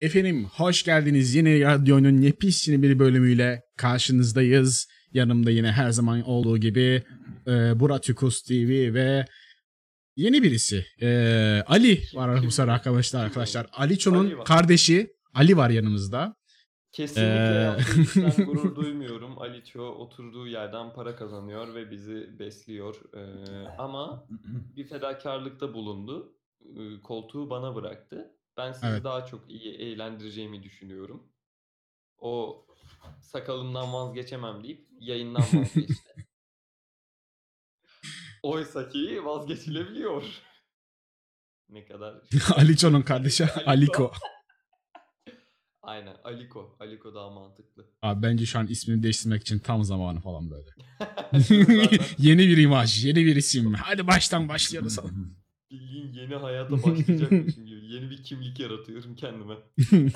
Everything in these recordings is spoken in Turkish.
Efendim hoş geldiniz. Yeni radyonun yepis yeni bir bölümüyle karşınızdayız. Yanımda yine her zaman olduğu gibi e, Buratikus TV ve yeni birisi e, Ali var aramızda arkadaşlar. arkadaşlar. Aliço'nun Ali var. kardeşi Ali var yanımızda. Kesinlikle Ee, gurur duymuyorum. Aliço oturduğu yerden para kazanıyor ve bizi besliyor. Ee, ama bir fedakarlıkta bulundu. Ee, koltuğu bana bıraktı. Ben sizi Evet. daha çok iyi eğlendireceğimi düşünüyorum. O sakalımdan vazgeçemem deyip yayından vazgeçti. Oysa ki vazgeçilebiliyor. ne kadar... Aliço'nun kardeşi Aliko. Aynen Aliko. Aliko daha mantıklı. Abi bence şu an ismini değiştirmek için tam zamanı falan böyle. Zaten yeni bir imaj, yeni bir isim. Hadi baştan başlıyoruz. Bildiğin yeni hayata başlayacakmışım. Yeni bir kimlik yaratıyorum kendime.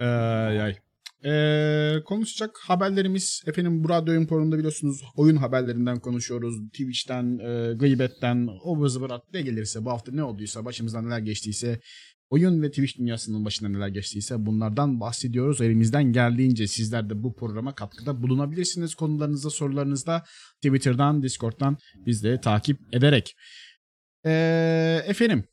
Ay, ay. Ee, konuşacak haberlerimiz efendim bu radyo oyun programında biliyorsunuz oyun haberlerinden konuşuyoruz. Twitch'ten, e, gıybetten, o vızı bırak ne gelirse bu hafta ne olduysa başımızdan neler geçtiyse oyun ve Twitch dünyasının başına neler geçtiyse bunlardan bahsediyoruz. Elimizden geldiğince sizler de bu programa katkıda bulunabilirsiniz. Konularınızda, sorularınızda Twitter'dan, Discord'dan bizleri takip ederek. Ee, efendim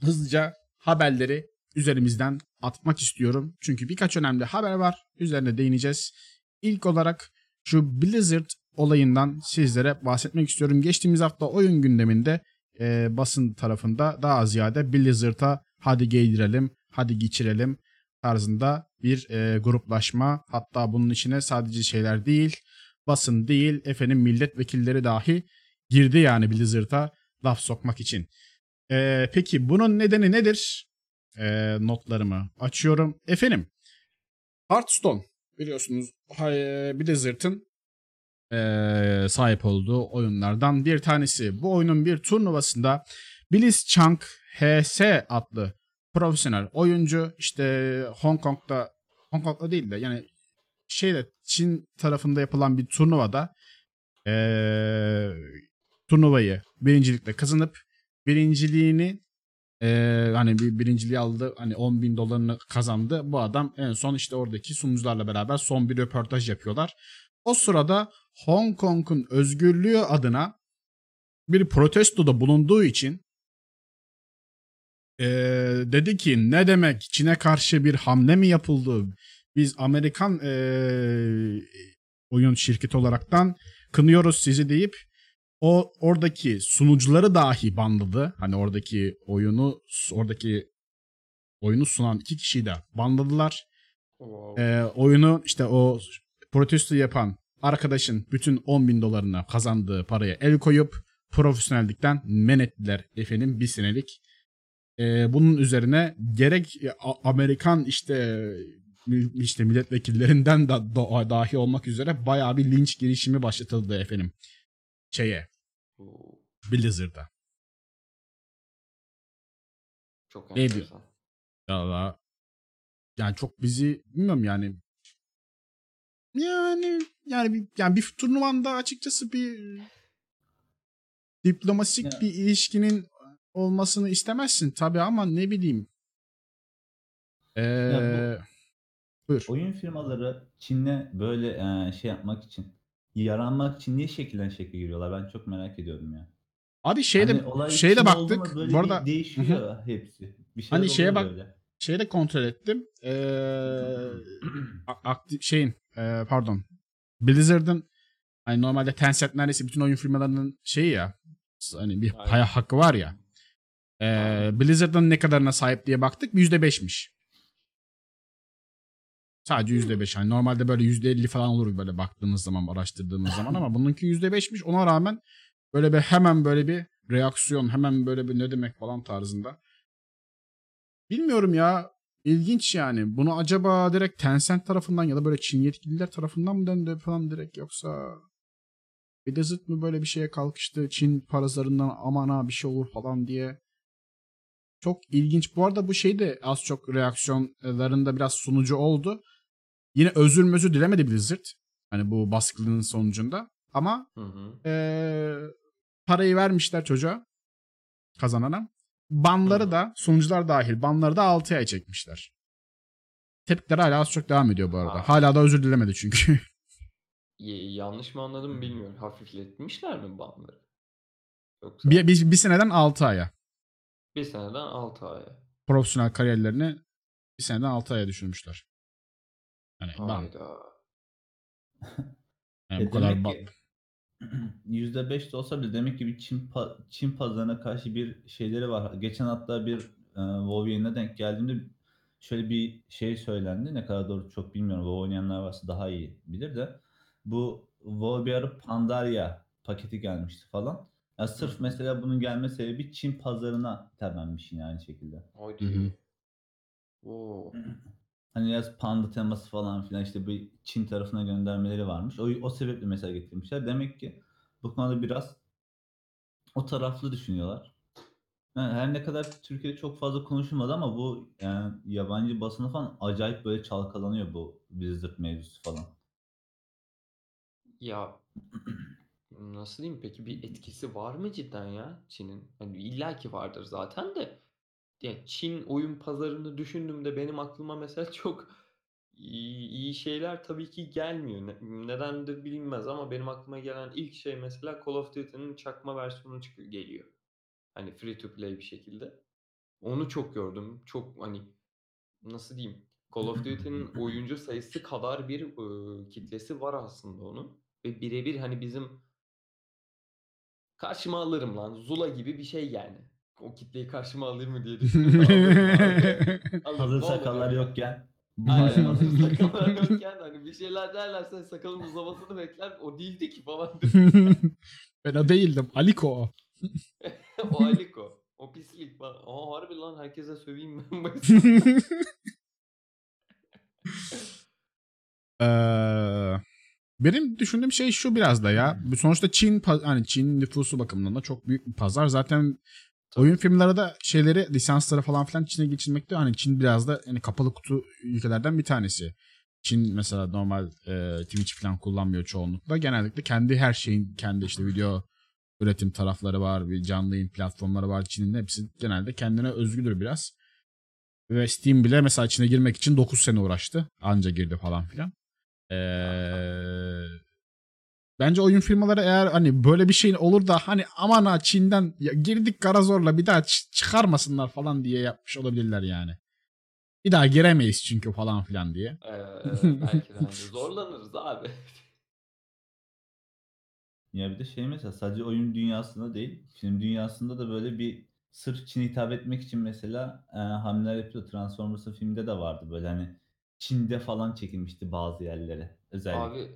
hızlıca haberleri üzerimizden atmak istiyorum. Çünkü birkaç önemli haber var. Üzerine değineceğiz. İlk olarak şu Blizzard olayından sizlere bahsetmek istiyorum. Geçtiğimiz hafta oyun gündeminde e, basın tarafında daha ziyade Blizzard'a hadi giydirelim, hadi geçirelim tarzında bir e, gruplaşma. Hatta bunun içine sadece şeyler değil, basın değil, efendim milletvekilleri dahi girdi yani Blizzard'a laf sokmak için. E, peki bunun nedeni nedir? e, notlarımı açıyorum. Efendim Hearthstone biliyorsunuz hay- Blizzard'ın e, sahip olduğu oyunlardan bir tanesi. Bu oyunun bir turnuvasında Blitzchung HS adlı profesyonel oyuncu işte Hong Kong'da Hong Kong'da değil de yani şeyde Çin tarafında yapılan bir turnuvada e, turnuvayı birincilikle kazanıp birinciliğini ee, hani bir birinciliği aldı hani 10 bin dolarını kazandı. Bu adam en son işte oradaki sunucularla beraber son bir röportaj yapıyorlar. O sırada Hong Kong'un özgürlüğü adına bir protestoda bulunduğu için ee, dedi ki ne demek Çin'e karşı bir hamle mi yapıldı? Biz Amerikan ee, oyun şirketi olaraktan kınıyoruz sizi deyip o oradaki sunucuları dahi banladı. Hani oradaki oyunu oradaki oyunu sunan iki kişiyi de banladılar. Wow. Ee, oyunu işte o protesto yapan arkadaşın bütün 10 bin dolarına kazandığı paraya el koyup profesyonellikten men ettiler efendim bir senelik. Ee, bunun üzerine gerek A- Amerikan işte mil- işte milletvekillerinden da da- dahi olmak üzere bayağı bir linç girişimi başlatıldı efendim şeye Bu Blizzard'a. çok Ne diyor? enteresan. Valla yani çok bizi bilmiyorum yani yani yani bir, yani bir turnuvanda açıkçası bir diplomatik Ya. bir ilişkinin olmasını istemezsin tabii ama ne bileyim. Ee, Ya buyur. Oyun firmaları Çin'le böyle e, şey yapmak için, yaranmak için niye şekilden şekle giriyorlar? Ben çok merak ediyorum ya. Abi şeyde Hani olay şeyde Çin oldu mu baktık. böyle Bu bir arada değişiyor hepsi. Bir şeyler Hani şeye oluyor bak- böyle. şeyde kontrol ettim. Ee, a- aktif şeyin e, pardon Blizzard'ın hani normalde Tencent neredeyse bütün oyun firmalarının şeyi ya hani bir Aynen. paya hakkı var ya. Ee, Blizzard'ın ne kadarına sahip diye baktık %5'miş. Sadece %5. Hani normalde böyle %50 falan olur böyle baktığımız zaman, araştırdığımız zaman ama bununki %5'miş. Ona rağmen böyle bir hemen böyle bir reaksiyon, hemen böyle bir ne demek falan tarzında. Bilmiyorum ya. İlginç yani. Bunu acaba direkt Tencent tarafından ya da böyle Çin yetkililer tarafından mı döndü falan direkt yoksa Blizzard mı böyle bir şeye kalkıştı Çin parazlarından aman ha bir şey olur falan diye. Çok ilginç. Bu arada bu şey de az çok reaksiyonlarında biraz sunucu oldu. Yine özür mözür dilemedi Blizzard. Hani bu baskının sonucunda. Ama Hı hı. eee, parayı vermişler çocuğa. Kazanana. banları da sunucular dahil banları da 6 ay çekmişler. Tepkiler hala az çok devam ediyor bu arada. Aa. Hala da özür dilemedi çünkü. Yanlış mı anladım bilmiyorum. Hafifletmişler mi banları? Yoksa bir, bir, bir seneden 6 aya. bir seneden 6 aya. Profesyonel kariyerlerini bir seneden 6 aya düşürmüşler. Yani ban. Hayda. Yani E, bu kadar ki %5 de olsa bile demek ki bir Çin, pa- Çin pazarına karşı bir şeyleri var. Geçen hatta bir e, WoW yayınına denk geldiğimde şöyle bir şey söylendi. Ne kadar doğru çok bilmiyorum. WoW oynayanlar varsa daha iyi bilir de. Bu WoW bir ara Pandaria paketi gelmişti falan. Ya sırf mesela bunun gelme sebebi Çin pazarına temenmiş yine aynı şekilde. Haydi. Oo. Hani biraz panda teması falan filan işte bu Çin tarafına göndermeleri varmış. O, o sebeple mesela getirmişler. Demek ki bu konuda biraz o taraflı düşünüyorlar. Ha, Her ne kadar Türkiye'de çok fazla konuşulmadı ama bu yani yabancı basını falan acayip böyle çalkalanıyor bu Blizzard mevzusu falan. Ya nasıl diyeyim peki bir etkisi var mı cidden ya Çin'in? Hani illaki vardır zaten de. Ya Çin oyun pazarını düşündüğümde benim aklıma mesela çok iyi, iyi şeyler tabii ki gelmiyor. Ne- nedendir bilinmez ama benim aklıma gelen ilk şey mesela Call of Duty'nin çakma versiyonu çıkıyor, geliyor. Hani free to play bir şekilde. Onu çok gördüm. Çok hani nasıl diyeyim? Call of Duty'nin oyuncu sayısı kadar bir e, kitlesi var aslında onun. Ve birebir hani bizim karşıma alırım lan. Zula gibi bir şey yani. O kitleyi karşıma alır mı diye düşündüm. Hazır sakallar yokken Aynen hazır sakallar yokken hani bir şeyler derlerse sakalın uzamasını bekler. O değildi ki falan. ben o değildim. Aliko o. o Aliko. O pislik. falan. Aa harbi lan herkese söveyim ben. Ee, benim düşündüğüm şey şu biraz da ya. Sonuçta Çin hani Çin nüfusu bakımından da çok büyük bir pazar. Zaten oyun filmleri de şeyleri lisansları falan filan Çin'e geçirmekte. Hani Çin biraz da hani kapalı kutu ülkelerden bir tanesi. Çin mesela normal e, Twitch falan kullanmıyor çoğunlukla. Genellikle kendi her şeyin kendi işte video üretim tarafları var, bir canlı yayın platformları var. Çin'in hepsi genelde kendine özgüdür biraz. Ve Steam bile mesela içine girmek için 9 sene uğraştı. Anca girdi falan filan. Ee, bence oyun firmaları eğer hani böyle bir şeyin olur da hani aman ha Çin'den ya girdik kara zorla bir daha ç- çıkarmasınlar falan diye yapmış olabilirler yani. Bir daha giremeyiz çünkü falan filan diye. Ee, belki de hani zorlanırız abi. Ya bir de şey mesela sadece oyun dünyasında değil, film dünyasında da böyle bir sırf Çin'e hitap etmek için mesela e, hamleler yapıyor. Transformers'ın filmde de vardı böyle hani Çin'de falan çekilmişti bazı yerlere özellikle. Abi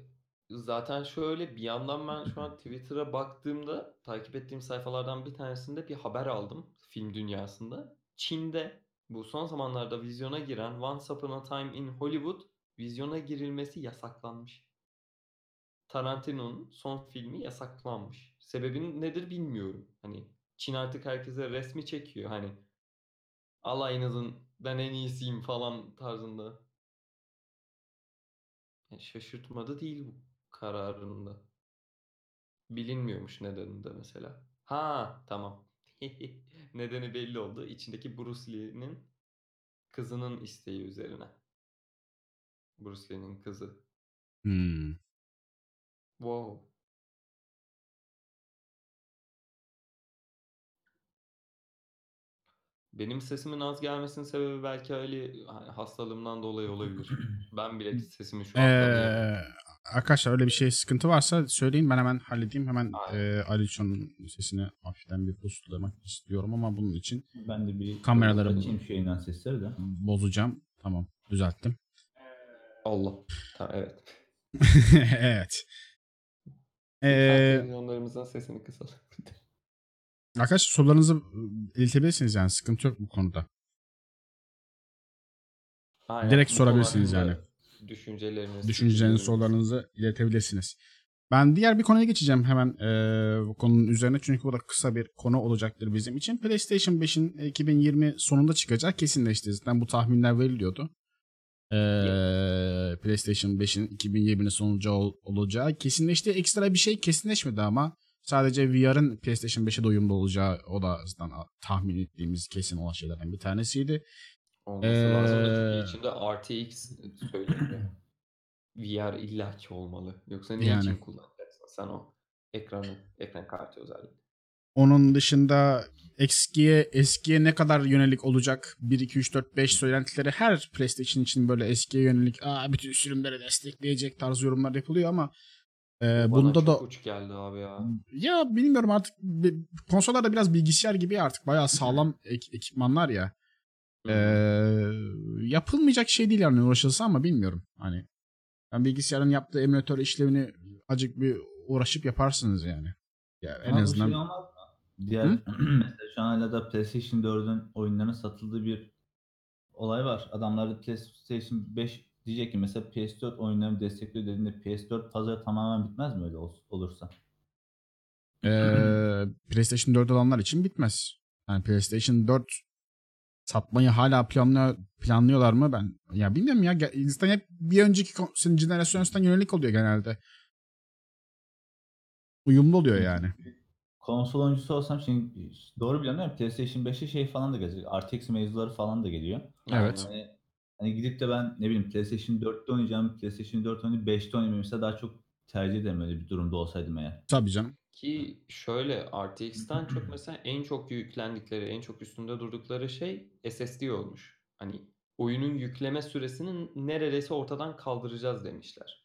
zaten şöyle bir yandan ben şu an Twitter'a baktığımda takip ettiğim sayfalardan bir tanesinde bir haber aldım film dünyasında. Çin'de bu son zamanlarda vizyona giren Once Upon a Time in Hollywood vizyona girilmesi yasaklanmış. Tarantino'nun son filmi yasaklanmış. Sebebin nedir bilmiyorum. Hani Çin artık herkese resmi çekiyor. Hani alayınızın ben en iyisiyim falan tarzında. Yani şaşırtmadı değil bu kararında. Bilinmiyormuş nedeni de mesela. Ha tamam. Nedeni belli oldu. İçindeki Bruce Lee'nin kızının isteği üzerine. Bruce Lee'nin kızı. Hmm. Wow. Benim sesimin az gelmesinin sebebi belki öyle hastalığımdan dolayı olabilir. Ben bile sesimi şu an. Ee, arkadaşlar öyle bir şey sıkıntı varsa söyleyin ben hemen halledeyim. Hemen e, Aliço'nun sesini hafiften bir boostlamak istiyorum ama bunun için Ben de bir Kameraları- açayım şu yayından sesleri de. bozacağım. Tamam düzelttim. Allah. Tamam evet. evet. Ee, televizyonlarımızın sesini kısalım. arkadaşlar sorularınızı iletebilirsiniz yani sıkıntı yok bu konuda. Aynen, Direkt bu sorabilirsiniz yani. Düşünceleriniz, Düşünceleriniz, fikirleriniz. sorularınızı iletebilirsiniz. Ben diğer bir konuya geçeceğim hemen eee, bu konunun üzerine çünkü bu da kısa bir konu olacaktır bizim için. PlayStation 5'in 2020 sonunda çıkacağı kesinleşti. Zaten bu tahminler veriliyordu. Eee, PlayStation 5'in 2020'nin sonucu ol- olacağı kesinleşti. Ekstra bir şey kesinleşmedi ama Sadece VR'ın PlayStation 5'e de uyumlu olacağı o da zaten tahmin ettiğimiz kesin olan şeylerden bir tanesiydi. Olması Ee, lazım çünkü içinde RTX söyleniyor. VR illaki olmalı. Yoksa ne Yani. için kullanacaksın sen o ekranı, ekran kartı özellikle. Onun dışında eskiye eskiye ne kadar yönelik olacak 1 2 3 4 5 söylentileri her PlayStation için böyle eskiye yönelik Aa, bütün sürümleri destekleyecek tarz yorumlar yapılıyor ama e, Bana bunda çok da uç geldi abi ya. ya bilmiyorum artık bi- konsollar da biraz bilgisayar gibi artık bayağı sağlam ek- ekipmanlar ya. Hı. E, yapılmayacak şey değil yani uğraşılsa ama bilmiyorum. Hani ben bilgisayarın yaptığı emülatör işlevini acık bir uğraşıp yaparsınız yani. Ya en Ama azından şey? Diğer mesela şu an hala da PlayStation 4'ün oyunlarının satıldığı bir olay var. Adamlar da PlayStation 5 diyecek ki mesela PS4 oyunlarını destekliyor dediğinde PS4 pazarı tamamen bitmez mi öyle ol- olursa? Ee, PlayStation 4 olanlar için bitmez. Yani PlayStation 4 satmayı hala planlıyor, planlıyorlar mı ben? Ya bilmiyorum ya. Zaten hep bir önceki kon- jenerasyondan yönelik oluyor genelde. Uyumlu oluyor yani. Konsol oyuncusu olsam şimdi doğru biliyorum değil mi? PlayStation 5'e şey falan da gelecek. RTX mevzuları falan da geliyor. Evet. Yani hani gidip de ben ne bileyim PlayStation 4'te oynayacağım, PlayStation 4 oynayıp 5'te oynamayı mesela daha çok tercih ederim öyle bir durumda olsaydım eğer. Tabii canım. Ki şöyle RTX'ten çok mesela en çok yüklendikleri, en çok üstünde durdukları şey SSD olmuş. Hani oyunun yükleme süresini neredeyse ortadan kaldıracağız demişler.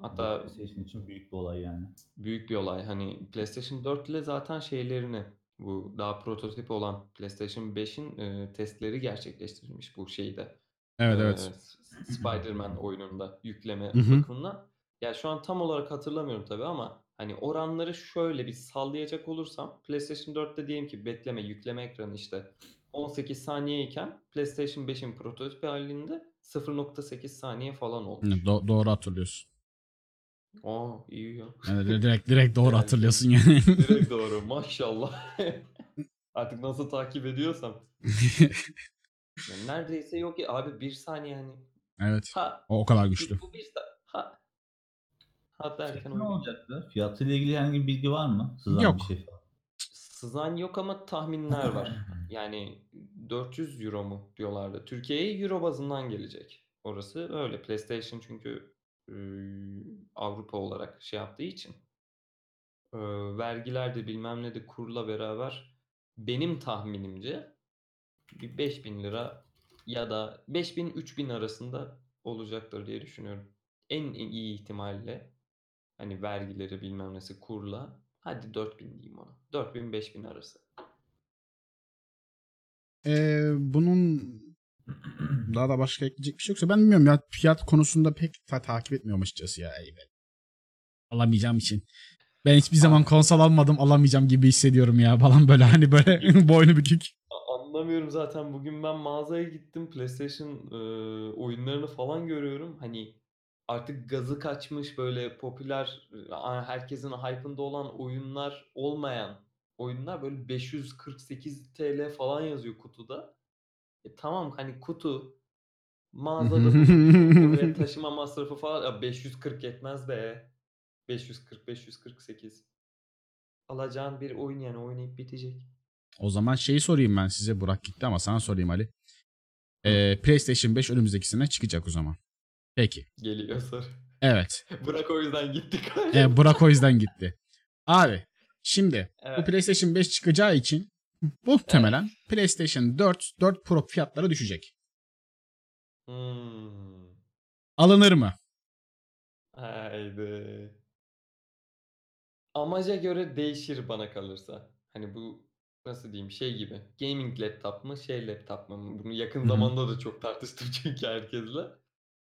Hatta PlayStation için büyük bir olay yani. büyük bir olay. Hani PlayStation 4 ile zaten şeylerini bu daha prototip olan PlayStation 5'in e, testleri gerçekleştirilmiş bu şeyde. Evet Ee, evet. S- Spider-Man oyununda yükleme bakımından. Ya şu an tam olarak hatırlamıyorum tabii ama hani oranları şöyle bir sallayacak olursam PlayStation 4'te diyelim ki bekleme yükleme ekranı işte 18 saniye iken PlayStation 5'in prototip halinde 0.8 saniye falan olmuş. Do- doğru hatırlıyorsun. Aa iyi ya. Yani di- direkt direkt doğru hatırlıyorsun yani. Direkt doğru maşallah. Artık nasıl takip ediyorsam. Yani neredeyse yok ya abi bir saniye hani. evet. Ha O, o kadar güçlü. bu bir ha. Ha derken Fiyatı ne olacaktı? Fiyatıyla ilgili herhangi bir bilgi var mı? Sızan Yok. bir şey. Sızan yok ama tahminler var. Yani 400 euro mu diyorlardı. Türkiye'ye euro bazından gelecek. Orası öyle. PlayStation çünkü e, Avrupa olarak şey yaptığı için e, vergiler de bilmem ne de kurla beraber benim tahminimce bir 5000 lira ya da 5000 3000 arasında olacaktır diye düşünüyorum. En iyi ihtimalle hani vergileri bilmem nesi kurla hadi 4000 diyeyim ona. 4000 5000 arası. Ee, bunun daha da başka ekleyecek bir şey yoksa ben bilmiyorum ya fiyat konusunda pek ta- takip etmiyorum açıkçası ya. Be. Alamayacağım için. Ben hiçbir zaman konsol almadım alamayacağım gibi hissediyorum ya falan böyle hani böyle boynu bükük. Anlamıyorum zaten bugün ben mağazaya gittim PlayStation e, oyunlarını falan görüyorum. Hani artık gazı kaçmış böyle popüler herkesin hype'ında olan oyunlar olmayan oyunlar böyle 548 TL falan yazıyor kutuda. E tamam hani kutu mağazada taşıma masrafı falan ya 540 yetmez be. 540 548. Alacağın bir oyun yani oynayıp bitecek. O zaman şeyi sorayım ben size. Burak gitti ama sana sorayım Ali. Ee, PlayStation 5 önümüzdeki sene çıkacak o zaman. Peki. Geliyor soru. Evet. Bırak o yüzden gittik. Ee, Burak o yüzden gitti. Abi şimdi bu Evet. PlayStation 5 çıkacağı için muhtemelen PlayStation 4, 4 Pro fiyatları düşecek. Hmm. Alınır mı? Haydi. Amaca göre değişir bana kalırsa. Hani bu nasıl diyeyim şey gibi. Gaming laptop mı şey laptop mu? Bunu yakın zamanda da çok tartıştım çünkü herkesle.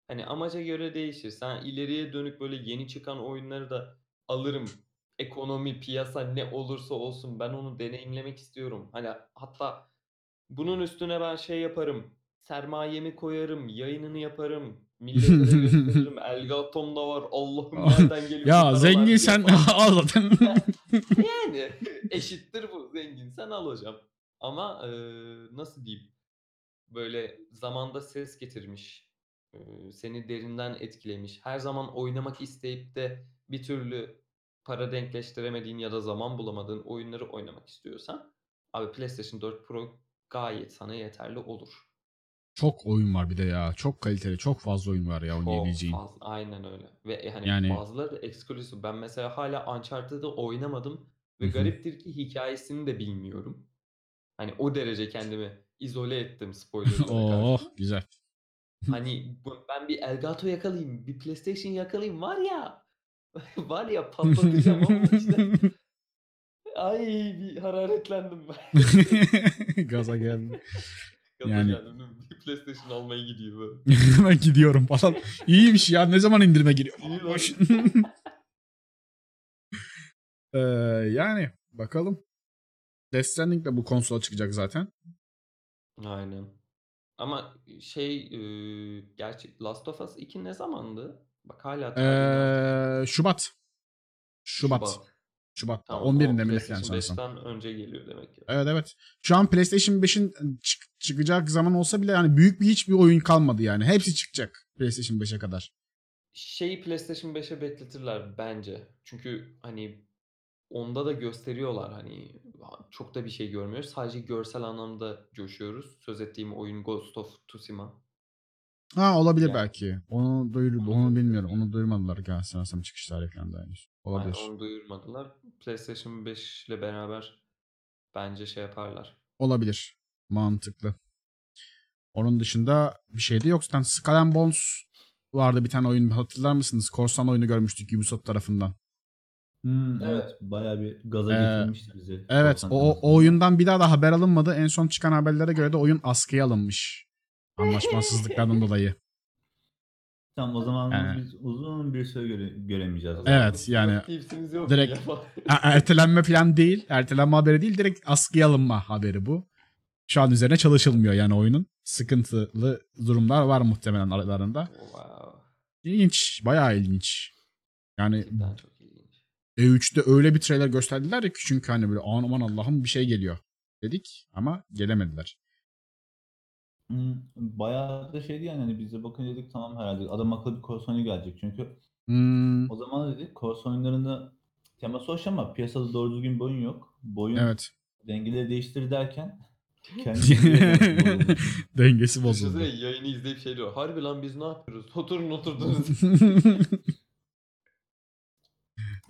Hani amaca göre değişir. Sen ileriye dönük böyle yeni çıkan oyunları da alırım. Ekonomi, piyasa ne olursa olsun ben onu deneyimlemek istiyorum. Hani hatta bunun üstüne ben şey yaparım. Sermayemi koyarım, yayınını yaparım. Millete gösteririm. Elgatom da var. Allah'ım nereden geliyor ya zengin sen al zaten. Yani eşittir bu. Zengin sen al hocam. Ama eee, nasıl diyeyim? Böyle zamanda ses getirmiş. Seni derinden etkilemiş. Her zaman oynamak isteyip de bir türlü para denkleştiremediğin ya da zaman bulamadığın oyunları oynamak istiyorsan abi PlayStation 4 Pro gayet sana yeterli olur. Çok oyun var bir de ya. Çok kaliteli, çok fazla oyun var ya Çok oynayabileceğin. fazla. Aynen öyle. Ve hani Yani- bazıları da exclusive. Ben mesela hala Uncharted'ı oynamadım ve Hı hı. gariptir ki hikayesini de bilmiyorum. Hani o derece kendimi izole ettim spoilerlara Oh karşı. güzel. Hani bu- ben bir Elgato yakalayayım, bir PlayStation yakalayayım var ya. var ya patlatacağım ama işte. Ay bir hararetlendim ben. Gaza geldi. Gaza Yani- geldim değil mi? Bir PlayStation almaya gidiyor böyle. Hemen gidiyorum falan. İyiymiş ya. Ne zaman indirime giriyor? İyi lan. Boş. Ee, yani bakalım. Death Stranding de bu konsola çıkacak zaten. Aynen. Ama şey e, gerçi Last of Us 2 ne zamandı? Bak hala tarihini Ee, Şubat. Şubat. Şubat. Tamam, 11'inde o mi ne PlayStation falan sanırsam. 5'ten önce geliyor demek ki. Evet evet. Şu an PlayStation 5'in çık- çıkacak zaman olsa bile yani büyük bir hiçbir oyun kalmadı yani. Hepsi çıkacak PlayStation 5'e kadar. Şeyi PlayStation 5'e bekletirler bence. Çünkü hani onda da gösteriyorlar hani çok da bir şey görmüyoruz. Sadece görsel anlamda coşuyoruz. Söz ettiğim oyun Ghost of Tsushima. Ha olabilir Yani- belki. Onu duyur Onu onu bilmiyorum. Onu duyurmadılar galiba sanırsam çıkış da henüz. Olabilir. Yani onu duyurmadılar. PlayStation 5 ile beraber bence şey yaparlar. Olabilir. Mantıklı. Onun dışında bir şey de yok. Zaten Skull Bones vardı bir tane oyun. Hatırlar mısınız? Korsan oyunu görmüştük Ubisoft tarafından. Hmm, Evet. evet. Bayağı bir gaza Ee, getirmişti bizi. Evet. O, o oyundan bir daha da haber alınmadı. En son çıkan haberlere göre de oyun askıya alınmış. Anlaşmazsızlıklardan dolayı. Tamam o zaman Yani- biz uzun bir süre göre, göremeyeceğiz. Evet, yani direkt- ya. Ertelenme falan değil. Ertelenme haberi değil. Direkt askıya alınma haberi bu. Şu an üzerine çalışılmıyor yani oyunun. Sıkıntılı durumlar var muhtemelen aralarında. wow. İlginç. Bayağı ilginç. Yani Cidden çok. E3'te öyle bir trailer gösterdiler ya ki çünkü hani böyle aman Allah'ım bir şey geliyor dedik ama gelemediler. Hmm, bayağı da şeydi yani hani biz de bakın dedik tamam herhalde adam akıllı bir korsan gelecek çünkü Hmm, o zaman dedik korsan oyunlarında teması hoş ama piyasada doğru düzgün bir oyun yok. Bu oyun evet. dengeleri değiştir derken. Dengesi bozuldu. Düşünsene yayını izleyip şey diyor. Harbi lan biz ne yapıyoruz? Oturun oturdunuz.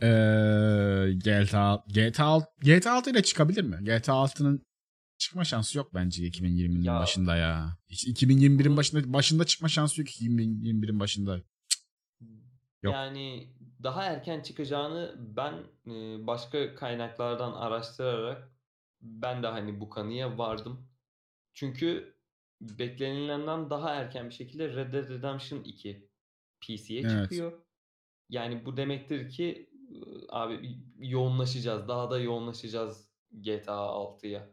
Eee GTA GTA 6 GTA 6 ile çıkabilir mi? GTA 6'nın çıkma şansı yok bence 2020'nin Ya- başında ya. Hiç 2021'in başında başında çıkma şansı yok 2021'in başında. Yok. Yani daha erken çıkacağını ben e, başka kaynaklardan araştırarak ben de hani bu kanıya vardım. Çünkü beklenilenden daha erken bir şekilde Red Dead Redemption 2 PC'ye Evet. çıkıyor. Yani bu demektir ki abi yoğunlaşacağız, daha da yoğunlaşacağız GTA 6'ya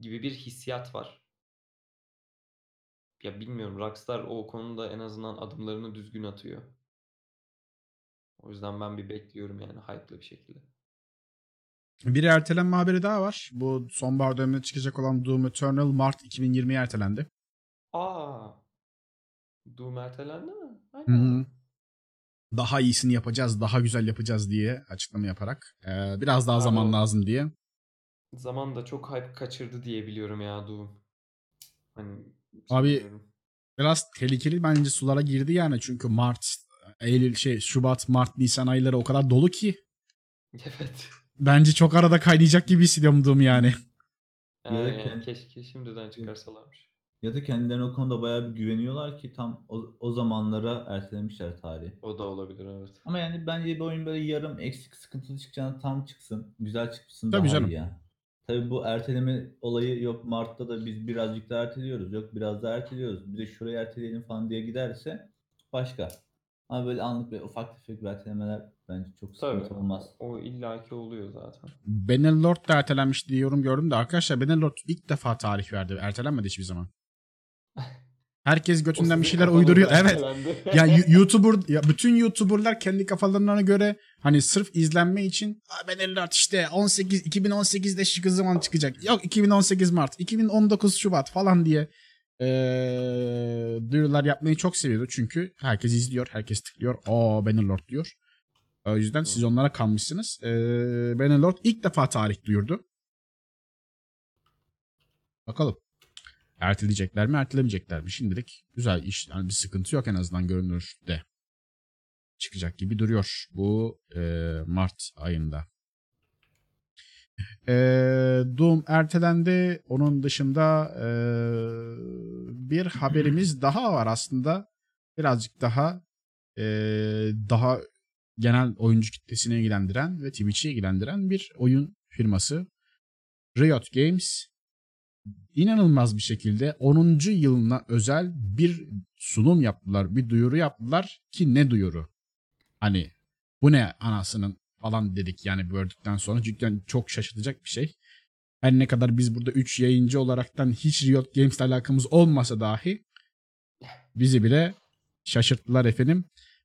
gibi bir hissiyat var. Ya bilmiyorum Rockstar o konuda en azından adımlarını düzgün atıyor. O yüzden ben bir bekliyorum yani hype'lı bir şekilde. Bir ertelenme haberi daha var. Bu sonbahar döneminde çıkacak olan Doom Eternal Mart 2020'ye ertelendi. Aa. Doom ertelendi mi? Aynen. hı. Daha iyisini yapacağız, daha güzel yapacağız diye açıklama yaparak. eee, biraz daha Abi zaman lazım diye. Zaman da çok hype kaçırdı diye biliyorum ya Doom. Hani Abi- bilmiyorum. Biraz tehlikeli bence sulara girdi yani. Çünkü Mart, Eylül, şey Şubat, Mart, Nisan ayları o kadar dolu ki. Evet. Bence çok arada kaynayacak gibi hissediyorum Doom yani. Ya da Yani, keşke şimdiden çıkarsalarmış. Ya da kendilerine o konuda bayağı bir güveniyorlar ki tam o, o zamanlara ertelemişler tarihi. O da olabilir evet. Ama yani bence bir oyun böyle yarım eksik sıkıntılı çıkacağına tam çıksın. Güzel çıksın Tabii daha canım. iyi ya. Tabii bu erteleme olayı yok Mart'ta da biz birazcık daha erteliyoruz. Yok biraz daha erteliyoruz. Bir de şuraya erteleyelim falan diye giderse başka. Ama böyle anlık ve ufak tefek bir ertelemeler bence çok Tabii. sıkıntı olmaz. O illaki oluyor zaten. Bannerlord da ertelenmiş diye yorum gördüm de arkadaşlar Bannerlord ilk defa tarih verdi. Ertelenmedi hiçbir zaman. Herkes götünden bir şeyler uyduruyor. Evet. Ya YouTuber ya bütün YouTuber'lar kendi kafalarına göre hani sırf izlenme için "Aa, Bannerlord işte 18 2018'de şu zaman çıkacak. Yok 2018 Mart, 2019 Şubat falan diye eee duyurular yapmayı çok seviyordu. Çünkü herkes izliyor, herkes tıklıyor. Aa Bannerlord diyor. O yüzden siz onlara kalmışsınız. Ee, Bannerlord ilk defa tarih duyurdu. Bakalım. Erteleyecekler mi, ertelemeyecekler mi? Şimdilik güzel iş. Yani bir sıkıntı yok en azından görünürde. Çıkacak gibi duruyor bu e, Mart ayında. E, Doom ertelendi. Onun dışında e, bir haberimiz daha var aslında. Birazcık daha e, daha genel oyuncu kitlesini ilgilendiren ve Twitch'i ilgilendiren bir oyun firması. Riot Games inanılmaz bir şekilde 10. yılına özel bir sunum yaptılar, bir duyuru yaptılar ki ne duyuru? Hani bu ne anasının falan dedik yani gördükten sonra cidden çok şaşırtacak bir şey. Her ne kadar biz burada 3 yayıncı olaraktan hiç Riot Games'le alakamız olmasa dahi bizi bile şaşırttılar efendim.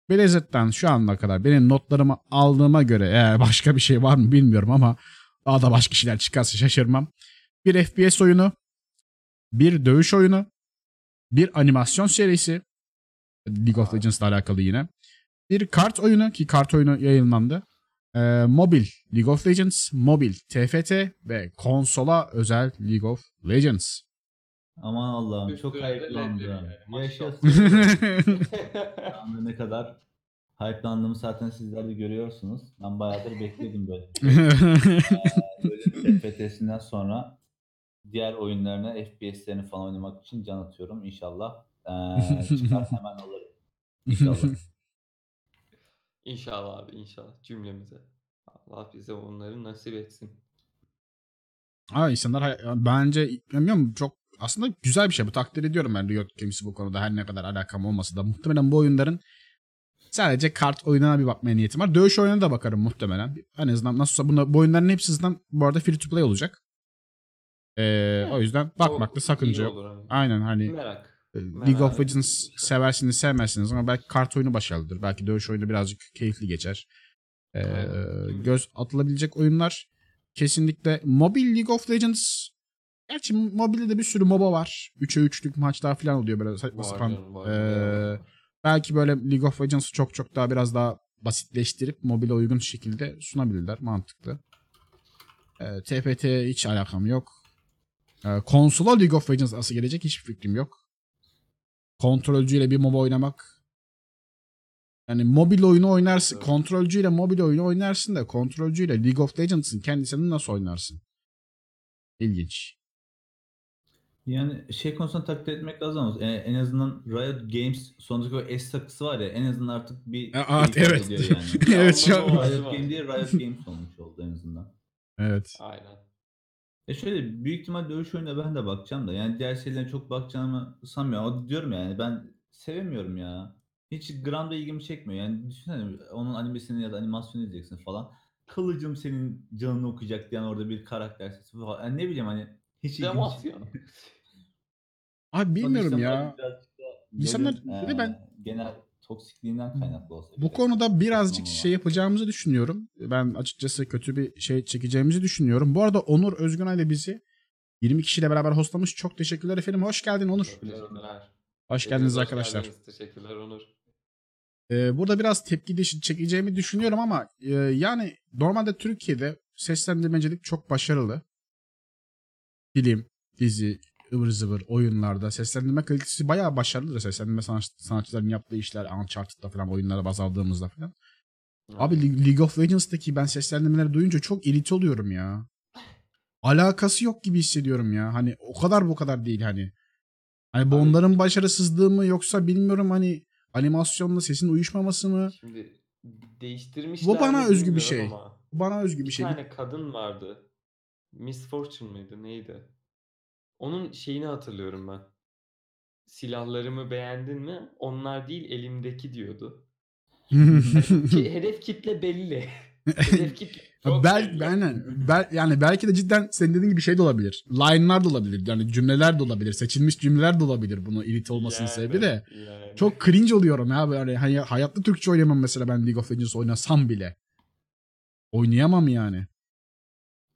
Blizzard'dan şu ana kadar benim notlarımı aldığıma göre eğer başka bir şey var mı bilmiyorum ama daha da başka şeyler çıkarsa şaşırmam. Bir FPS oyunu, bir dövüş oyunu, bir animasyon serisi, League of Legends'la alakalı yine. Bir kart oyunu ki kart oyunu yayınlandı. Ee, mobil League of Legends, mobil TFT ve konsola özel League of Legends. Aman Allah'ım çok hype'landım. Yaşasın. Anda ne kadar hype'landığımı zaten sizler de görüyorsunuz. Ben bayağıdır bekliyordum böyle. böyle FPT'sinden sonra diğer oyunlarına FPS'lerini falan oynamak için can atıyorum. İnşallah eee çıkar hemen alırım. İnşallah. İnşallah abi inşallah cümlemize. Allah bize onları nasip etsin. Ama insanlar bence bilmiyorum çok aslında güzel bir şey bu takdir ediyorum ben Riot Games'i bu konuda her ne kadar alakam olmasa da muhtemelen bu oyunların sadece kart oyununa bir bakmaya niyetim var. Dövüş oyununa da bakarım muhtemelen. En azından nasılsa bunda, bu oyunların hepsi zaten bu arada free to play olacak. Ee, o yüzden bakmakta sakınca yok. hani. Aynen hani Merak. e, League of Merak Legends ettim. seversiniz sevmezsiniz ama belki kart oyunu başarılıdır. Belki dövüş oyunu birazcık keyifli geçer. Ee, Aynen. göz atılabilecek oyunlar kesinlikle mobil League of Legends Gerçi mobilde de bir sürü MOBA var. 3'e 3'lük maçlar falan oluyor böyle saçma sapan. Ee, belki böyle League of Legends'ı çok çok daha biraz daha basitleştirip mobile uygun şekilde sunabilirler. Mantıklı. Ee, TFT hiç alakam yok. Ee, konsola League of Legends nasıl gelecek hiçbir fikrim yok. Kontrolcüyle bir MOBA oynamak yani mobil oyunu oynarsın. Evet. Kontrolcüyle mobil oyunu oynarsın da kontrolcüyle League of Legends'ın kendisini nasıl oynarsın? İlginç. Yani şey konusunda takdir etmek lazım ama e, en azından Riot Games sondaki o S takısı var ya en azından artık bir E, şey evet, evet. yani. evet şu an. Riot Game değil Riot Games olmuş oldu en azından. Evet. Aynen. E şöyle büyük ihtimal dövüş oyununa ben de bakacağım da yani diğer şeylere çok bakacağımı sanmıyorum. O diyorum yani ben sevemiyorum ya. Hiç gram da ilgimi çekmiyor. Yani düşünsene onun animesini ya da animasyonu izleyeceksin falan. Kılıcım senin canını okuyacak diyen orada bir karakter sesi falan. Yani ne bileyim hani hiç ilgimi Demasyon. çekmiyor. Abi bilmiyorum ya. İnsanlar- bir de ben- genel toksikliğinden kaynaklı olsa. Bu konuda birazcık şey yapacağımızı düşünüyorum. Ben açıkçası kötü bir şey çekeceğimizi düşünüyorum. Bu arada Onur Özgünay ile bizi 20 kişiyle beraber hostlamış. Çok teşekkürler efendim. Hoş geldin Onur. Teşekkürler. Hoş geldiniz hoş arkadaşlar. geldiniz. Teşekkürler Onur. Ee, burada biraz tepki de çekeceğimi düşünüyorum ama e, yani normalde Türkiye'de seslendirmecilik çok başarılı. Film, dizi, ıvır zıvır oyunlarda seslendirme kalitesi bayağı başarılıdır. Seslendirme sanat, sanatçıların yaptığı işler Uncharted'da falan oyunlara baz aldığımızda falan. Abi Le- League of Legends'taki ben seslendirmeleri duyunca çok irite oluyorum ya. Alakası yok gibi hissediyorum ya. Hani o kadar bu kadar değil hani. Hani bu Abi- onların başarısızlığı mı yoksa bilmiyorum hani animasyonla sesin uyuşmaması mı? Şimdi değiştirmişler. Bu bana özgü bir şey. ama Bana özgü bir Bir şey. tane kadın vardı. Miss Fortune mıydı neydi? Onun şeyini hatırlıyorum ben. Silahlarımı beğendin mi? Onlar değil elimdeki diyordu. Ki hedef kitle belli. hedef kitle Bel, aynen. Bel, yani belki de cidden senin dediğin gibi şey de olabilir. Line'lar da olabilir. Yani cümleler de olabilir. Seçilmiş cümleler de olabilir bunu irite olmasının Yani, sebebi de. yani. Çok cringe oluyorum ya böyle. Hani hayatta Türkçe oynamam mesela ben League of Legends oynasam bile. Oynayamam yani.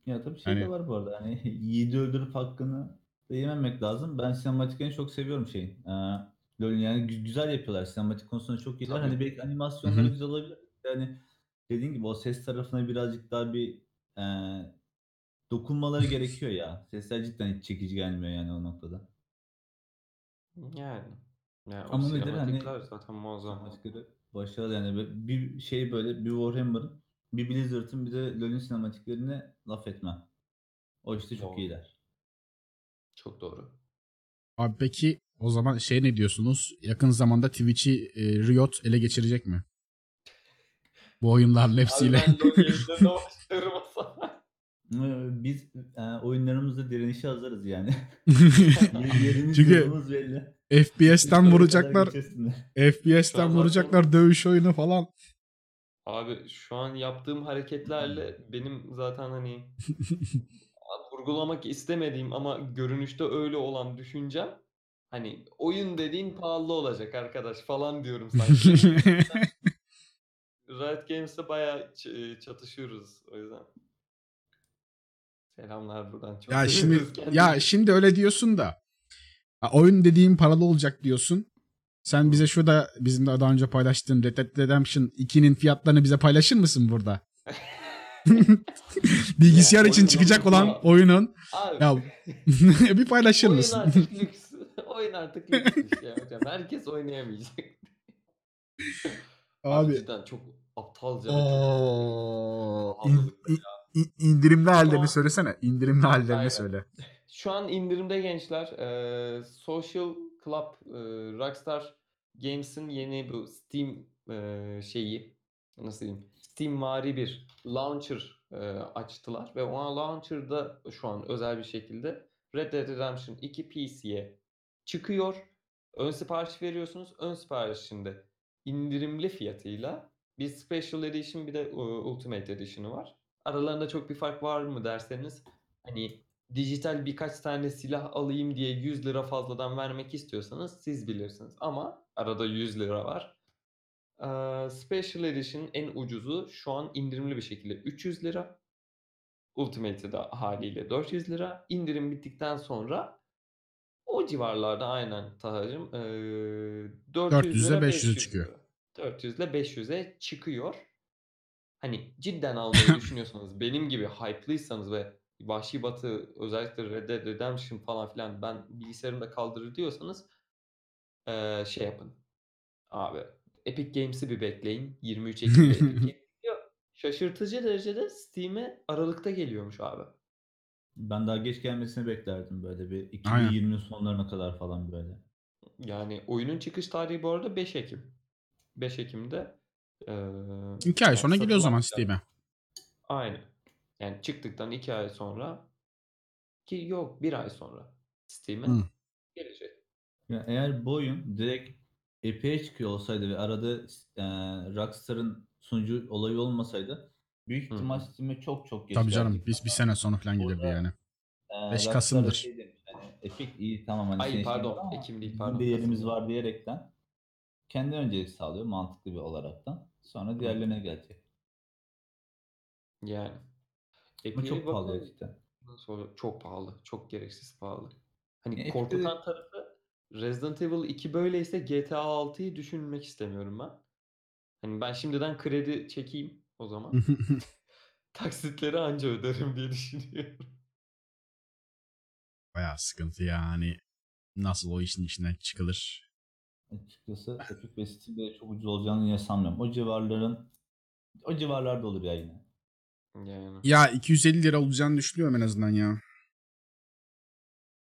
Ya tabii şey Hani- de var bu arada. Hani yiğidi öldürüp hakkını yememek lazım. Ben sinematiklerini çok seviyorum şeyin. Ee, LoL'ün yani gü- güzel yapıyorlar. Sinematik konusunda çok iyiler. Tabii. Hani belki animasyonları Hı hı. güzel olabilir. Yani dediğin gibi o ses tarafına birazcık daha bir e, dokunmaları gerekiyor ya. Sesler cidden hiç çekici gelmiyor yani o noktada. Yani. Yani o Ama nedir hani sinematikler zaten muazzam. Başkaları başarılı yani bir şey böyle bir Warhammer'ın bir Blizzard'ın bir de LoL'ün sinematiklerine laf etmem. O işte çok Doğru. iyiler. Çok doğru. Abi peki o zaman şey ne diyorsunuz? Yakın zamanda Twitch'i e, Riot ele geçirecek mi? Bu oyunların hepsiyle. Ee, Biz e, oyunlarımızda direnişe hazırız yani. Çünkü. FPS'ten vuracaklar. FPS'ten vuracaklar dövüş oyunu falan. Abi şu an yaptığım hareketlerle benim zaten hani vurgulamak istemediğim ama görünüşte öyle olan düşüncem hani oyun dediğin pahalı olacak arkadaş falan diyorum sanki. Riot Games'te bayağı çatışıyoruz o yüzden. Selamlar buradan. Çok ya şimdi kendimizi. ya şimdi öyle diyorsun da oyun dediğin paralı olacak diyorsun. Sen bize şurada bizim de daha önce paylaştığın Red Dead Redemption 2'nin fiyatlarını bize paylaşır mısın burada? Bilgisayar Ya, için oyunun çıkacak olan oyunun Abi, ya bir paylaşır oyun mısın? artık lüks. oyun artık lüks bir şey hocam. Herkes oynayamayacak. Abi, cidden çok aptalca çok Oo, in- indirimli hallerini söylesene. İndirimli hallerini Aynen. söyle. Şu an indirimde gençler. Eee, Social Club eee, Rockstar Games'in yeni bu Steam eee, şeyi nasıl diyeyim? Steam vari bir launcher eee, açtılar ve o launcher'da şu an özel bir şekilde Red Dead Redemption 2 PC'ye çıkıyor. Ön sipariş veriyorsunuz. Ön siparişinde indirimli fiyatıyla bir Special Edition bir de e, Ultimate Edition'ı var. Aralarında çok bir fark var mı derseniz hani dijital birkaç tane silah alayım diye 100 lira fazladan vermek istiyorsanız siz bilirsiniz. Ama arada 100 lira var. Special Edition en ucuzu şu an indirimli bir şekilde 300 lira. Ultimate'i de haliyle 400 lira. İndirim bittikten sonra o civarlarda aynen Taha'cığım ee, 400 400'e lira 500'e 500 çıkıyor. lira. 400 ile 500'e çıkıyor. Hani cidden almayı düşünüyorsanız benim gibi hype'lıysanız ve Vahşi Batı özellikle Red Dead Redemption falan filan ben bilgisayarımda kaldırır diyorsanız şey yapın. Abi Epic Games'i bir bekleyin. 23 Ekim'de Epic Games geliyor. Şaşırtıcı derecede Steam'e Aralık'ta geliyormuş abi. Ben daha geç gelmesini beklerdim böyle bir Aynen. 2020 sonlarına kadar falan böyle. Yani oyunun çıkış tarihi bu arada 5 Ekim. 5 Ekim'de eee, 2 ay sonra yani geliyor o zaman. Steam'e. Aynen. Yani çıktıktan 2 ay sonra ki yok 1 ay sonra Steam'e gelecek. Ya eğer bu oyun direkt Epic'e çıkıyor olsaydı ve arada e, Rockstar'ın sunucu olayı olmasaydı büyük ihtimal Steam'e çok çok geç Tabii canım biz bir sene sonra falan gelirdi Burada- yani. e, 5 Rockstar'a Kasım'dır. Şey demiş, hani Epic iyi tamam hani Ay, senin pardon, Ekim değil, pardon, de yerimiz var diyerekten kendi öncelik sağlıyor mantıklı bir olaraktan. Sonra diğerlerine gelecek. Yani. Ama çok pahalı gerçekten. Sonra çok pahalı. Çok gereksiz pahalı. Hani Ya Epic'te korkutan tarafı Resident Evil 2 böyleyse GTA 6'yı düşünmek istemiyorum ben. Hani ben şimdiden kredi çekeyim o zaman. Taksitleri anca öderim diye düşünüyorum. Bayağı sıkıntı yani. Nasıl o işin içinden çıkılır? Açıkçası Epic ve Steam'de çok ucuz olacağını yine sanmıyorum. O civarların o civarlarda olur ya yine. Yani. Ya 250 lira olacağını düşünüyorum en azından ya.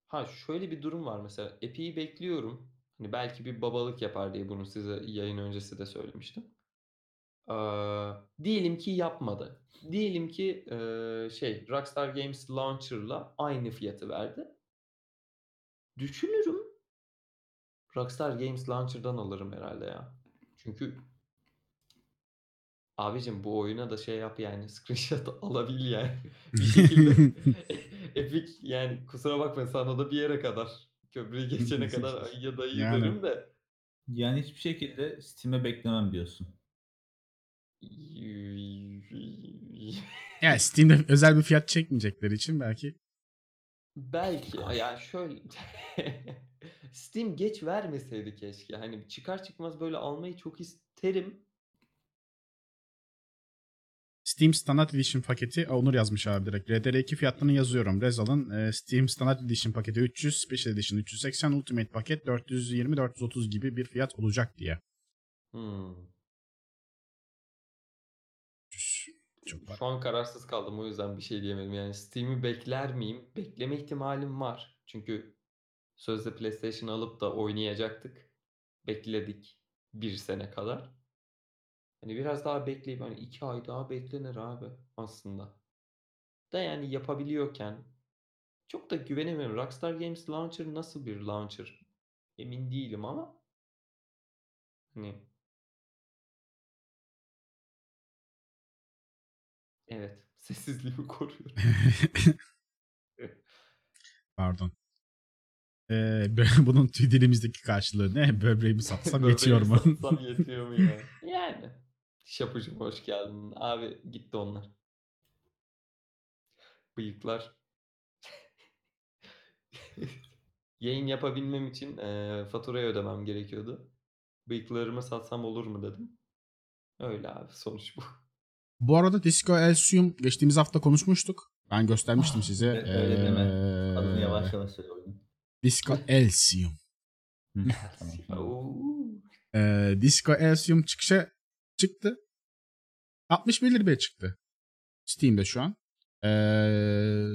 Ha şöyle bir durum var mesela. Epic'i bekliyorum. Hani belki bir babalık yapar diye bunu size yayın öncesi de söylemiştim. Ee, diyelim ki yapmadı. Diyelim ki eee, şey Rockstar Games Launcher'la aynı fiyatı verdi. Düşünürüm. Rockstar Games Launcher'dan alırım herhalde ya. Çünkü abicim bu oyuna da şey yap yani screenshot alabil yani. bir şekilde Epic yani kusura bakma sana da bir yere kadar köprüyü geçene kadar ya da iyi Yani. derim de Yani hiçbir şekilde Steam'e beklemem diyorsun. Ya Steam'de özel bir fiyat çekmeyecekleri için belki. Belki yani şöyle Steam geç vermeseydi keşke. Hani çıkar çıkmaz böyle almayı çok isterim. Steam Standard Edition paketi Onur yazmış abi direkt. RDR2 fiyatlarını yazıyorum. Rezal'ın e, Steam Standard Edition paketi 300, Special Edition 380, Ultimate paket 420-430 gibi bir fiyat olacak diye. Hmm. Çok var. Şu an kararsız kaldım o yüzden bir şey diyemedim. Yani Steam'i bekler miyim? Bekleme ihtimalim var. Çünkü sözde PlayStation alıp da oynayacaktık. Bekledik bir sene kadar. Hani biraz daha bekleyip hani iki ay daha beklenir abi aslında. Da yani yapabiliyorken çok da güvenemiyorum. Rockstar Games Launcher nasıl bir launcher? Emin değilim ama hani evet sessizliğimi koruyorum. Pardon. Ee, bunun dilimizdeki karşılığı ne? Böbreğimi satsam yetiyor mu? Böbreği satsam yetiyor mu ya? Yani. Şapucum hoş geldin. Abi gitti onlar. Bıyıklar. Yayın yapabilmem için eee faturayı ödemem gerekiyordu. Bıyıklarımı satsam olur mu dedim. Öyle abi sonuç bu. Bu arada Disco Elysium geçtiğimiz hafta konuşmuştuk. Ben göstermiştim size. öyle- öyle deme. Ee, Adını yavaş yavaş söyle. Disco Elysium. Ee, Disco Elysium çıkışa çıktı. 61 liraya çıktı. Steam'de şu an. Ee,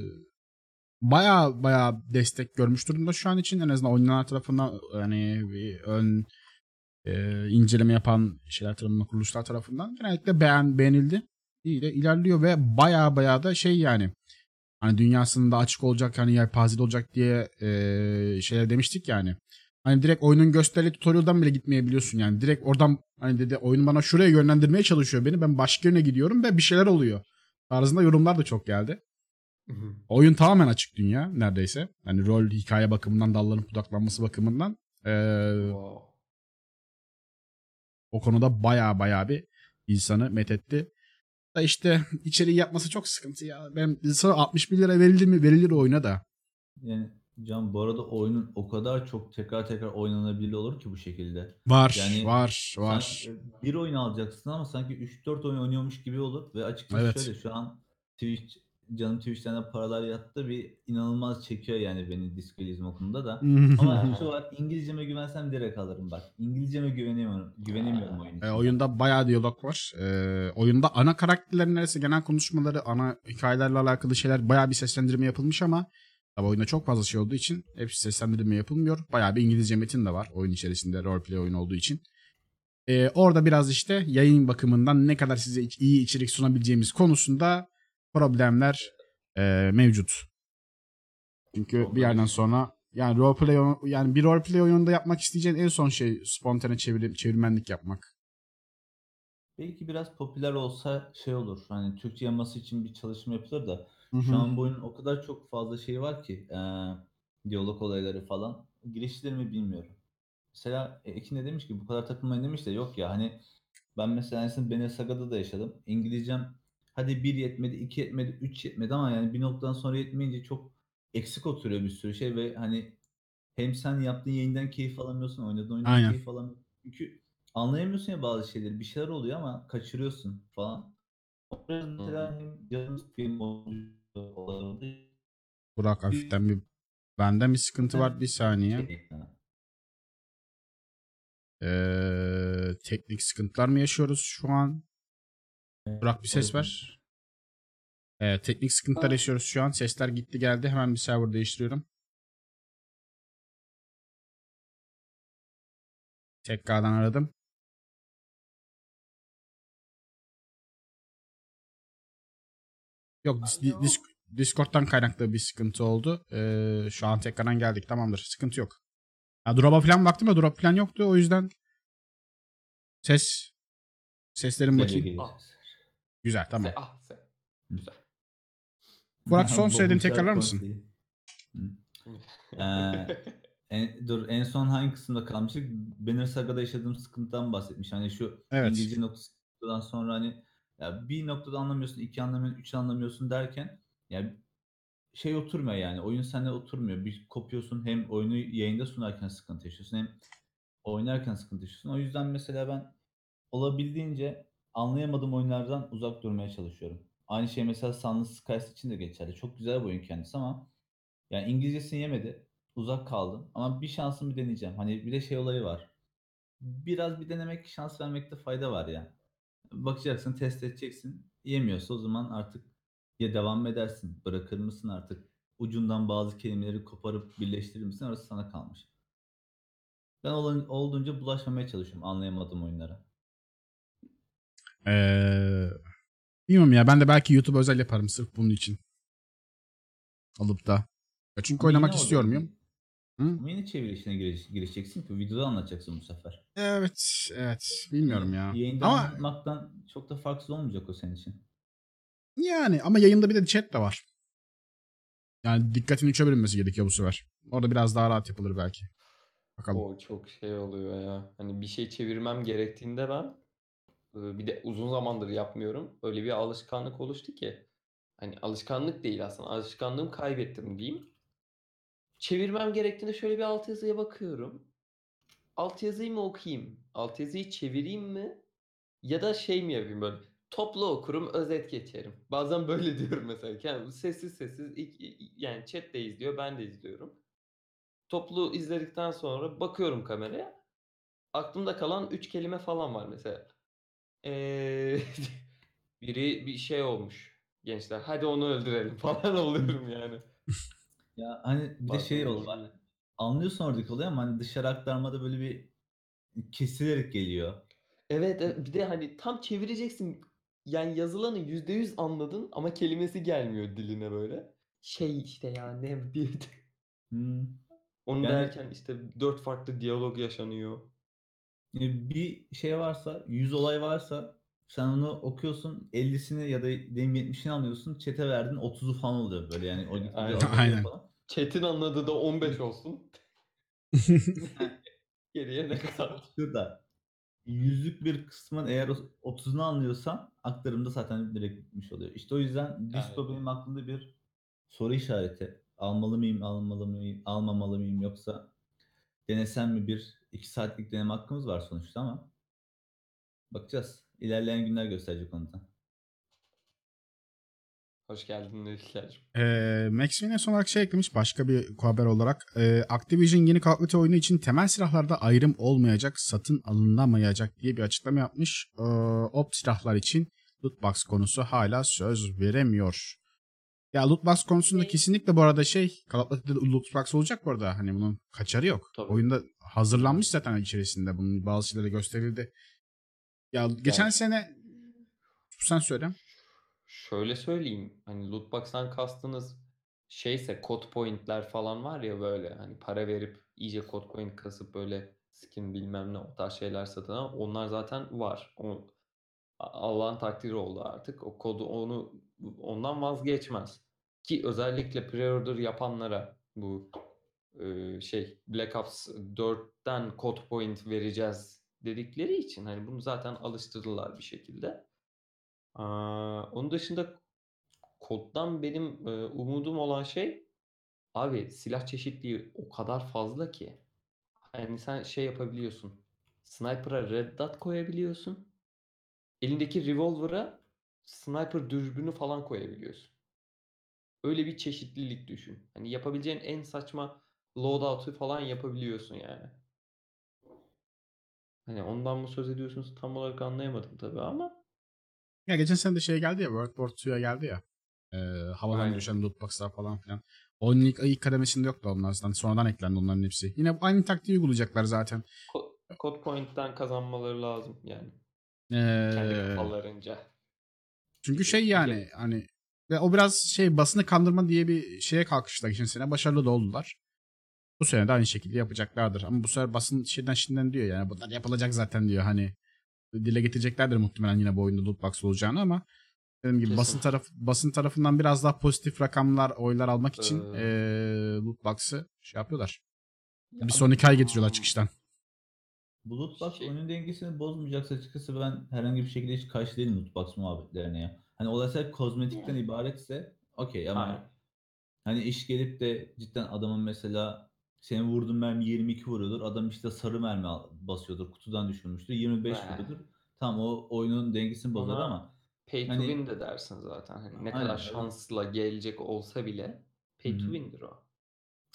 baya baya destek görmüş durumda şu an için. En azından oyuncular tarafından hani bir ön e, inceleme yapan şeyler tarafından, kuruluşlar tarafından genellikle beğen, beğenildi. İyi de ilerliyor ve baya baya da şey yani hani dünyasının da açık olacak hani yelpazeli olacak diye e, şeyler demiştik yani. Hani direkt oyunun gösterdiği tutorial'dan bile gitmeyebiliyorsun yani. Direkt oradan hani dedi oyun bana şuraya yönlendirmeye çalışıyor beni. Ben başka yerine gidiyorum ve bir şeyler oluyor. Tarzında yorumlar da çok geldi. Oyun tamamen açık dünya neredeyse. Hani rol hikaye bakımından dallanıp budaklanması bakımından. Ee, Wow. o konuda baya baya bir insanı methetti. Da işte içeriği yapması çok sıkıntı ya. Ben sana 61 lira verilir mi? Verilir oyuna da. Yani Can bu arada oyunun o kadar çok tekrar tekrar oynanabilir olur ki bu şekilde. Var, Yani var, var. Sen bir oyun alacaksın ama sanki 3-4 oyun oynuyormuş gibi olur ve açıkçası Evet. şöyle şu an Twitch canım Twitch'ten de paralar yattı bir inanılmaz çekiyor yani beni diskalizm okulunda da. Ama şu var İngilizceme güvensem direkt alırım bak. İngilizceme güvenemiyorum. Güvenemiyorum oyun için. E, oyunda bayağı diyalog var. E, oyunda ana karakterlerin neredeyse genel konuşmaları, ana hikayelerle alakalı şeyler bayağı bir seslendirme yapılmış ama tabi oyunda çok fazla şey olduğu için hepsi seslendirme yapılmıyor. Bayağı bir İngilizce metin de var oyun içerisinde roleplay oyun olduğu için. E, orada biraz işte yayın bakımından ne kadar size iyi içerik sunabileceğimiz konusunda problemler e, mevcut. Çünkü bir yerden sonra yani roleplay yani bir roleplay oyununda yapmak isteyeceğin en son şey spontane çevir, çevirmenlik yapmak. Belki biraz popüler olsa şey olur. Hani Türkçe yaması için bir çalışma yapılır da Hı hı. Şu an bu oyunun o kadar çok fazla şey var ki eee, diyalog olayları falan. Girişlerimi bilmiyorum. Mesela e, Ekin de demiş ki bu kadar takılmayın demiş de yok ya hani ben mesela aslında Bene Saga'da da yaşadım. İngilizcem hadi bir yetmedi, iki yetmedi, üç yetmedi ama yani bir noktadan sonra yetmeyince çok eksik oturuyor bir sürü şey ve hani hem sen yaptığın yayından keyif alamıyorsun, oynadığın oyundan Aynen. keyif alamıyorsun. Çünkü anlayamıyorsun ya bazı şeyleri. Bir şeyler oluyor ama kaçırıyorsun falan. O biraz mesela hem canım. Burak hafiften bir benden bir sıkıntı var bir saniye. Ee, teknik sıkıntılar mı yaşıyoruz şu an? Burak bir ses ver. Ee, teknik sıkıntılar yaşıyoruz şu an. Sesler gitti geldi. Hemen bir server değiştiriyorum. Tekrardan aradım. Yok dis- di- dis- Discord'dan kaynaklı bir sıkıntı oldu. Ee, şu an tekrardan geldik. Tamamdır. Sıkıntı yok. Ya drop'a falan baktım da drop falan yoktu. O yüzden ses seslerin bakayım. Ah. Güzel tamam. Se- ah, se- Güzel. Burak, son söylediğini tekrarlar mısın? Ee, en, dur en son hangi kısımda kalmıştık? Banner Saga'da yaşadığım sıkıntıdan bahsetmiş. Hani şu Evet. İngilizce noktadan sonra hani ya bir noktada anlamıyorsun, iki anlamıyorsun, üç anlamıyorsun derken ya şey oturmuyor yani. Oyun sende oturmuyor. Bir kopuyorsun hem oyunu yayında sunarken sıkıntı yaşıyorsun hem oynarken sıkıntı yaşıyorsun. O yüzden mesela ben olabildiğince anlayamadığım oyunlardan uzak durmaya çalışıyorum. Aynı şey mesela Sunless Skies için de geçerli. Çok güzel bir oyun kendisi ama yani İngilizcesini yemedi. Uzak kaldım. Ama bir şansımı deneyeceğim. Hani bir de şey olayı var. Biraz bir denemek, şans vermekte fayda var ya. Bakacaksın, test edeceksin. Yemiyorsa o zaman artık ya devam edersin, bırakır mısın artık? Ucundan bazı kelimeleri koparıp birleştirir misin? Orası sana kalmış. Ben olan- olduğunca bulaşmamaya çalışıyorum anlayamadığım oyunlara. Ee, bilmiyorum ya ben de belki YouTube özel yaparım sırf bunun için. Alıp da. Ya çünkü Ama oynamak istiyor muyum? Hı? Ama yine çeviri işine giriş- girişeceksin ki videoda anlatacaksın bu sefer. Evet, evet. Bilmiyorum ya. Yayında Ama anlatmaktan çok da farksız olmayacak o senin için. yani ama yayında bir de chat de var. Yani dikkatini çevirmesi gerekiyor bu sefer. Orada biraz daha rahat yapılır belki. Bakalım. O çok şey oluyor ya. Hani bir şey çevirmem gerektiğinde ben e, bir de uzun zamandır yapmıyorum. Öyle bir alışkanlık oluştu ki. Hani alışkanlık değil aslında. Alışkanlığımı kaybettim diyeyim. Çevirmem gerektiğinde şöyle bir altyazıya bakıyorum. Altyazıyı mı okuyayım? Altyazıyı çevireyim mi? Ya da şey mi yapayım böyle? Toplu okurum, özet geçerim. Bazen böyle diyorum mesela. Yani sessiz sessiz yani chat de izliyor, ben de izliyorum. Toplu izledikten sonra bakıyorum kameraya. Aklımda kalan 3 kelime falan var mesela. Ee, biri bir şey olmuş gençler. Hadi onu öldürelim falan oluyorum yani. Ya hani bir de şey yolu var. şey- Anlıyorsun oradaki olayı ama hani dışarı aktarmada böyle bir kesilerek geliyor. Evet, bir de hani tam çevireceksin. Yani yazılanı %100 anladın ama kelimesi gelmiyor diline böyle. Şey işte ya ne bir Hmm. onu Yani- derken işte dört farklı diyalog yaşanıyor. E, Bir şey varsa, 100 olay varsa sen onu okuyorsun 50'sini ya da diyelim 70'ini anlıyorsun. Çete verdin 30'u falan oluyor böyle yani. O gitgide Aynen. azalıyor Aynen. falan. Chat'in anladığı da 15 olsun. Geriye ne kadar? Şurada yüzlük bir kısmın eğer o 30'unu anlıyorsan aktarımda zaten direkt bitmiş oluyor. İşte o yüzden Disco Evet. benim aklımda bir soru işareti. Almalı mıyım, almalı mıyım, almamalı mıyım yoksa denesem mi bir iki saatlik deneme hakkımız var sonuçta ama bakacağız. İlerleyen günler gösterecek onu da. Hoş geldin İlker'cim. Ee, Max Payne son olarak şey eklemiş başka bir haber olarak. Ee, Activision yeni Call of Duty oyunu için temel silahlarda ayrım olmayacak, satın alınamayacak diye bir açıklama yapmış. Ee, op silahlar için lootbox konusu hala söz veremiyor. Ya lootbox konusunda Ne? kesinlikle bu arada şey Call of Duty'de lootbox olacak bu arada. Hani bunun kaçarı yok. Tabii. Oyunda hazırlanmış zaten içerisinde. Bunun bazı şeyleri gösterildi. Ya geçen Yani- sene sen söyle. Şöyle söyleyeyim. Hani lootbox'tan kastınız şeyse code point'ler falan var ya böyle hani para verip iyice code point kasıp böyle skin bilmem ne o tarz şeyler satın al. Onlar zaten var. O Allah'ın takdiri oldu artık. O kodu onu ondan vazgeçmez. Ki özellikle pre-order yapanlara bu e, şey Black Ops 4'ten code point vereceğiz dedikleri için hani bunu zaten alıştırdılar bir şekilde. Aa, onun dışında koddan benim e, umudum olan şey abi silah çeşitliliği o kadar fazla ki hani sen şey yapabiliyorsun. Sniper'a red dot koyabiliyorsun. Elindeki revolver'a sniper dürbünü falan koyabiliyorsun. Öyle bir çeşitlilik düşün. Hani yapabileceğin en saçma loadout'u falan yapabiliyorsun yani. Hani ondan mı söz ediyorsunuz tam olarak anlayamadım tabii ama Ya geçen sene de şey geldi ya World War 2'ya geldi ya. Ee, havadan Aynen. düşen lootboxlar falan filan. Oyunun ilk, ilk kademesinde yoktu onlar zaten. Sonradan eklendi onların hepsi. Yine aynı taktiği uygulayacaklar zaten. Ko- Code Point'ten kazanmaları lazım yani. Ee, Kendi kafalarınca. çünkü şey yani hani ve o biraz şey basını kandırma diye bir şeye kalkıştılar geçen sene. Başarılı da oldular. Bu sene de aynı şekilde yapacaklardır. Ama bu sefer basın şeyden şimdiden diyor yani bunlar yapılacak zaten diyor hani. Dile getireceklerdir muhtemelen yine bu oyunda lootbox olacağını ama dediğim gibi basın taraf basın tarafından biraz daha pozitif rakamlar, oylar almak için Ee. ee, lootbox'ı şey yapıyorlar. Ya Bir son iki ay getiriyorlar çıkıştan. Bu lootbox Şey- oyunun dengesini bozmayacaksa açıkçası ben herhangi bir şekilde hiç karşı değilim lootbox muhabbetlerine ya. Hani sadece kozmetikten ibaretse okey ama Aynen. hani iş gelip de cidden adamın mesela senin vurduğun mermi 22 vuruyordur. Adam işte sarı mermi basıyordur. Kutudan düşürmüştür. 25 Be. vuruyordur. Tamam o oyunun dengesini bozar Ona ama pay to Hani- win de dersin zaten. Hani ne Aynen, kadar evet. şansla gelecek olsa bile pay Hı to hı. win'dir o.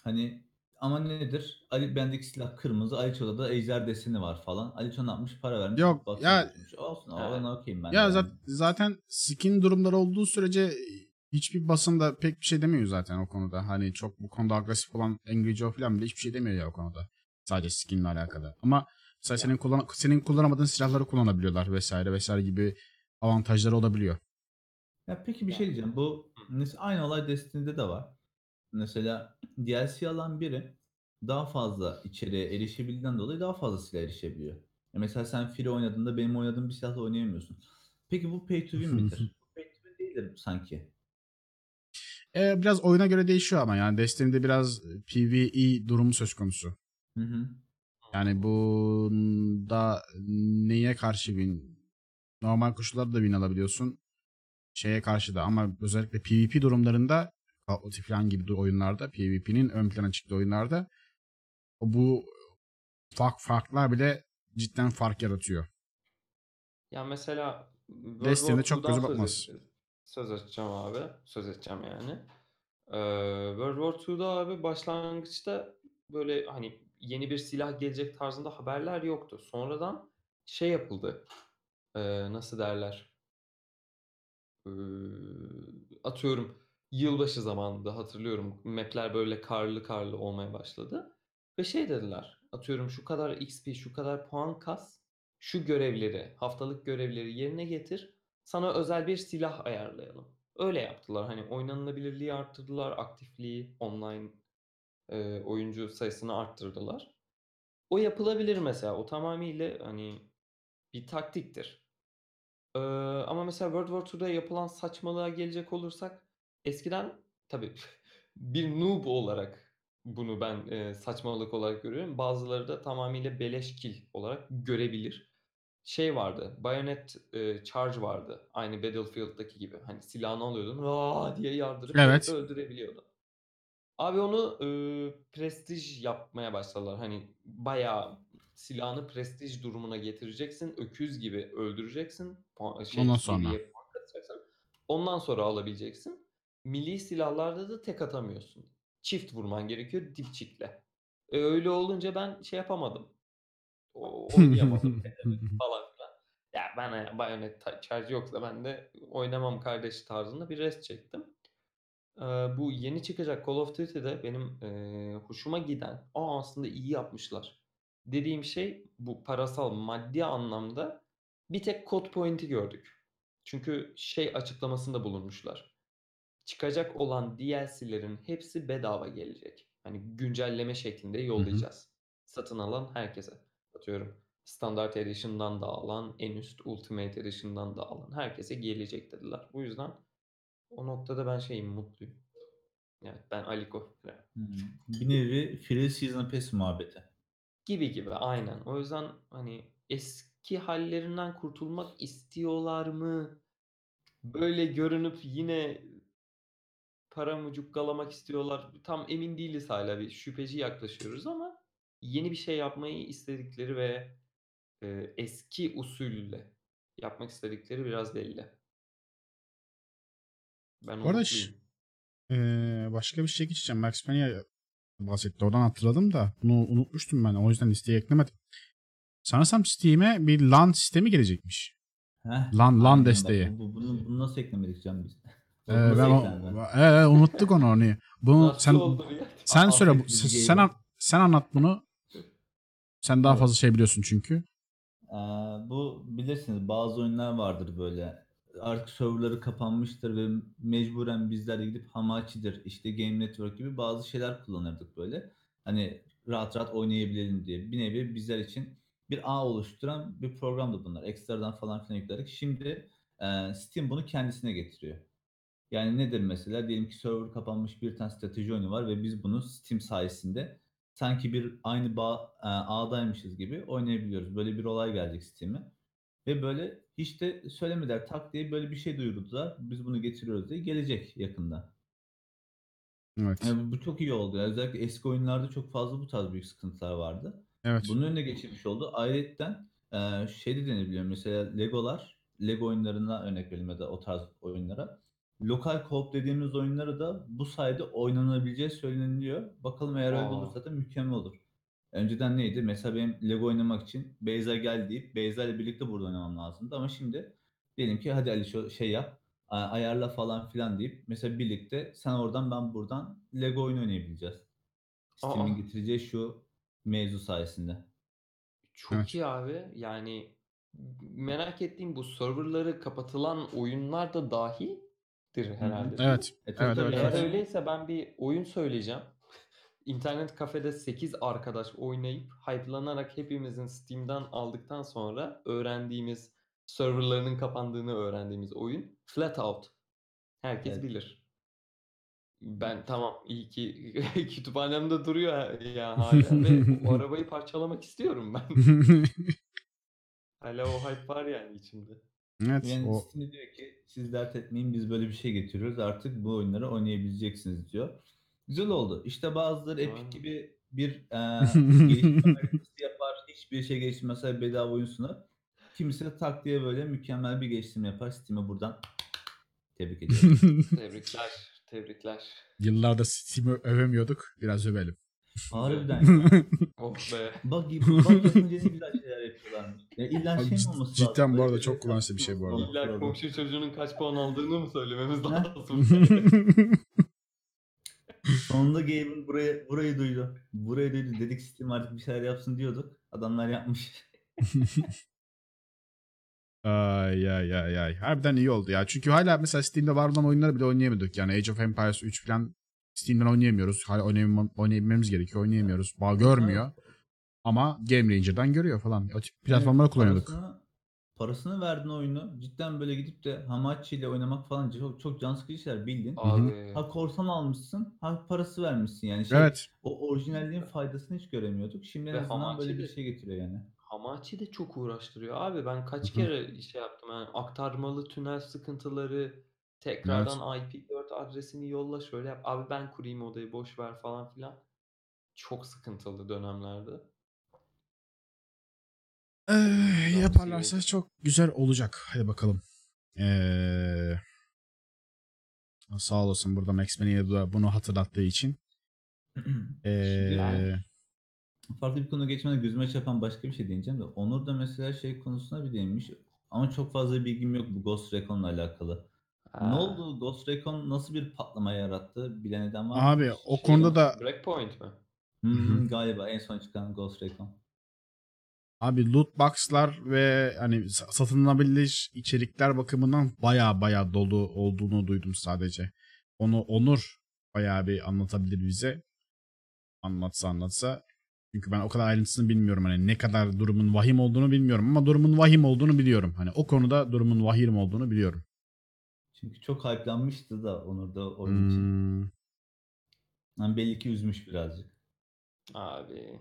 hani ama nedir? Ali bendeki silah kırmızı, Aliço'da da ejder deseni var falan. Aliço ne yapmış? Para vermiş. Yok, box ya- getirmiş. Olsun Evet. ona okeyim ben. de Ya yani. zat- zaten skin durumları olduğu sürece hiçbir basın da pek bir şey demiyor zaten o konuda. Hani çok bu konuda agresif olan Angry Joe falan bile hiçbir şey demiyor ya o konuda. Sadece skinle alakalı. Ama mesela senin kullan senin kullanamadığın silahları kullanabiliyorlar vesaire vesaire gibi avantajları olabiliyor. Ya peki bir şey diyeceğim. Bu mesela aynı olay Destiny'de de var. Mesela DLC alan biri daha fazla içeriye erişebildiğinden dolayı daha fazla silah erişebiliyor. Ya mesela sen Free oynadığında benim oynadığım bir silahla oynayamıyorsun. Peki bu pay to win midir? Bu pay to win değildir sanki. E, biraz oyuna göre değişiyor ama yani Destiny'de biraz PvE durumu söz konusu. Hı hı. Yani bunda neye karşı win? Normal koşullarda da win alabiliyorsun. Şeye karşı da ama özellikle PvP durumlarında Call falan gibi oyunlarda PvP'nin ön plana çıktığı oyunlarda bu fark farklar bile cidden fark yaratıyor. Ya mesela Destiny'de çok göze söz bakmaz. et- Söz edeceğim abi. Söz edeceğim yani. Ee, World War II'da abi başlangıçta böyle hani yeni bir silah gelecek tarzında haberler yoktu. Sonradan şey yapıldı. Ee, nasıl derler? Ee, atıyorum yılbaşı zamanında hatırlıyorum. Map'ler böyle karlı karlı olmaya başladı. Ve şey dediler. Atıyorum şu kadar XP, şu kadar puan kas. Şu görevleri, haftalık görevleri yerine getir. Sana özel bir silah ayarlayalım. Öyle yaptılar. Hani oynanılabilirliği arttırdılar. Aktifliği, online e, oyuncu sayısını arttırdılar. O yapılabilir mesela. O tamamıyla hani bir taktiktir. Ee, ama mesela World War II'da yapılan saçmalığa gelecek olursak eskiden tabii bir noob olarak bunu ben e, saçmalık olarak görüyorum. Bazıları da tamamıyla beleş kill olarak görebilir. Şey vardı, bayonet e, charge vardı. Aynı Battlefield'daki gibi. Hani silahını alıyordun, aa diye yardırıp Evet. öldürebiliyordun. Abi onu e, prestij yapmaya başladılar. Hani bayağı silahını prestij durumuna getireceksin. Öküz gibi öldüreceksin. Puan- Şey, Ondan seviye sonra. puan katacaksın. Ondan sonra alabileceksin. Milli silahlarda da tek atamıyorsun. Çift vurman gerekiyor dipçikle. E, öyle olunca ben şey yapamadım. O, oynayamadım falan filan. Ya bana bayonet ta- charge yoksa ben de oynamam kardeş tarzında bir rest çektim. Bu yeni çıkacak Call of Duty'de benim eee, hoşuma giden, aa aslında iyi yapmışlar dediğim şey bu parasal maddi anlamda bir tek kod point'i gördük. Çünkü şey açıklamasında bulunmuşlar. Çıkacak olan DLC'lerin hepsi bedava gelecek. Hani güncelleme şeklinde yollayacağız. Satın alan herkese. Atıyorum Standard Edition'dan da alan, en üst Ultimate Edition'dan da alan herkese gelecek dediler. Bu yüzden o noktada ben şeyim mutluyum. Evet ben Aliko. Hmm. Bir nevi Free Season Pass muhabbeti. gibi gibi aynen. O yüzden hani eski hallerinden kurtulmak istiyorlar mı? Böyle görünüp yine para mı cukkalamak istiyorlar? Tam emin değiliz hala bir şüpheci yaklaşıyoruz ama yeni bir şey yapmayı istedikleri ve e, eski usulle yapmak istedikleri biraz belli. Ben Bu arada. Ee, başka bir şey geçeceğim. Max Payne'e bahsetti. Oradan hatırladım da bunu unutmuştum ben. O yüzden listeye eklemedim. Sanırsam Steam'e bir LAN sistemi gelecekmiş. Heh, Lan- lan aynen bak, desteği. Bu, bu- bunu, bunu nasıl eklemedik Can biz? Ee, ben o? Ee, unuttuk onu. onu. Bunu sen sen söyle. Sen, sen, sen anlat bunu. Sen daha Evet. fazla şey biliyorsun çünkü. Ee, bu bilirsiniz bazı oyunlar vardır böyle. Artık serverları kapanmıştır ve mecburen bizler de gidip Hamachi'dir, işte Game Network gibi bazı şeyler kullanırdık böyle. Hani rahat rahat oynayabilelim diye. Bir nevi bizler için bir ağ oluşturan bir programdı bunlar. Ekstradan falan filan yüklerdik. Şimdi e, Steam bunu kendisine getiriyor. Yani nedir mesela? Diyelim ki server kapanmış bir tane strateji oyunu var ve biz bunu Steam sayesinde sanki bir aynı bağ, e, ağdaymışız gibi oynayabiliyoruz. Böyle bir olay gelecek Steam'e. Ve böyle hiç de söylemediler tak diye böyle bir şey duyurdular. Biz bunu getiriyoruz diye gelecek yakında. Evet. Yani bu çok iyi oldu. Yani özellikle eski oyunlarda çok fazla bu tarz büyük sıkıntılar vardı. Evet. Bunun önüne geçilmiş oldu. Ayrıca Ee, şey de denebiliyor. Mesela Legolar, Lego oyunlarına örnek verelim ya da o tarz oyunlara. Lokal co-op dediğimiz oyunları da bu sayede oynanabileceği söyleniliyor. Bakalım eğer öyle olursa da mükemmel olur. Önceden neydi? Mesela benim Lego oynamak için Beyza gel deyip Beyza ile birlikte burada oynamam lazımdı. Ama şimdi diyelim ki hadi Ali şu şey yap, ayarla falan filan deyip mesela birlikte sen oradan ben buradan Lego oyunu oynayabileceğiz. Steam'in getireceği şu mevzu sayesinde. Çok Evet. iyi abi. Yani merak ettiğim bu serverları kapatılan oyunlar da dahildir herhalde. Evet. E, tabii Evet, tabii evet, Eğer evet. öyleyse ben bir oyun söyleyeceğim. İnternet kafede 8 arkadaş oynayıp hype'lanarak hepimizin Steam'den aldıktan sonra öğrendiğimiz serverlarının kapandığını öğrendiğimiz oyun Flatout. Herkes Evet. bilir. Ben tamam iyi ki kütüphanemde duruyor ya hala ve o arabayı parçalamak istiyorum ben. Hala o hype var yani içimde. evet. Yani O Steam diyor ki siz dert etmeyin biz böyle bir şey getiriyoruz artık bu oyunları oynayabileceksiniz diyor. Güzel oldu. İşte bazıları Aynen. Epic gibi bir e, geliştirme haritası yapar. Hiçbir şey geliştirmezse bedava oyun sunar. Kimisi de tak diye böyle mükemmel bir geliştirme yapar. Steam'e buradan tebrik ediyorum. Tebrikler, tebrikler. Yıllarda Steam'i övemiyorduk. Biraz övelim. Harbiden ya. Oh be. Bak, bak yapınca ne güzel şeyler yapıyorlarmış. Ya illa Abi şey mi cid- olması cidden lazım? bu arada Böyle çok kullanışlı bir şey bu arada. İlla komşu çocuğunun kaç puan aldığını mı söylememiz lazım? Sonunda Gabe'in buraya, burayı duydu. Burayı duydu. Dedik Steam artık bir şeyler yapsın diyorduk. Adamlar yapmış. Ay ay ay ay. Harbiden iyi oldu ya. Çünkü hala mesela Steam'de var olan oyunları bile oynayamıyorduk. Yani Age of Empires 3 falan Steam'den oynayamıyoruz. Hala oynayamam- oynayabilmemiz gerekiyor. Oynayamıyoruz. Bağ görmüyor. Ama Game Ranger'dan görüyor falan. O tip platformları Yani kullanıyorduk. Parasını, verdin oyunu. Cidden böyle gidip de Hamachi ile oynamak falan çok, çok can sıkıcı şeyler bildin. Abi. Ha korsan almışsın, ha parası vermişsin yani. Şey, Evet. O orijinalliğin faydasını hiç göremiyorduk. Şimdi en Ve azından böyle Hamachi bir de- şey getiriyor yani. Hamachi de çok uğraştırıyor abi. Ben kaç kere şey yaptım yani aktarmalı tünel sıkıntıları tekrardan IP4 adresini yolla şöyle yap. Abi ben kurayım odayı boş ver falan filan. Çok sıkıntılı dönemlerde. Ee, yaparlarsa çok güzel olacak. Hadi bakalım. Ee, sağ olasın burada Max Man'e de bunu hatırlattığı için. Ee, Yani- Farklı bir konu geçmeden gözüme çarpan başka bir şey diyeceğim de Onur da mesela şey konusuna bir değinmiş ama çok fazla bilgim yok bu Ghost Recon'la alakalı. Ne Ha, oldu? Ghost Recon nasıl bir patlama yarattı? Bilen eden var mı? abi o şey konuda da Breakpoint mi? Hmm, Hı galiba en son çıkan Ghost Recon. Abi loot box'lar ve hani sa- satılabilir içerikler bakımından baya baya dolu olduğunu duydum sadece. Onu Onur baya bir anlatabilir bize. Anlatsa anlatsa. Çünkü ben o kadar ayrıntısını bilmiyorum. Hani ne kadar durumun vahim olduğunu bilmiyorum ama durumun vahim olduğunu biliyorum. Hani o konuda durumun vahim olduğunu biliyorum. Çünkü çok hype'lanmıştı da Onur da oyun için. Hmm, Yani belli ki üzmüş birazcık. Abi.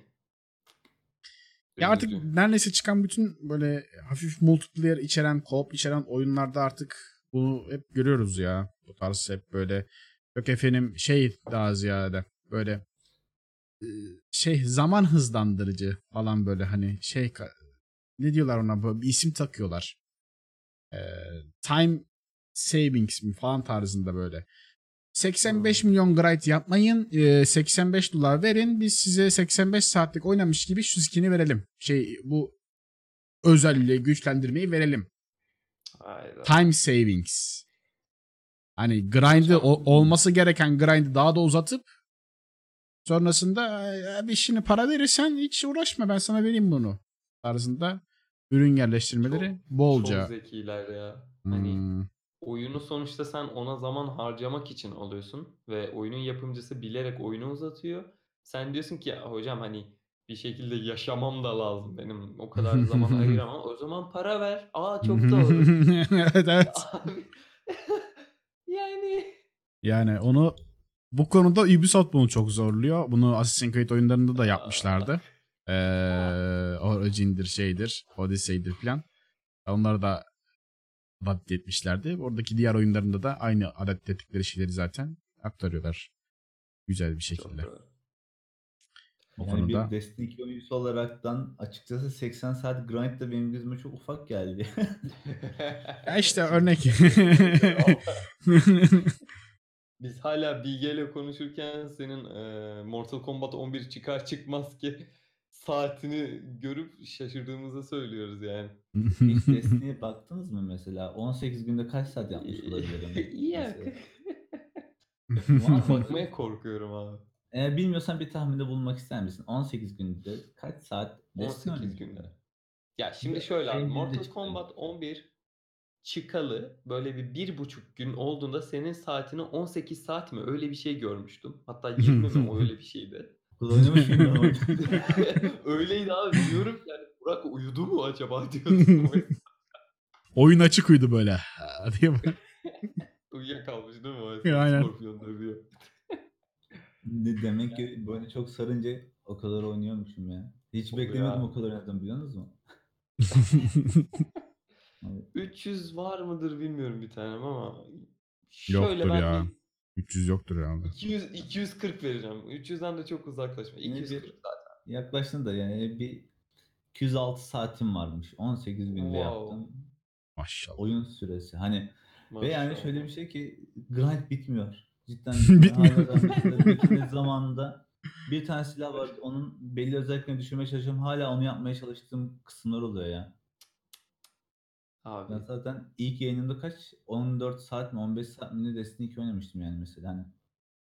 Ya artık neredeyse çıkan bütün böyle hafif multiplayer içeren, co-op içeren oyunlarda artık bunu hep görüyoruz ya. Bu tarz hep böyle yok efendim şey daha ziyade böyle şey zaman hızlandırıcı falan böyle hani şey ne diyorlar ona böyle bir isim takıyorlar. Ee, time savings mi falan tarzında böyle. 85 milyon grind yapmayın. e, 85 dolar verin. Biz size 85 saatlik oynamış gibi şu skin'i verelim. Şey bu özelliği güçlendirmeyi verelim. Hayda. Time savings. Hani grind'ı olması gereken grind'ı daha da uzatıp sonrasında "E, bir işini para verirsen hiç uğraşma ben sana vereyim bunu tarzında ürün yerleştirmeleri Çok- bolca. Çok zekiler ya. Hani Hmm, oyunu sonuçta sen ona zaman harcamak için alıyorsun ve oyunun yapımcısı bilerek oyunu uzatıyor. Sen diyorsun ki "Ya hocam hani bir şekilde yaşamam da lazım benim o kadar zaman ayıramam. O zaman para ver. Aa çok doğru. evet evet. Abi yani Yani onu bu konuda Ubisoft bunu çok zorluyor. Bunu Assassin's Creed oyunlarında da yapmışlardı. Ee, Origin'dir şeydir, Odyssey'dir falan. Onları da adapte etmişlerdi. Oradaki diğer oyunlarında da aynı adapte ettikleri şeyleri zaten aktarıyorlar. Güzel bir şekilde. O yani konuda. bir Destiny 2 oyuncusu olaraktan açıkçası 80 saat grind de benim gözüme çok ufak geldi. Ya işte örnek. Biz hala Bilge ile konuşurken senin e, Mortal Kombat 11 çıkar çıkmaz ki saatini görüp şaşırdığımızı söylüyoruz yani. Hiç Destiny'ye baktınız mı mesela? 18 günde kaç saat yapmış olabilirim? İyi ya. mesela? Bakmaya korkuyorum abi. Eğer bilmiyorsan bir tahminde bulunmak ister misin? 18 günde kaç saat Destiny 18 oynamış günde. Ya şimdi şöyle abi Eylül'de Mortal çıktı. Kombat 11 çıkalı böyle bir bir buçuk gün olduğunda senin saatini 18 saat mi öyle bir şey görmüştüm. Hatta 20 mi o öyle bir şeydi. Kız oynamış? Öyleydi abi diyorum yani Burak uyudu mu acaba diyordum. Oyun açık uydu böyle. Ha, diye bak- Uyuyakalmış değil mi o esnada aynen. Ne demek ki böyle çok sarınca o kadar oynuyormuşum ya. Hiç Oluyor beklemiyordum abi. o kadar oynadım biliyor musunuz? Abi, 300 var mıdır bilmiyorum bir tanem ama Yoktur ben ya. bir 300 yoktur ya. 200 240 vereceğim. 300'den de çok uzaklaşma. Yine 240 bir- zaten. yaklaştın da yani bir 206 saatim varmış. 18 günde Wow. yaptım. Maşallah. Oyun süresi. Hani ve yani Maşallah. şöyle bir şey ki grind bitmiyor. Cidden Bitmiyor. zamanında bir tane silah var. Onun belli özelliklerini düşürmeye çalışıyorum. Hala onu yapmaya çalıştığım kısımlar oluyor ya. Abi Ben zaten ilk yayınımda kaç? 14 saat mi 15 saat mi ne Destiny 2 oynamıştım yani mesela. Hani.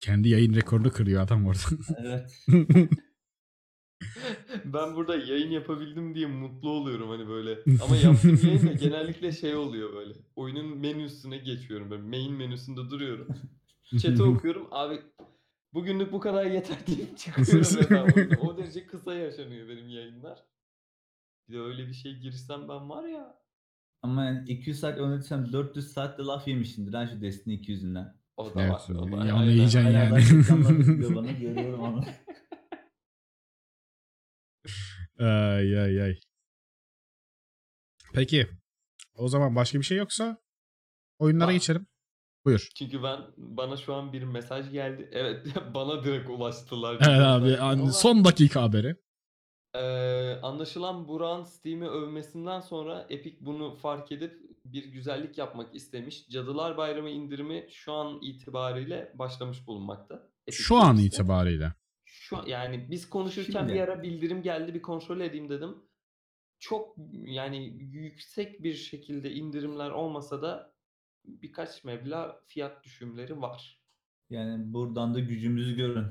Kendi yayın rekorunu kırıyor adam orada. Evet. ben burada yayın yapabildim diye mutlu oluyorum hani böyle. Ama yaptığım yayın da genellikle şey oluyor böyle. Oyunun menüsüne geçiyorum böyle. Main menüsünde duruyorum. Chat'i okuyorum. Abi bugünlük bu kadar yeter deyip çıkıyorum. O derece kısa yaşanıyor benim yayınlar. Bir de öyle bir şey girsem ben var ya. Ama yani 200 saat oynadıysam 400 saat de laf yemişimdir ha şu Destiny 2 yüzünden. O da Evet, var. O da, ya onu yiyeceksin yani. bana görüyorum onu. ay ay ay. Peki. O zaman başka bir şey yoksa oyunlara Var. geçelim. Buyur. Çünkü ben bana şu an bir mesaj geldi. Evet bana direkt ulaştılar. Evet abi Ama- an- son dakika haberi. Ee, anlaşılan Burak'ın Steam'i övmesinden sonra Epic bunu fark edip bir güzellik yapmak istemiş. Cadılar Bayramı indirimi şu an itibariyle başlamış bulunmakta. Epic Şu an Games'te. itibariyle. Şu yani biz konuşurken Şimdi. bir ara bildirim geldi bir kontrol edeyim dedim. Çok yani yüksek bir şekilde indirimler olmasa da birkaç meblağ fiyat düşümleri var. Yani buradan da gücümüzü görün.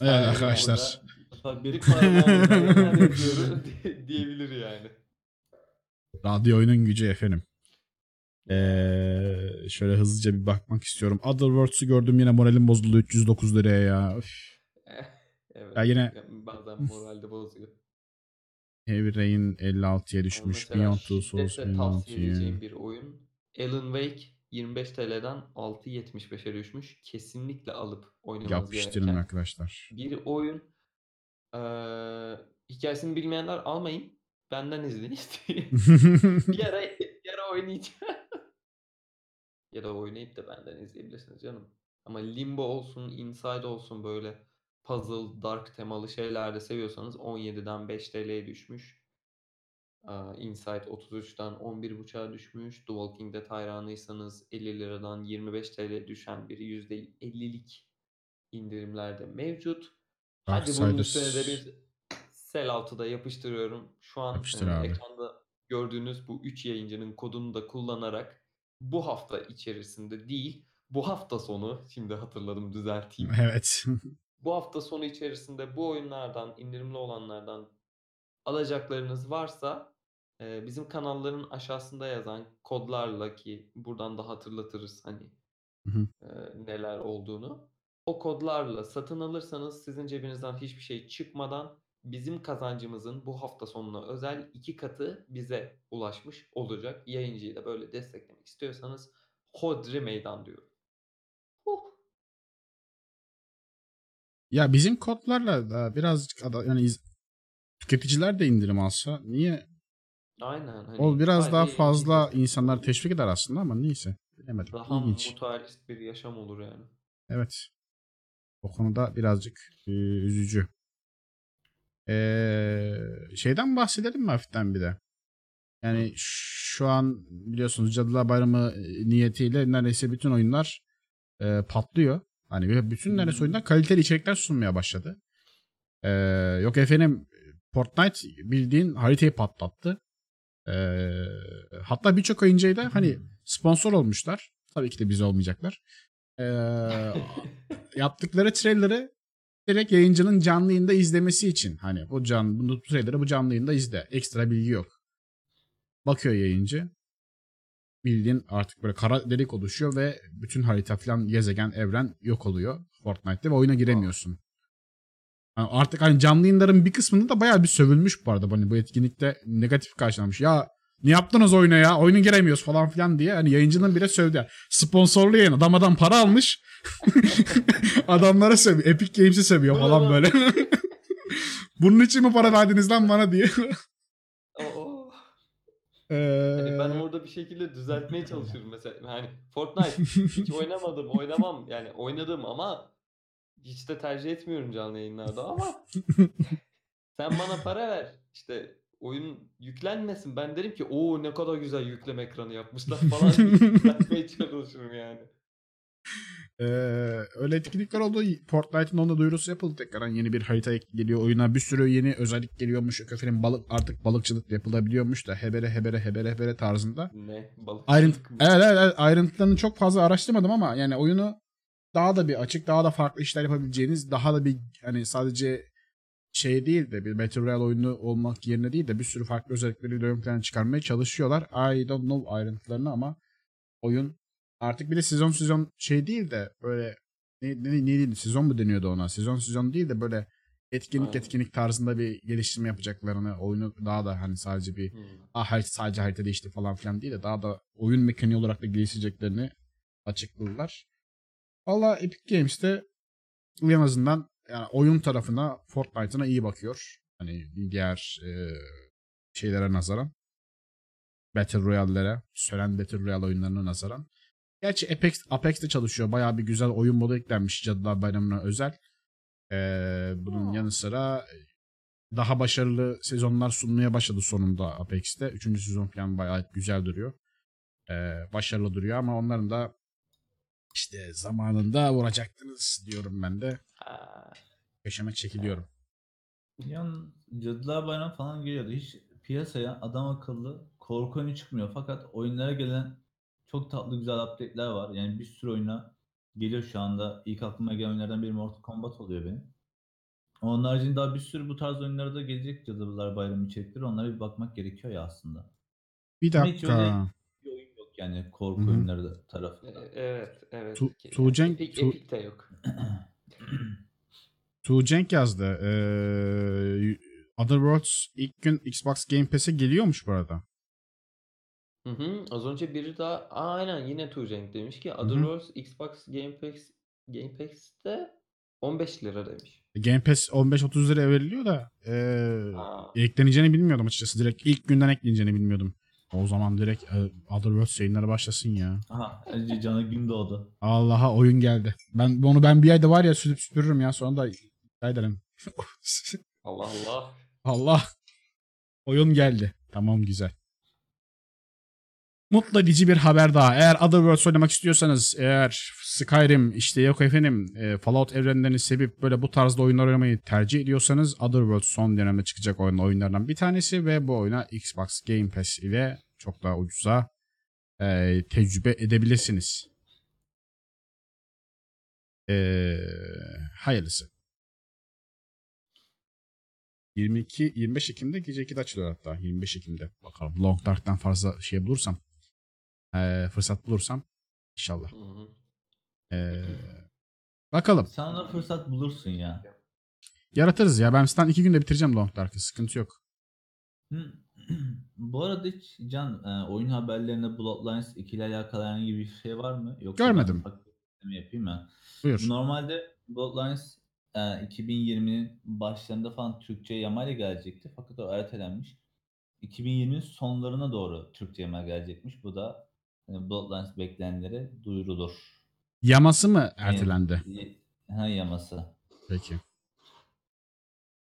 Evet Sadece arkadaşlar. burada Bir Bir param olmadan neler para yapıyorum diye- diyebilir yani. Radyo oyunun gücü efendim. Ee, şöyle hızlıca bir bakmak istiyorum. Otherworlds'u gördüm yine moralim bozuldu 309 liraya ya. Evet. Ya yine- bazen moralde bozuyor. Heavy Rain 56'ya Ama düşmüş. Beyond Two Souls şiddetle tavsiye edeceğim 56'ya. bir oyun. Alan Wake 25 TL'den 6.75'e düşmüş. Kesinlikle alıp oynamanız Yapıştırın gereken arkadaşlar. bir oyun. Ee, hikayesini bilmeyenler almayın. Benden izleyin. bir ara, bir ara oynayacağım. ya da oynayıp da benden izleyebilirsiniz canım. Ama Limbo olsun, Inside olsun böyle puzzle, dark temalı şeyler de seviyorsanız 17'den 5 TL'ye düşmüş. Inside 33'ten 11.5'a düşmüş. The Walking Dead hayranıysanız 50 liradan 25 TL düşen bir %50'lik indirimler de mevcut. Hadi bunun üstüne de bir sellout'u da yapıştırıyorum. Şu an Yapıştır e, abi. ekranda gördüğünüz bu 3 yayıncının kodunu da kullanarak bu hafta içerisinde değil, bu hafta sonu şimdi hatırladım düzelteyim. Evet. Bu hafta sonu içerisinde bu oyunlardan, indirimli olanlardan alacaklarınız varsa e, bizim kanalların aşağısında yazan kodlarla ki buradan da hatırlatırız hani Hı hı. neler olduğunu. O kodlarla satın alırsanız sizin cebinizden hiçbir şey çıkmadan bizim kazancımızın bu hafta sonuna özel iki katı bize ulaşmış olacak. Yayıncıyı da böyle desteklemek istiyorsanız hodri meydan diyorum. Huh. Ya bizim kodlarla da birazcık ada- yani iz- tüketiciler de indirim alsa niye? Aynen. Hani O biraz daha fazla yayıncı insanlar teşvik eder aslında ama neyse. Bilemedim. Daha İlginç. mutualist bir yaşam olur yani. Evet. O konuda birazcık e, üzücü. Ee, şeyden bahsedelim mi hafiften bir de? Yani şu an biliyorsunuz Cadılar Bayramı e, niyetiyle neredeyse bütün oyunlar e, patlıyor. Hani bütün neredeyse oyunlar kaliteli içerikler sunmaya başladı. Ee, yok efendim Fortnite bildiğin haritayı patlattı. Ee, hatta birçok oyuncuya da hani sponsor olmuşlar. Tabii ki de biz olmayacaklar. Ee, yaptıkları trailer'ı direkt yayıncının canlı yayında izlemesi için hani bu can bu trailer'ı bu canlı yayında izle. Ekstra bilgi yok. Bakıyor yayıncı. Bildiğin artık böyle kara delik oluşuyor ve bütün harita falan gezegen evren yok oluyor Fortnite'te ve oyuna giremiyorsun. Yani artık hani canlı yayınların bir kısmında da bayağı bir sövülmüş bu arada. Hani bu etkinlikte negatif karşılanmış. Ya ne yaptınız oyuna ya? Oyuna giremiyoruz falan filan diye. Hani yayıncının bile sövdü. Sponsorlu yayın. Adam adam para almış. Adamlara sövüyor. Epic Games'i sövüyor falan böyle. Bunun için mi para verdiniz lan bana diye. Oo. Ee, Hani ben orada bir şekilde düzeltmeye çalışıyorum mesela. Hani Fortnite hiç oynamadım, oynamam. Yani oynadım ama hiç de tercih etmiyorum canlı yayınlarda ama sen bana para ver. İşte oyun yüklenmesin. Ben derim ki o ne kadar güzel yükleme ekranı yapmışlar falan diye düzeltmeye çalışıyorum yani. Ee, öyle etkinlikler oldu. Fortnite'ın onda duyurusu yapıldı tekrar. Yeni bir harita geliyor oyuna. Bir sürü yeni özellik geliyormuş. Efendim balık artık balıkçılık yapılabiliyormuş da hebere hebere hebere hebere tarzında. Ne? Balık Ayrıntı, evet, evet, evet, ayrıntılarını çok fazla araştırmadım ama yani oyunu daha da bir açık, daha da farklı işler yapabileceğiniz, daha da bir hani sadece şey değil de bir Battle Royale oyunu olmak yerine değil de bir sürü farklı özellikleri ön plana çıkarmaya çalışıyorlar. I don't know ayrıntılarını ama oyun artık bir de sezon sezon şey değil de böyle ne, ne, ne değil sezon mu deniyordu ona? Sezon sezon değil de böyle etkinlik Aynen. etkinlik tarzında bir geliştirme yapacaklarını oyunu daha da hani sadece bir Hmm. ah sadece harita değişti falan filan değil de daha da oyun mekaniği olarak da geliştireceklerini açıkladılar. Valla Epic Games de en azından yani oyun tarafına Fortnite'ına iyi bakıyor. Hani diğer e, şeylere nazaran. Battle Royale'lere, sölen Battle Royale oyunlarına nazaran. Gerçi Apex, Apex'te çalışıyor. Bayağı bir güzel oyun modu eklenmiş Cadılar Bayramı'na özel. Ee, bunun yanı sıra daha başarılı sezonlar sunmaya başladı sonunda Apex'te. Üçüncü sezon falan bayağı güzel duruyor. Ee, başarılı duruyor ama onların da işte zamanında vuracaktınız diyorum ben de. Köşeme çekiliyorum. Yan Cadılar Bayramı falan geliyordu. Hiç piyasaya adam akıllı korku oyunu çıkmıyor. Fakat oyunlara gelen çok tatlı güzel update'ler var. Yani bir sürü oyuna geliyor şu anda. İlk aklıma gelen oyunlardan biri Mortal Kombat oluyor benim. Onun haricinde daha bir sürü bu tarz oyunlara da gelecek Cadılar Bayramı içerikleri. Onlara bir bakmak gerekiyor ya aslında. Bir Ama hiç öyle dakika. Yani korku Hı hı. oyunları da tarafında. e- evet, evet. Tu- Tuğcenk- Epic, Tu- Epic de yok. Tuğcenk yazdı. Ee, Otherworlds ilk gün Xbox Game Pass'e geliyormuş bu arada. Hı hı. Az önce biri daha Aa, aynen yine Tuğcenk demiş ki hı. Otherworlds Xbox Game Pass Game Pass'te 15 lira demiş. Game Pass 15-30 liraya veriliyor da Aa, ekleneceğini bilmiyordum açıkçası. Direkt ilk günden ekleneceğini bilmiyordum. O zaman direkt e, Otherworlds yayınları başlasın ya. Aha, önce Can'a gün doğdu. Allah'a oyun geldi. Ben onu ben bir ayda var ya sürüp süpürürüm ya sonra da ederim. Allah Allah. Allah. Oyun geldi. Tamam güzel. Mutlu edici bir haber daha. Eğer Otherworlds oynamak istiyorsanız, eğer Skyrim, işte yok efendim e, Fallout evrenlerini sevip böyle bu tarzda oyunlar oynamayı tercih ediyorsanız Otherworlds son dönemde çıkacak oyun oyunlardan bir tanesi ve bu oyuna Xbox Game Pass ile çok daha ucuza e, tecrübe edebilirsiniz. E, hayırlısı. 22 25 Ekim'de gece 2'de açılıyor hatta 25 Ekim'de. Bakalım Long Dark'tan fazla şey bulursam eee, fırsat bulursam inşallah. Hı hı. Eee, bakalım. Sen ona fırsat bulursun ya. Yaratırız ya. Ben sizden 2 günde bitireceğim Long Dark'ı. Sıkıntı yok. Hı. Bu arada hiç Can e, oyun haberlerinde Bloodlines 2 ile alakalı herhangi bir şey var mı? Yoksa ben Görmedim. ekleme yapayım mı? Buyur. Normalde Bloodlines e, 2020'nin başlarında falan Türkçe yamayla gelecekti. Fakat o ertelenmiş. 2020'nin sonlarına doğru Türkçe yama gelecekmiş. Bu da e, Bloodlines bekleyenlere duyurulur. Yaması mı ertelendi? Ha yaması. Peki.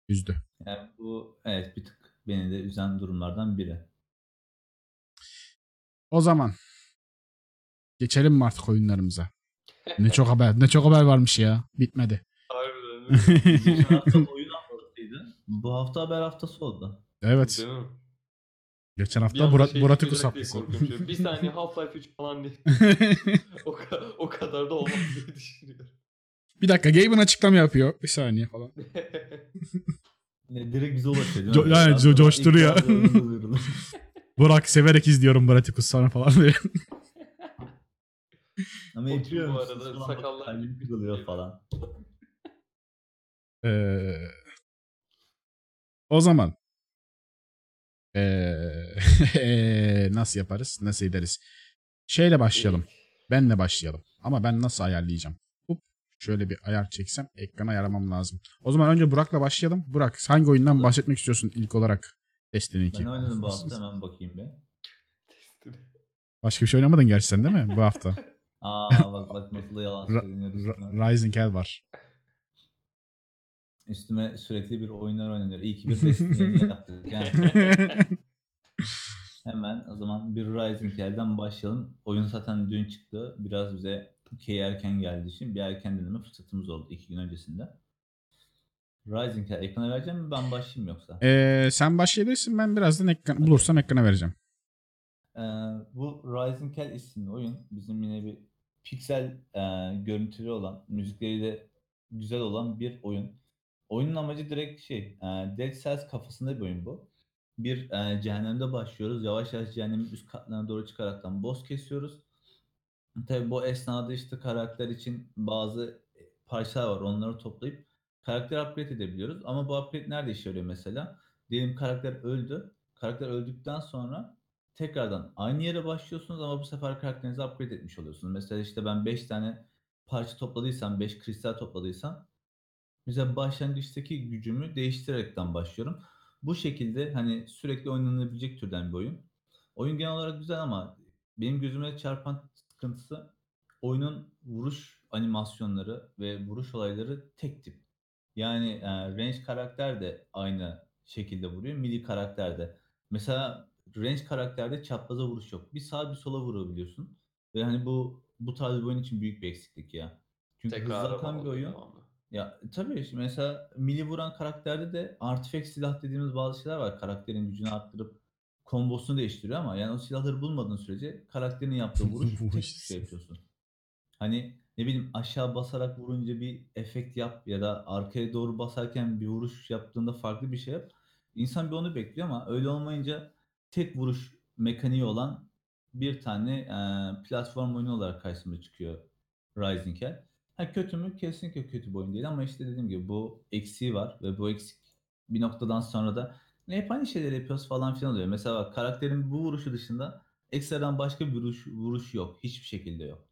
Üzdü. Yani bu evet bir tık beni de üzen durumlardan biri. O zaman geçelim mi artık oyunlarımıza? Ne çok haber, ne çok haber varmış ya. Bitmedi. Harbiden. Geçen hafta oyun haftasıydı. Bu hafta haber haftası oldu. evet. Değil mi? Geçen hafta Burat, şey diye haftası. korkuyorum. Bir saniye Half-Life 3 falan değil. o, ka- o kadar da olmaz diye düşünüyorum. bir dakika Gabe'ın açıklama yapıyor. Bir saniye falan. Ne, direkt bize ulaşıyor Co- yani co- coşturuyor. Burak severek izliyorum Buratikus sana falan diye. Ama yapıyor bu arada, sakallar kalbim kırılıyor diye. falan. Ee, o zaman ee, nasıl yaparız? Nasıl ederiz? Şeyle başlayalım. Benle başlayalım. Ama ben nasıl ayarlayacağım? Hop, şöyle bir ayar çeksem ekrana ayarlamam lazım. O zaman önce Burak'la başlayalım. Burak hangi oyundan bahsetmek istiyorsun ilk olarak? Destiny 2. Ben oynadım bu hafta hemen bakayım bir. Başka bir şey oynamadın gerçi sen değil mi bu hafta? Aa bak bak nasıl yalan. Ra- Rising Hell var. Üstüme sürekli bir oyunlar oynanıyor. İyi ki bir Destiny'yi yaptık. Yani hemen o zaman bir Rising Hell'den başlayalım. Oyun zaten dün çıktı. Biraz bize Türkiye'ye erken geldiği için bir erken deneme fırsatımız oldu iki gün öncesinde. Rising Hell ekrana vereceğim mi ben başlayayım yoksa? Ee, sen başlayabilirsin ben birazdan ekran, bulursam ekrana vereceğim. Ee, bu Rising Hell isimli oyun bizim yine bir piksel e, görüntülü olan, müzikleri de güzel olan bir oyun. Oyunun amacı direkt şey, e, Dead Cells kafasında bir oyun bu. Bir e, cehennemde başlıyoruz. Yavaş yavaş cehennemin üst katlarına doğru çıkaraktan boss kesiyoruz. Tabii bu esnada işte karakter için bazı parçalar var. Onları toplayıp karakter upgrade edebiliyoruz. Ama bu upgrade nerede işe yarıyor mesela? Diyelim karakter öldü. Karakter öldükten sonra tekrardan aynı yere başlıyorsunuz ama bu sefer karakterinizi upgrade etmiş oluyorsunuz. Mesela işte ben 5 tane parça topladıysam, 5 kristal topladıysam mesela başlangıçtaki gücümü değiştirerekten başlıyorum. Bu şekilde hani sürekli oynanabilecek türden bir oyun. Oyun genel olarak güzel ama benim gözüme çarpan sıkıntısı oyunun vuruş animasyonları ve vuruş olayları tek tip. Yani e, range karakter de aynı şekilde vuruyor. Melee karakter de. Mesela range karakterde çapraza vuruş yok. Bir sağa bir sola vurabiliyorsun. Ve hani bu bu tarz bir oyun için büyük bir eksiklik ya. Çünkü hızlı Tekrara akan bir oyun. devamlı. Ya tabii şimdi mesela melee vuran karakterde de artifact silah dediğimiz bazı şeyler var. Karakterin gücünü arttırıp kombosunu değiştiriyor ama yani o silahları bulmadığın sürece karakterin yaptığı vuruş tek bir şey yapıyorsun. Hani ne bileyim aşağı basarak vurunca bir efekt yap ya da arkaya doğru basarken bir vuruş yaptığında farklı bir şey yap. İnsan bir onu bekliyor ama öyle olmayınca tek vuruş mekaniği olan bir tane e, platform oyunu olarak karşımıza çıkıyor Rising Hell. Ha kötü mü? Kesinlikle kötü bir oyun değil ama işte dediğim gibi bu eksiği var ve bu eksik bir noktadan sonra da "Ne hep aynı şeyleri yapıyoruz falan filan oluyor. Mesela bak karakterin bu vuruşu dışında ekstradan başka bir vuruş, vuruş yok. Hiçbir şekilde yok.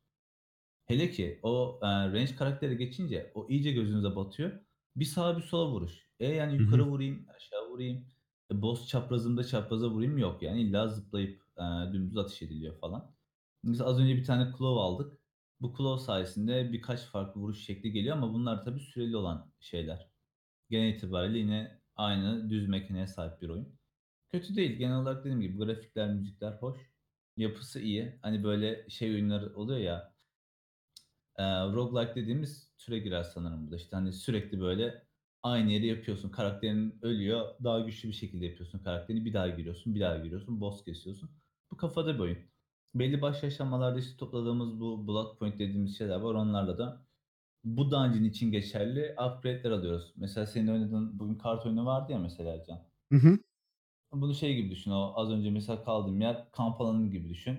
Hele ki o e, range karakteri geçince o iyice gözünüze batıyor. Bir sağa bir sola vuruş. E yani yukarı vurayım, aşağı vurayım. E, boss çaprazımda çapraza vurayım yok. Yani illa zıplayıp e, dümdüz ateş ediliyor falan. Mesela az önce bir tane claw aldık. Bu claw sayesinde birkaç farklı vuruş şekli geliyor ama bunlar tabii süreli olan şeyler. Genel itibariyle yine aynı düz mekaniğe sahip bir oyun. Kötü değil. Genel olarak dediğim gibi grafikler, müzikler hoş. Yapısı iyi. Hani böyle şey oyunları oluyor ya. E, roguelike dediğimiz türe girer sanırım bu da. İşte hani sürekli böyle aynı yeri yapıyorsun. Karakterin ölüyor. Daha güçlü bir şekilde yapıyorsun karakterini. Bir daha giriyorsun, bir daha giriyorsun. Boss kesiyorsun. Bu kafada bir oyun. Belli başlı aşamalarda işte topladığımız bu blood point dediğimiz şeyler var. Onlarla da bu dungeon için geçerli upgrade'ler alıyoruz. Mesela senin oynadığın bugün kart oyunu vardı ya mesela Can. Hı hı. Bunu şey gibi düşün. O az önce mesela kaldığım yer kamp alanı gibi düşün.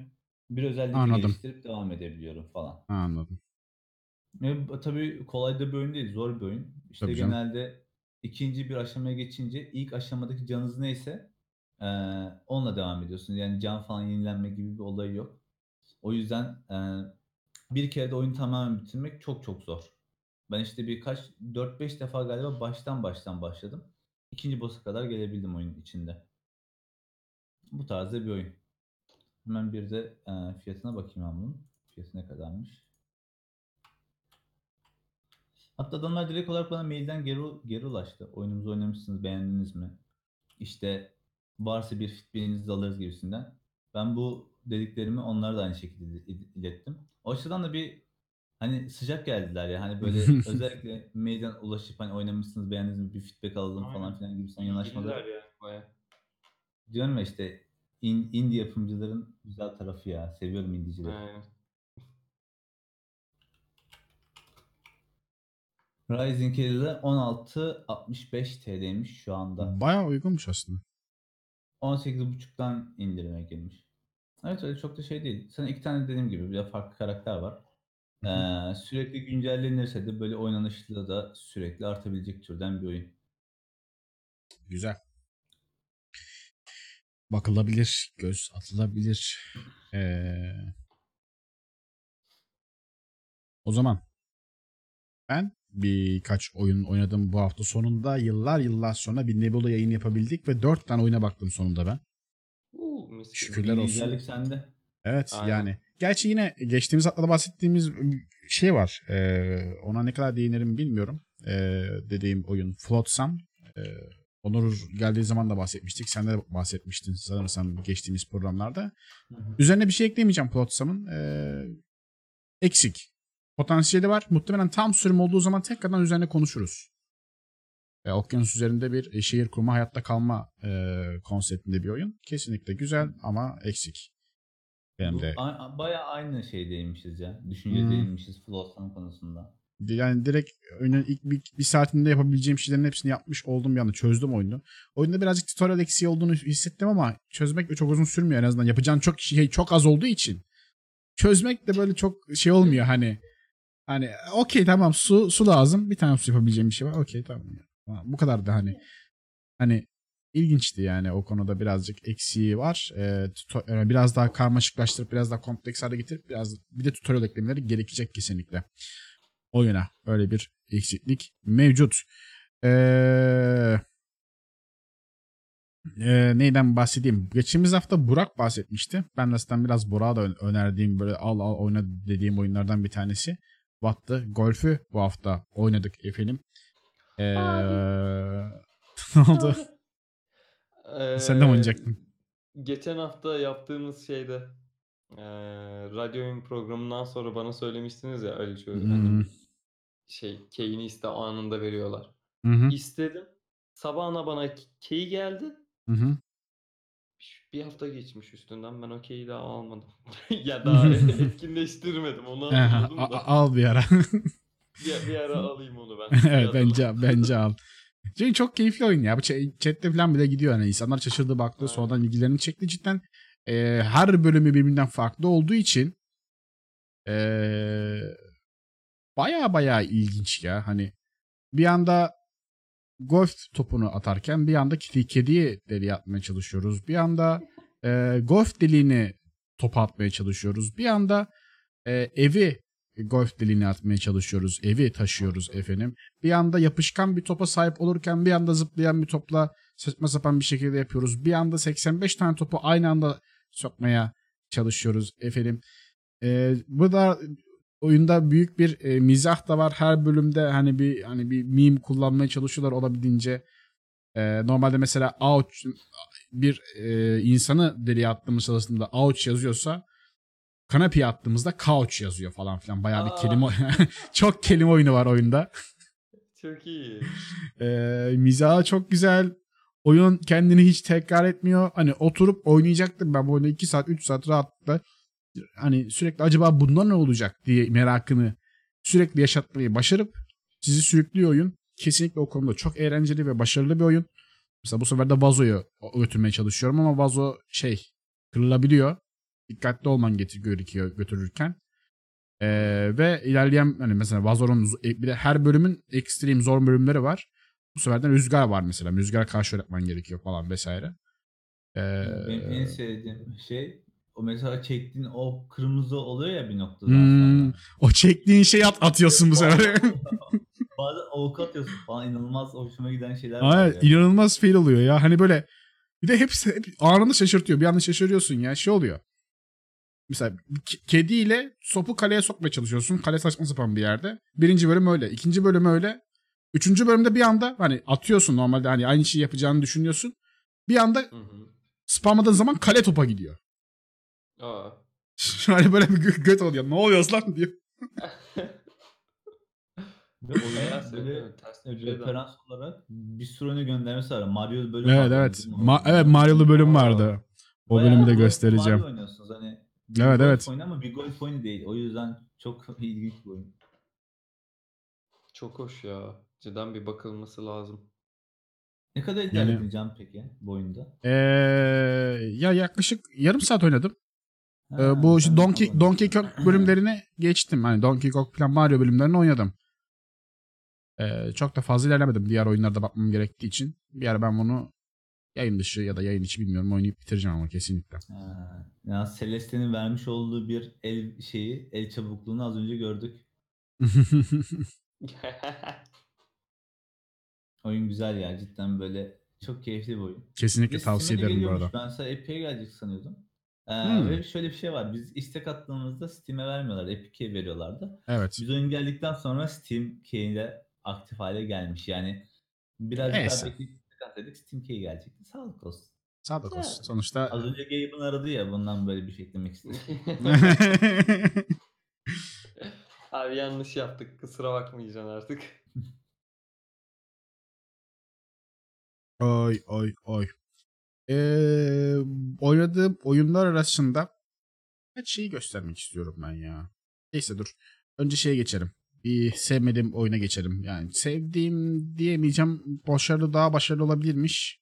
Bir özellik Anladım. geliştirip devam edebiliyorum falan. Anladım. Bu tabii kolay da bir oyun değil, zor bir oyun. İşte Tabii canım. genelde ikinci bir aşamaya geçince ilk aşamadaki canınız neyse eee, onunla devam ediyorsunuz. Yani can falan yenilenme gibi bir olayı yok. O yüzden eee, bir kere de oyunu tamamen bitirmek çok çok zor. Ben işte birkaç 4-5 defa galiba baştan baştan başladım. İkinci boss'a kadar gelebildim oyunun içinde. Bu tarzda bir oyun. Hemen bir de eee, fiyatına bakayım ben bunun. Fiyatı ne kadarmış? Hatta adamlar direkt olarak bana mailden geri, geri ulaştı. Oyunumuzu oynamışsınız beğendiniz mi? İşte varsa bir feedback'inizi alırız gibisinden. Ben bu dediklerimi onlara da aynı şekilde il- ilettim. O açıdan da bir hani sıcak geldiler ya. Hani böyle özellikle mailden ulaşıp hani oynamışsınız beğendiniz mi bir feedback alalım falan Aynen. filan gibisinden yanaşmaları. İlgililer yani. Diyorum ya işte in, indie yapımcıların güzel tarafı ya. Seviyorum indicileri. Aynen. Rising Hell'de 16.65 TL'ymiş şu anda. Bayağı uygunmuş aslında. 18.5'tan indirime girmiş. Evet öyle çok da şey değil. Sana iki tane dediğim gibi bir de farklı karakter var. Ee, sürekli güncellenirse de böyle oynanışlı da sürekli artabilecek türden bir oyun. Güzel. Bakılabilir, göz atılabilir. Ee, o zaman ben birkaç oyun oynadım bu hafta sonunda. Yıllar yıllar sonra bir Nebula yayın yapabildik ve dört tane oyuna baktım sonunda ben. Gibi. Şükürler olsun. Güzellik sende. Evet Aynen. yani. Gerçi yine geçtiğimiz haftada bahsettiğimiz şey var. Ee, ona ne kadar değinirim bilmiyorum. Ee, dediğim oyun Flotsam. Ee, Onur geldiği zaman da bahsetmiştik. Sen de bahsetmiştin sanırsam geçtiğimiz programlarda. Hı hı. Üzerine bir şey ekleyemeyeceğim Flotsam'ın. Ee, eksik. Potansiyeli var. Muhtemelen tam sürüm olduğu zaman tekrardan üzerine konuşuruz. Ee, okyanus üzerinde bir e, şehir kurma, hayatta kalma e, konseptinde bir oyun. Kesinlikle güzel ama eksik. Benim de a- bayağı aynı şeydeymişiz ya. Düşüncedeymişiz Flotsam konusunda. Yani direkt oyunun ilk bir, bir saatinde yapabileceğim şeylerin hepsini yapmış oldum bir anda çözdüm oyunu. Oyunda birazcık tutorial eksiği olduğunu hissettim ama çözmek çok uzun sürmüyor en azından. Yapacağın çok şey çok az olduğu için. Çözmek de böyle çok şey olmuyor hani. Hani okey tamam su su lazım. Bir tane su yapabileceğim bir şey var. Okey tamam. Tamam, Bu kadar da hani hani ilginçti yani o konuda birazcık eksiği var. Ee, biraz daha karmaşıklaştırıp biraz daha kompleks hale getirip biraz bir de tutorial eklemeleri gerekecek kesinlikle oyuna. Öyle bir eksiklik mevcut. Ee, e, neyden bahsedeyim? Geçtiğimiz hafta Burak bahsetmişti. Ben de zaten biraz Burak'a da önerdiğim böyle al al oyna dediğim oyunlardan bir tanesi. Battı. Golf'ü bu hafta oynadık efendim. Ee, ne oldu? Sen de mi Ee, oynayacaktın? Geçen hafta yaptığımız şeyde eee radyo oyun programından sonra bana söylemiştiniz ya Ali şöyle Hmm. hani şey keyini iste anında veriyorlar. Hı hı. İstedim. Sabahına bana ke- key geldi. Hı hı. Bir hafta geçmiş üstünden ben o keyi daha almadım. ya daha etkinleştirmedim onu anladım da. al bir ara. Bir, bir ara alayım onu ben. Evet bence bence al. Çünkü çok keyifli oyun ya. Bu chatte falan bile gidiyor hani insanlar şaşırdı baktı Aynen. sonradan ilgilerini çekti cidden. e, her bölümü birbirinden farklı olduğu için e, baya baya ilginç ya. Hani bir anda golf topunu atarken bir anda kedi, kediye deli atmaya çalışıyoruz. Bir anda e, golf deliğini topa atmaya çalışıyoruz. Bir anda e, evi golf deliğine atmaya çalışıyoruz. Evi taşıyoruz efendim. Bir anda yapışkan bir topa sahip olurken bir anda zıplayan bir topla saçma sapan bir şekilde yapıyoruz. Bir anda 85 tane topu aynı anda sokmaya çalışıyoruz efendim. Ee, bu da oyunda büyük bir e, mizah da var. Her bölümde hani bir hani bir meme kullanmaya çalışıyorlar olabildiğince. Ee, normalde mesela ouch bir e, insanı deliğe attığımız sırasında ouch yazıyorsa kanepeye attığımızda couch yazıyor falan filan. Bayağı bir Aa. kelime çok kelime oyunu var oyunda. Çok iyi. Ee, mizahı çok güzel. Oyun kendini hiç tekrar etmiyor. Hani oturup oynayacaktım ben bu oyunu 2 saat 3 saat rahatlıkla. Hani sürekli acaba bunda ne olacak diye merakını sürekli yaşatmayı başarıp sizi sürüklüyor oyun. Kesinlikle o konuda çok eğlenceli ve başarılı bir oyun. Mesela bu sefer de vazoyu götürmeye çalışıyorum ama vazo şey kırılabiliyor. Dikkatli olman gerekiyor götürürken. Ee, ve ilerleyen hani mesela Vazor'un z- bir de her bölümün ekstrem zor bölümleri var. Bu sefer de rüzgar var mesela. Rüzgara karşı öğretmen gerekiyor falan vesaire. Ee, Benim en sevdiğim şey o mesela çektiğin o kırmızı oluyor ya bir noktadan Hmm, sonra. o çektiğin şeyi at, atıyorsun bu sefer. Bazen avukat atıyorsun falan inanılmaz hoşuma giden şeyler var Aynen, ya. inanılmaz fail oluyor ya. Hani böyle bir de hepsi hep anında şaşırtıyor. Bir anda şaşırıyorsun ya. Şey oluyor. Mesela kediyle sopu kaleye sokmaya çalışıyorsun. Kale saçma sapan bir yerde. Birinci bölüm öyle. ikinci bölüm öyle. Üçüncü bölümde bir anda hani atıyorsun normalde hani aynı şeyi yapacağını düşünüyorsun. Bir anda Hı hı. spamladığın zaman kale topa gidiyor. Aa. hani böyle bir gö- göt oluyor. Ne oluyor lan diyor. Ve oyuna böyle de- referans olarak bir sürü oyunu göndermesi var. Mario bölüm Evet vardı, evet. Ma- evet Mario'lu bölüm vardı. O Bayağı bölümü de göstereceğim. Mario oynuyorsunuz hani. bir Evet, golf evet. Oyunu ama bir golf oyunu değil. O yüzden çok ilginç bir oyun. Çok hoş ya. Cidden bir bakılması lazım. Ne kadar Yani- ilerledin Can peki bu oyunda? Ee, ya yaklaşık yarım saat oynadım. Ee, Ha, bu işte Donkey. Donkey Kong bölümlerini geçtim. Hani Donkey Kong falan Mario bölümlerini oynadım. Ee, çok da fazla ilerlemedim diğer oyunlarda bakmam gerektiği için. Bir ara ben bunu yayın dışı ya da yayın içi bilmiyorum oynayıp bitireceğim ama kesinlikle. Ha, ya Celeste'nin vermiş olduğu bir el şeyi, el çabukluğunu az önce gördük. Oyun güzel ya cidden böyle çok keyifli bir oyun. kesinlikle de tavsiye ederim bu arada. Ben sana Epic'e gelecek sanıyordum. Ee, Hmm. Ve şöyle bir şey var. Biz istek attığımızda Steam'e vermiyorlar. Epic'e veriyorlardı. Evet. Biz oyun geldikten sonra Steam Key'de aktif hale gelmiş. Yani birazcık Neyse. daha bekleyip istek atsaydık Steam Key gelecekti. Sağlık olsun. Sağlık olsun. Evet. Sonuçta Az önce Gabe'ın aradı ya bundan böyle bir şey eklemek istedim. Abi yanlış yaptık. Kusura bakmayacaksın artık. Oy oy oy. Ee, oynadığım oyunlar arasında kaç şeyi göstermek istiyorum ben ya. Neyse dur. Önce şeye geçelim. Bir sevmediğim oyuna geçelim. Yani sevdiğim diyemeyeceğim. Başarılı daha başarılı olabilirmiş.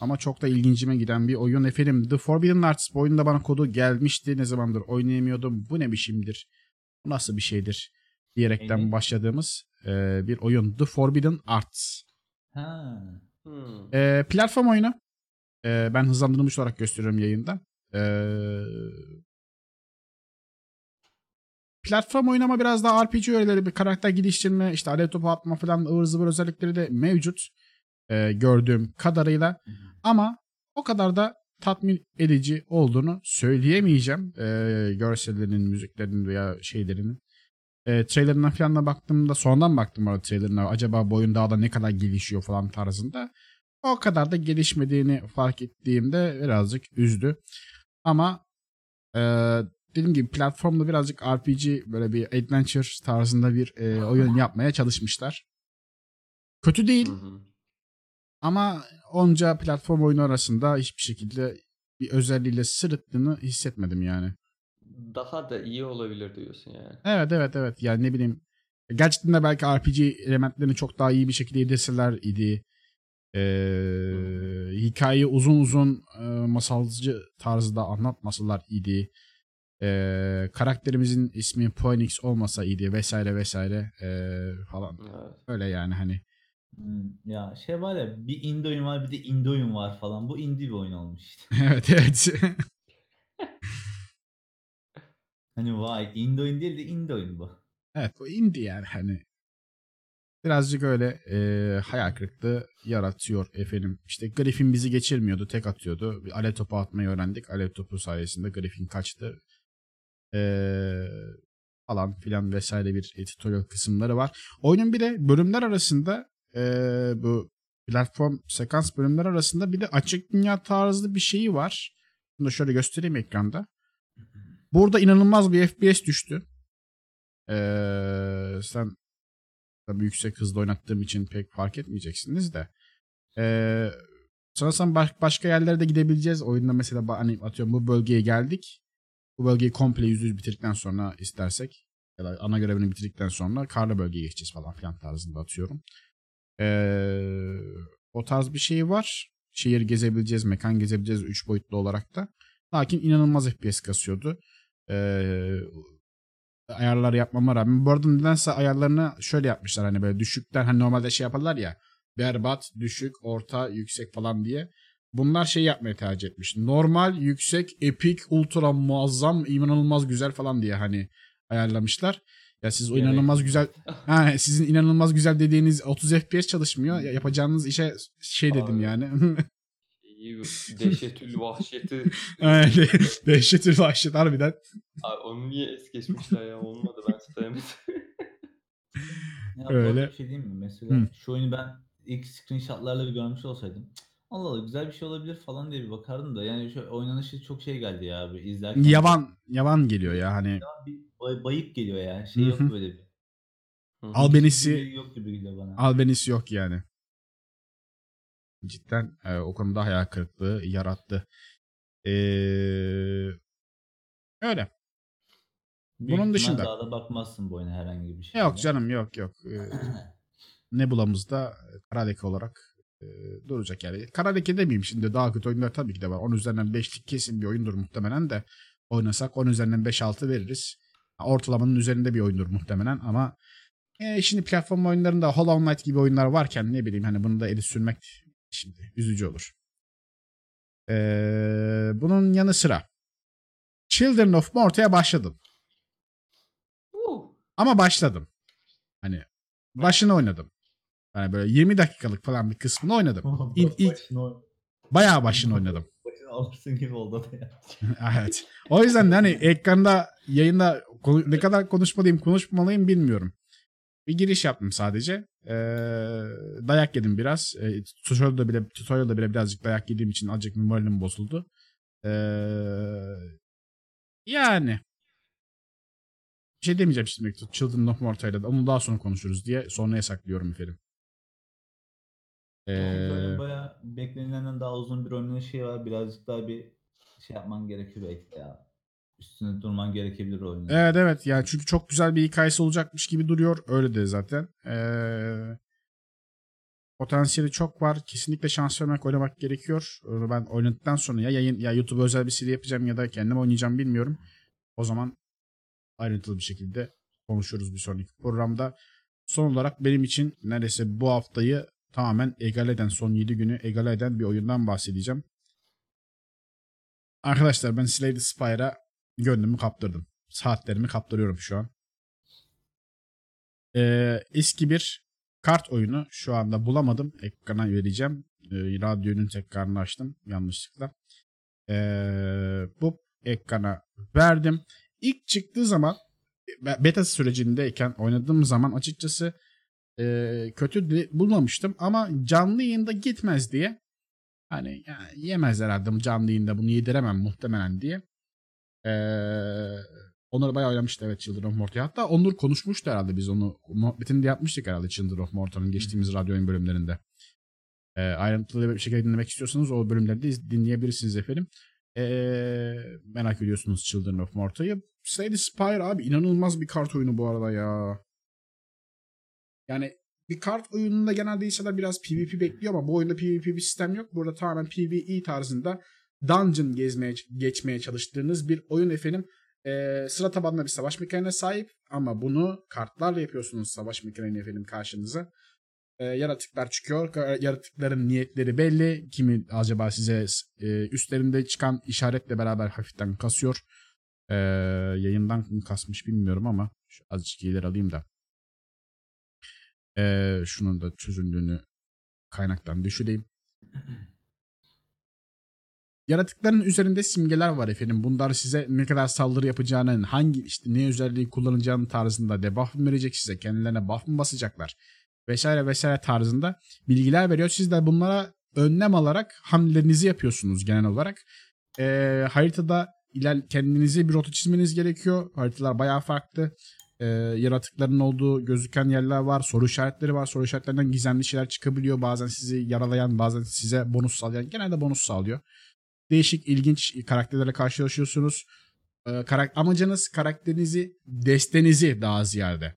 Ama çok da ilgincime giden bir oyun. Efendim The Forbidden Arts bu oyunda bana kodu gelmişti. Ne zamandır oynayamıyordum. Bu ne biçimdir? Bu nasıl bir şeydir? Diyerekten Neydi? başladığımız e, bir oyun. The Forbidden Arts. Ha. Hmm. Ee, platform oyunu. Ee, ben hızlandırılmış olarak gösteriyorum yayında. Ee, platform oyunu ama biraz daha RPG öğeleri, bir karakter geliştirme, işte alev topu atma falan ıvır zıvır özellikleri de mevcut. Ee, gördüğüm kadarıyla. Ama o kadar da tatmin edici olduğunu söyleyemeyeceğim. Ee, görsellerinin, müziklerinin veya şeylerinin. E, trailerına falan da baktığımda sonradan baktım orada trailerına. Acaba bu oyun daha da ne kadar gelişiyor falan tarzında. O kadar da gelişmediğini fark ettiğimde birazcık üzdü. Ama e, dediğim gibi platformda birazcık RPG böyle bir adventure tarzında bir e, oyun yapmaya çalışmışlar. Kötü değil Hı hı. ama onca platform oyunu arasında hiçbir şekilde bir özelliğiyle sırıttığını hissetmedim yani. Daha da iyi olabilir diyorsun yani. Evet evet evet yani ne bileyim gerçekten de belki RPG elementlerini çok daha iyi bir şekilde yedirseler idi. Ee, hikayeyi uzun uzun e, masalcı tarzda anlatmasalar idi. Ee, karakterimizin ismi Phoenix olmasa idi vesaire vesaire ee, falan. Evet. Öyle yani hani. Hmm, Ya şey var ya bir indie oyun var bir de indie oyun var falan. Bu indie bir oyun olmuş işte. evet evet. Hani vay indie oyun değil de indie oyun bu. evet bu indie yani hani. Birazcık öyle e, hayal kırıklığı yaratıyor efendim. İşte Griffin bizi geçirmiyordu. Tek atıyordu. Bir alev topu atmayı öğrendik. Alev topu sayesinde Griffin kaçtı. E, falan filan vesaire bir tutorial kısımları var. Oyunun bir de bölümler arasında e, bu platform sekans bölümler arasında bir de açık dünya tarzı bir şeyi var. Bunu da şöyle göstereyim ekranda. Burada inanılmaz bir FPS düştü. Ee, sen tabii yüksek hızda oynattığım için pek fark etmeyeceksiniz de. Ee, sanırsam baş- başka yerlere de gidebileceğiz. Oyunda mesela hani atıyorum bu bölgeye geldik. Bu bölgeyi komple %100 bitirdikten sonra istersek ya da ana görevini bitirdikten sonra karlı bölgeye geçeceğiz falan filan tarzında atıyorum. Ee, o tarz bir şey var. Şehir gezebileceğiz, mekan gezebileceğiz 3 boyutlu olarak da. Lakin inanılmaz FPS kasıyordu. Ee, ayarlar yapmama rağmen. Bu arada nedense ayarlarını şöyle yapmışlar hani böyle düşükten hani normalde şey yaparlar ya berbat, düşük, orta, yüksek falan diye. Bunlar şey yapmayı tercih etmiş. Normal, yüksek, epik, ultra muazzam, inanılmaz güzel falan diye hani ayarlamışlar. Ya siz o inanılmaz güzel ha, sizin inanılmaz güzel dediğiniz 30 FPS çalışmıyor. Ya Yapacağınız işe şey dedim Abi. yani. İyi dehşetül vahşeti. Yani dehşetül vahşet harbiden. Abi onu niye es geçmişler ya olmadı ben sevmedim. Ya Öyle. Bir şey diyeyim mi? Mesela Hı. şu oyunu ben ilk screenshotlarla bir görmüş olsaydım. "Cık, Allah Allah güzel bir şey olabilir falan diye bir bakardım da yani şu oynanışı çok şey geldi ya abi izlerken. Yavan yavan geliyor ya hani. Bir bay- bayık geliyor ya. Şey yok Hı hı. böyle bir. Albenisi Bir yok gibi geliyor bana. albenisi yok yani. Cidden e, o konuda hayal kırıklığı yarattı. Ee, öyle. Büyük bunun dışında- Daha da bakmazsın bu oyuna herhangi bir şey. Yok canım yok yok. Ee, Nebula'mızda kara leke olarak e, duracak yani. Kara leke demeyeyim şimdi daha kötü oyunlar tabii ki de var. 10 üzerinden 5'lik kesin bir oyundur muhtemelen de oynasak 10 üzerinden 5-6 veririz. Ortalamanın üzerinde bir oyundur muhtemelen ama e, şimdi platform oyunlarında Hollow Knight gibi oyunlar varken ne bileyim hani bunu da eli sürmek şimdi üzücü olur. Ee, bunun yanı sıra Children of Morta'ya başladım. Uh, Ama başladım. Hani başını oynadım. Yani böyle 20 dakikalık falan bir kısmını oynadım. İlk- ilk- Başını, Bayağı başını oynadım. başını alırsın gibi oldu da ya. evet. O yüzden de hani ekranda yayında ne kadar konuşmalıyım konuşmalıyım bilmiyorum. Bir giriş yaptım sadece. Ee, dayak yedim biraz. Ee, tutorial'da bile, tutorial'da bile birazcık dayak yediğim için azıcık moralim bozuldu. Ee, yani. Bir şey demeyeceğim şimdi Children of Morta'yla da. Onu daha sonra konuşuruz diye sonraya saklıyorum efendim. Ee, bayağı beklenilenden daha uzun bir oynanış şey var. Birazcık daha bir şey yapman gerekiyor belki ya. Üstüne durman gerekebilir oyunun. Evet evet yani çünkü çok güzel bir hikayesi olacakmış gibi duruyor. Öyle de zaten. Ee, potansiyeli çok var. Kesinlikle şans vermek oynamak gerekiyor. Ben oynadıktan sonra ya yayın ya YouTube özel bir seri yapacağım ya da kendim oynayacağım bilmiyorum. O zaman ayrıntılı bir şekilde konuşuruz bir sonraki programda. Son olarak benim için neredeyse bu haftayı tamamen egale eden, son 7 günü egale eden bir oyundan bahsedeceğim. Arkadaşlar ben Slay the Spire'a gönlümü kaptırdım. Saatlerimi kaptırıyorum şu an. Ee, eski bir kart oyunu şu anda bulamadım. Ekrana vereceğim. Ee, radyonun tekrarını açtım yanlışlıkla. Ee, bu ekrana verdim. İlk çıktığı zaman be- beta sürecindeyken oynadığım zaman açıkçası e, kötü bulmamıştım ama canlı yayında gitmez diye hani ya, yemez herhalde canlı yayında bunu yediremem muhtemelen diye ee, Onur bayağı oynamıştı evet Children of Morta'yı. Hatta Onur konuşmuştu herhalde biz onu. Muhabbetini de yapmıştık herhalde Children of Morta'nın geçtiğimiz radyo oyun bölümlerinde. Ee, ayrıntılı bir şekilde dinlemek istiyorsanız o bölümleri de iz- dinleyebilirsiniz efendim. Ee, merak ediyorsunuz Children of Morta'yı. Slay the Spire abi inanılmaz bir kart oyunu bu arada ya. Yani bir kart oyununda genelde insanlar biraz PvP bekliyor ama bu oyunda PvP bir sistem yok. Burada tamamen PvE tarzında dungeon gezmeye geçmeye çalıştığınız bir oyun efendim. Ee, sıra tabanlı bir savaş mekaniğine sahip ama bunu kartlarla yapıyorsunuz savaş mekaniğini efendim karşınıza. Ee, yaratıklar çıkıyor. Ka- Yaratıkların niyetleri belli. Kimi acaba size e, üstlerinde çıkan işaretle beraber hafiften kasıyor. Ee, yayından mı kasmış bilmiyorum ama şu azıcık ileri alayım da. Ee, şunun da çözüldüğünü kaynaktan düşüreyim. Yaratıkların üzerinde simgeler var efendim. Bunlar size ne kadar saldırı yapacağını, hangi işte ne özelliği kullanacağını tarzında debuff mı verecek size, kendilerine buff mı basacaklar vesaire vesaire tarzında bilgiler veriyor. Siz de bunlara önlem alarak hamlelerinizi yapıyorsunuz genel olarak. Ee, haritada iler kendinize bir rota çizmeniz gerekiyor. Haritalar bayağı farklı. Ee, yaratıkların olduğu gözüken yerler var. Soru işaretleri var. Soru işaretlerinden gizemli şeyler çıkabiliyor. Bazen sizi yaralayan, bazen size bonus sağlayan. Genelde bonus sağlıyor değişik ilginç karakterlerle karşılaşıyorsunuz. Ee, karak- amacınız karakterinizi, destenizi daha ziyade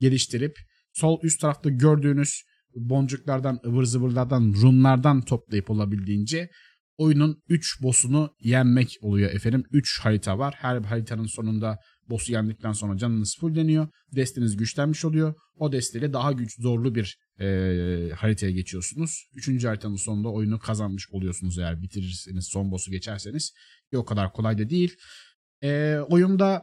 geliştirip sol üst tarafta gördüğünüz boncuklardan, ıvır zıvırlardan, runlardan toplayıp olabildiğince oyunun 3 boss'unu yenmek oluyor efendim. 3 harita var. Her haritanın sonunda boss'u yendikten sonra canınız fullleniyor. Desteniz güçlenmiş oluyor. O desteyle daha güç zorlu bir e, haritaya geçiyorsunuz. Üçüncü haritanın sonunda oyunu kazanmış oluyorsunuz eğer bitirirseniz son boss'u geçerseniz. Ki o kadar kolay da değil. E, oyunda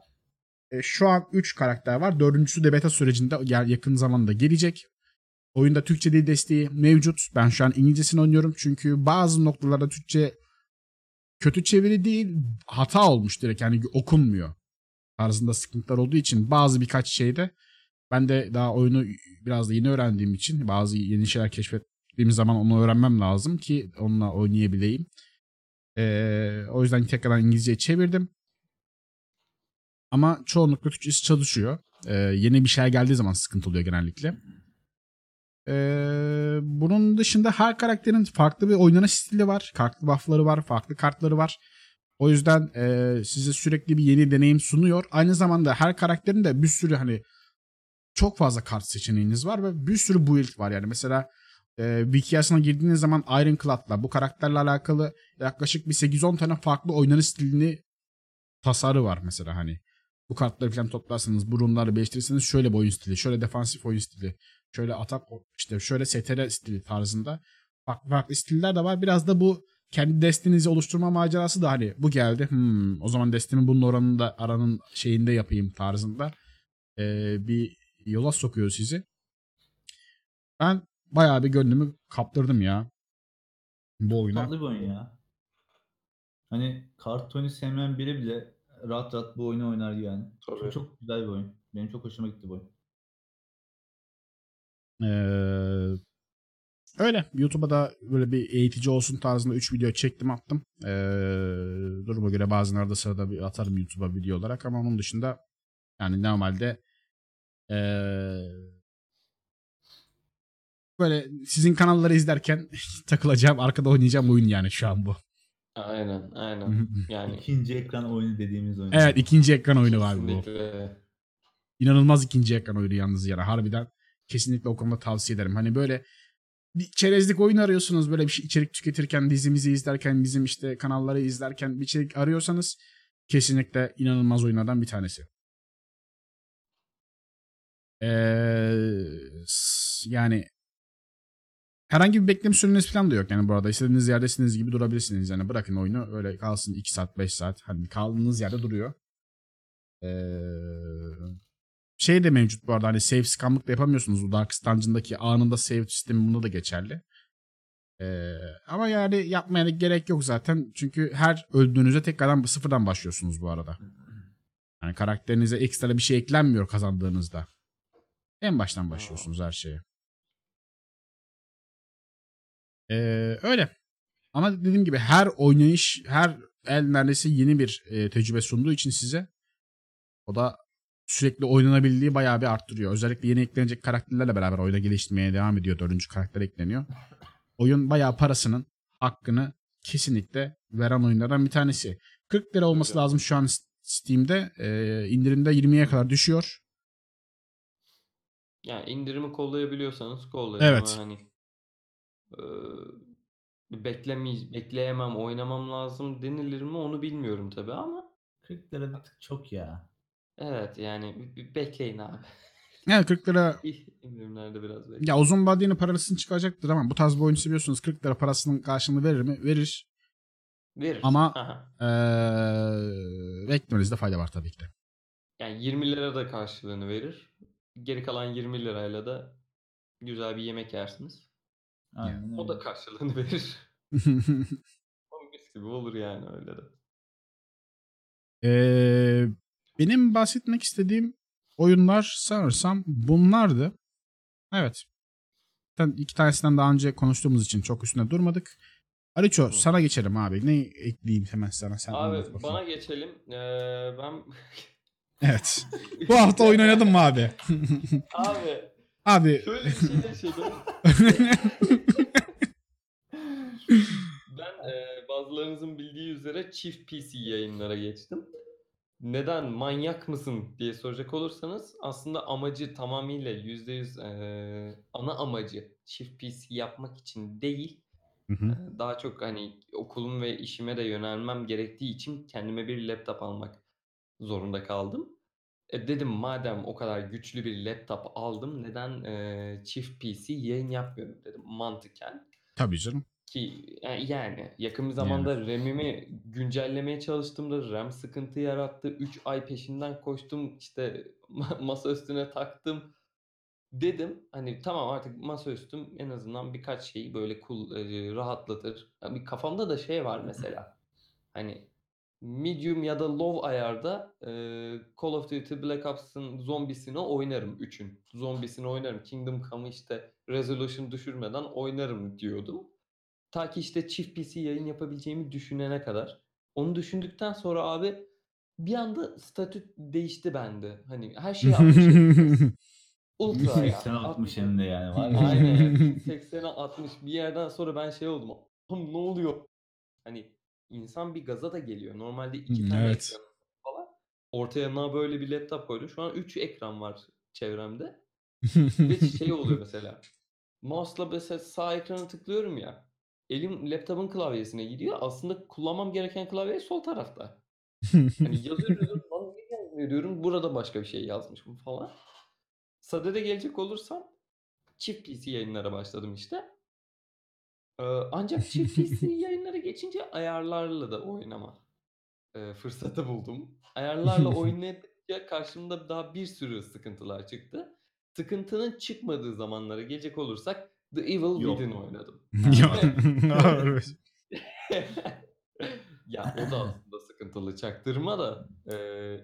e, şu an 3 karakter var. Dördüncüsü de beta sürecinde yakın zamanda gelecek. Oyunda Türkçe dil desteği mevcut. Ben şu an İngilizcesini oynuyorum. Çünkü bazı noktalarda Türkçe kötü çeviri değil hata olmuş direkt. Yani okunmuyor. Tarzında sıkıntılar olduğu için bazı birkaç şeyde ben de daha oyunu biraz da yeni öğrendiğim için bazı yeni şeyler keşfettiğim zaman onu öğrenmem lazım ki onunla oynayabileyim. Ee, o yüzden tekrardan İngilizceye çevirdim. Ama çoğunlukla Türkçesi çalışıyor. Ee, yeni bir şey geldiği zaman sıkıntı oluyor genellikle. Ee, bunun dışında her karakterin farklı bir oynanış stili var. Farklı buff'ları var, farklı kartları var. O yüzden e, size sürekli bir yeni deneyim sunuyor. Aynı zamanda her karakterin de bir sürü hani çok fazla kart seçeneğiniz var ve bir sürü build var. Yani mesela e, Wiki'sine girdiğiniz zaman Ironclad'la bu karakterle alakalı yaklaşık bir 8-10 tane farklı oynanış stilini tasarı var mesela hani. Bu kartları falan toplarsanız, bu runları birleştirirseniz şöyle bir oyun stili, şöyle defansif oyun stili, şöyle atak işte şöyle STR stili tarzında farklı farklı stiller de var. Biraz da bu kendi destinizi oluşturma macerası da hani bu geldi. Hmm, o zaman destimi bunun oranında aranın şeyinde yapayım tarzında ee, bir yola sokuyor sizi. Ben bayağı bir gönlümü kaptırdım ya bu oyuna. Tatlı bir oyun ya. Hani kart oyunu sevmeyen biri bile rahat rahat bu oyunu oynar yani. Tabii. Çok, çok güzel bir oyun. Benim çok hoşuma gitti bu oyun. Ee, öyle. YouTube'a da böyle bir eğitici olsun tarzında 3 video çektim attım. Ee, duruma göre bazen arada sırada bir atarım YouTube'a video olarak ama onun dışında yani normalde ee, böyle sizin kanalları izlerken takılacağım, arkada oynayacağım oyun yani şu an bu. Aynen, aynen. Yani İkinci ekran oyunu dediğimiz oyun. evet ikinci ekran oyunu var bu. kesinlikle. İnanılmaz ikinci ekran oyunu yalnız yani harbiden kesinlikle o konuda tavsiye ederim. Hani böyle bir çerezlik oyun arıyorsunuz böyle bir şey içerik tüketirken dizimizi izlerken bizim işte kanalları izlerken bir içerik arıyorsanız kesinlikle inanılmaz oyunlardan bir tanesi. Ee, yani herhangi bir bekleme süreniz falan da yok yani bu arada istediğiniz yerdesiniz gibi durabilirsiniz yani bırakın oyunu öyle kalsın 2 saat 5 saat hani kaldığınız yerde duruyor. Ee, şey de mevcut bu arada hani save scamlık da yapamıyorsunuz. Bu Dark Dungeon'daki anında save sistemi bunda da geçerli. Ee, ama yani yapmaya da gerek yok zaten. Çünkü her öldüğünüzde tekrardan sıfırdan başlıyorsunuz bu arada. Yani karakterinize ekstra bir şey eklenmiyor kazandığınızda. En baştan başlıyorsunuz her şeye. Ee, öyle. Ama dediğim gibi her oynayış, her el neredeyse yeni bir e, tecrübe sunduğu için size o da sürekli oynanabildiği bayağı bir arttırıyor. Özellikle yeni eklenecek karakterlerle beraber oyuna geliştirmeye devam ediyor. Dördüncü karakter ekleniyor. Oyun bayağı parasının hakkını kesinlikle veren oyunlardan bir tanesi. 40 lira olması lazım şu an Steam'de. Ee, indirimde 20'ye kadar düşüyor. Yani indirimi kollayabiliyorsanız kollayın Evet. ama hani e, beklemey bekleyemem, oynamam lazım denilir mi onu bilmiyorum tabii ama 40 lira bir tık çok ya. evet yani bir- bir bekleyin abi. Yani 40 lira İndirimlerde biraz bekleyin. ya uzun vadeli parasını çıkaracaktır ama bu tarz bir oyunu seviyorsunuz 40 lira parasının karşılığını verir mi? Verir. Verir. Ama- Aha. Beklemenizde fayda var tabii ki de. Yani 20 lira da karşılığını verir. Geri kalan 20 lirayla da güzel bir yemek yersiniz. Aynen O öyle. da karşılığını verir. O mis gibi olur yani öyle de. Ee, benim bahsetmek istediğim oyunlar sanırsam bunlardı. Evet. Zaten iki tanesinden daha önce konuştuğumuz için çok üstüne durmadık. Aliço Hı. sana geçelim abi. Ne ekleyeyim hemen sana? Sen Abi bana geçelim. Ee, ben Evet. Bu hafta oyun oynadın mı abi? Abi abi şöyle bir şey yaşadım. ben e, bazılarınızın bildiği üzere çift PC yayınlara geçtim. Neden manyak mısın diye soracak olursanız aslında amacı tamamıyla %100 e, ana amacı çift PC yapmak için değil. Hı hı. e, Daha çok hani okulum ve işime de yönelmem gerektiği için kendime bir laptop almak zorunda kaldım. E dedim madem o kadar güçlü bir laptop aldım neden e, çift PC yayın yapmıyorum dedim mantıken. Tabii canım. Ki e, yani yakın bir zamanda RAM'imi güncellemeye çalıştığımda RAM sıkıntı yarattı. 3 ay peşinden koştum işte ma- masa üstüne taktım. Dedim hani tamam artık masaüstüm en azından birkaç şeyi böyle kul eee, rahatlatır. Ya bir kafamda da şey var mesela. Hani medium ya da low ayarda eee, Call of Duty Black Ops'ın zombisini oynarım 3'ün. Zombisini oynarım. Kingdom Come'ı işte resolution düşürmeden oynarım diyordum. Ta ki işte çift PC yayın yapabileceğimi düşünene kadar. Onu düşündükten sonra abi bir anda statü değişti bende. Hani her şey 60 Ultra ya. 80 60 hem de yani var ya. Aynen. 80'e 60 bir yerden sonra ben şey oldum. Ne oluyor? Hani insan bir gaza da geliyor. Normalde iki tane evet. ekran falan. Ortaya yanına böyle bir laptop koydum. Şu an 3 ekran var çevremde. Ve şey oluyor mesela. Mouse'la mesela sağ ekrana tıklıyorum ya. Elim laptopun klavyesine gidiyor. Aslında kullanmam gereken klavye sol tarafta. Hani yazıyorum yazıyorum. Diyorum. Burada başka bir şey yazmışım falan. Sade'de gelecek olursam çift PC yayınlara başladım işte. Ancak çift PC yayınlara geçince ayarlarla da oynama e, fırsatı buldum. Ayarlarla oynadıkça karşımda daha bir sürü sıkıntılar çıktı. Sıkıntının çıkmadığı zamanlara gelecek olursak The Evil Yok. Within oynadım. ya. o da aslında sıkıntılı çaktırma da e,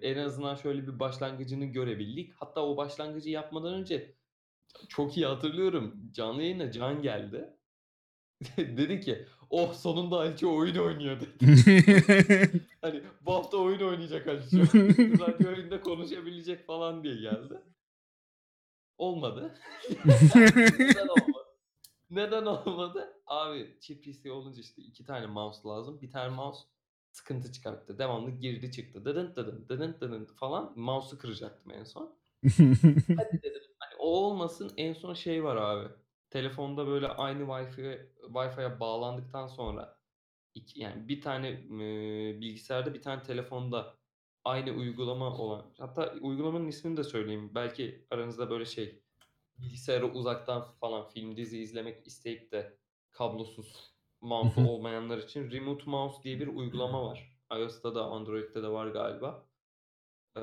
en azından şöyle bir başlangıcını görebildik. Hatta o başlangıcı yapmadan önce çok iyi hatırlıyorum. Canlı yayına Can geldi. dedi ki oh sonunda Aliço oyun oynuyor dedi. Hani bu hafta oyun oynayacak Aliço. Radyo oyunda konuşabilecek falan diye geldi. Olmadı. Neden olmadı? Neden olmadı? Abi çift PC olunca işte iki tane mouse lazım. Bir tane mouse sıkıntı çıkarttı. Devamlı girdi çıktı. Dıdın dıdın dıdın dıdın falan. Mouse'u kıracaktım en son. Hadi dedim hani o olmasın en son şey var abi. Telefonda böyle aynı Wi-Fi Wi-Fi'ye bağlandıktan sonra iki, yani bir tane e, bilgisayarda bir tane telefonda aynı uygulama olan hatta uygulamanın ismini de söyleyeyim. Belki aranızda böyle şey bilgisayara uzaktan falan film dizi izlemek isteyip de kablosuz mouse olmayanlar için Remote Mouse diye bir uygulama var. iOS'ta da Android'de de var galiba. Ee,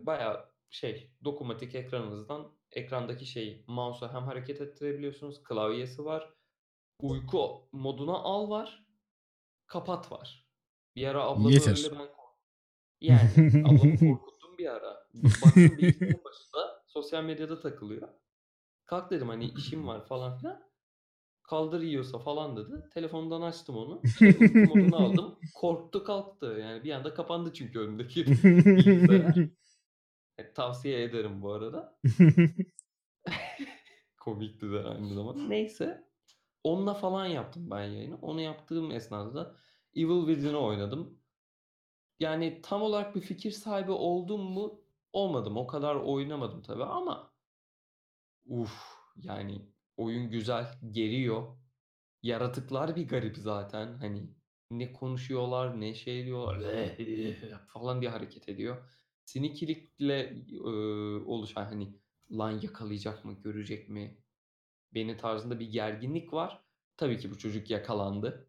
bayağı şey dokunmatik ekranınızdan ekrandaki şeyi mouse'u hem hareket ettirebiliyorsunuz. Klavyesi var. Uyku moduna al var. Kapat var. Bir ara abla Yeter. böyle ben yani ablamı korkuttum bir ara. Baktım bilgisayarın başında sosyal medyada takılıyor. Kalk dedim hani işim var falan filan. Kaldır yiyorsa falan dedi. Telefondan açtım onu. Şey, uyku modunu aldım. Korktu kalktı. Yani bir anda kapandı çünkü önündeki bilgisayar. E, tavsiye ederim bu arada. Komikti de aynı zamanda. Neyse. Onunla falan yaptım ben yayını. Onu yaptığım esnada da Evil Within'i oynadım. Yani tam olarak bir fikir sahibi oldum mu? Olmadım. O kadar oynamadım tabii ama uf yani oyun güzel, geriyor. Yaratıklar bir garip zaten. Hani ne konuşuyorlar, ne şey diyorlar falan diye hareket ediyor. Sinikilikle e, oluşan hani lan yakalayacak mı, görecek mi? Beni tarzında bir gerginlik var. Tabii ki bu çocuk yakalandı.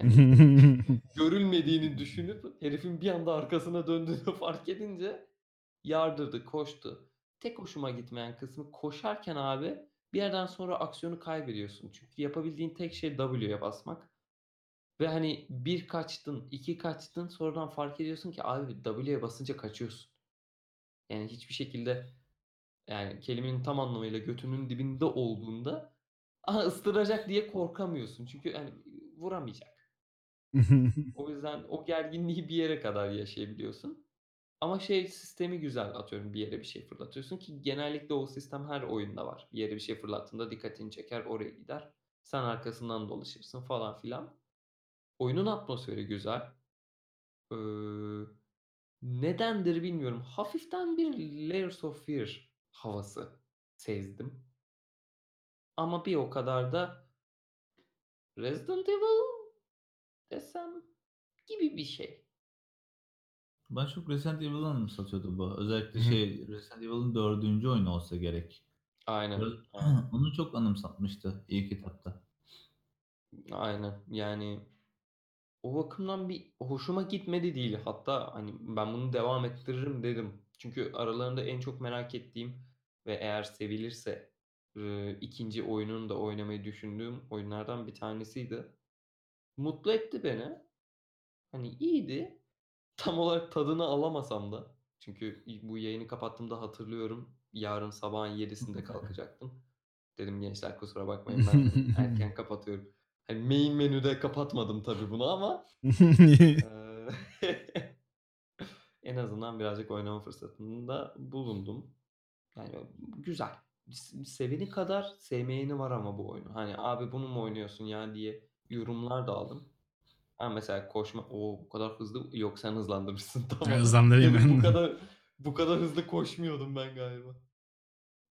Hani görülmediğini düşünüp herifin bir anda arkasına döndüğünü fark edince yardırdı, koştu. Tek hoşuma gitmeyen kısmı koşarken abi bir yerden sonra aksiyonu kaybediyorsun. Çünkü yapabildiğin tek şey W'ye basmak. Ve hani bir kaçtın, iki kaçtın sonradan fark ediyorsun ki abi W'ye basınca kaçıyorsun. Yani hiçbir şekilde yani kelimenin tam anlamıyla götünün dibinde olduğunda aha ıstıracak diye korkamıyorsun. Çünkü hani vuramayacak. O yüzden o gerginliği bir yere kadar yaşayabiliyorsun. Ama şey sistemi güzel atıyorum bir yere bir şey fırlatıyorsun ki genellikle o sistem her oyunda var. Bir yere bir şey fırlattığında dikkatini çeker oraya gider. Sen arkasından dolaşırsın falan filan. Oyunun atmosferi güzel. Ee, nedendir bilmiyorum. Hafiften bir Layers of Fear havası sezdim. Ama bir o kadar da Resident Evil desem gibi bir şey. Ben çok Resident Evil'ı anımsatıyordu bu. Özellikle şey Resident Evil'ın dördüncü oyunu olsa gerek. Aynen. Onu çok anımsatmıştı ilk etapta. Aynen. Yani o bakımdan bir hoşuma gitmedi değil. Hatta hani ben bunu devam ettiririm dedim. Çünkü aralarında en çok merak ettiğim ve eğer sevilirse eee, ikinci oyununu da oynamayı düşündüğüm oyunlardan bir tanesiydi. Mutlu etti beni. Hani iyiydi. Tam olarak tadını alamasam da çünkü bu yayını kapattığımda hatırlıyorum. Yarın sabahın 7'sinde kalkacaktım. Dedim gençler kusura bakmayın ben erken kapatıyorum. Hani main menüde kapatmadım tabii bunu ama eee, en azından birazcık oynama fırsatında bulundum. Yani güzel. Seveni kadar sevmeyeni var ama bu oyunu. Hani abi bunu mu oynuyorsun ya diye yorumlar da aldım. Ha mesela koşma o bu kadar hızlı yok sen hızlandırırsın tamam. Hızlandırayım ben. bu kadar bu kadar hızlı koşmuyordum ben galiba.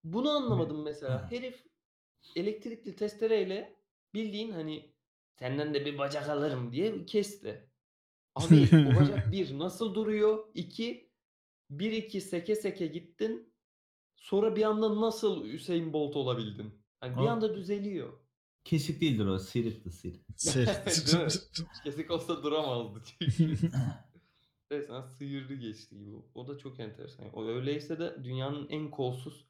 Bunu anlamadım mesela. Herif elektrikli testereyle bildiğin hani senden de bir bacak alırım diye kesti. Abi o bacak bir nasıl duruyor? İki bir iki seke seke gittin. Sonra bir anda nasıl Hüseyin Bolt olabildin? Hani bir Abi- anda düzeliyor. Kesik değildir o. Siripti sirip. Değil mi? Kesik olsa duramazdı çünkü. Resmen sıyırdı geçti gibi. O da çok enteresan. O öyleyse de dünyanın en kolsuz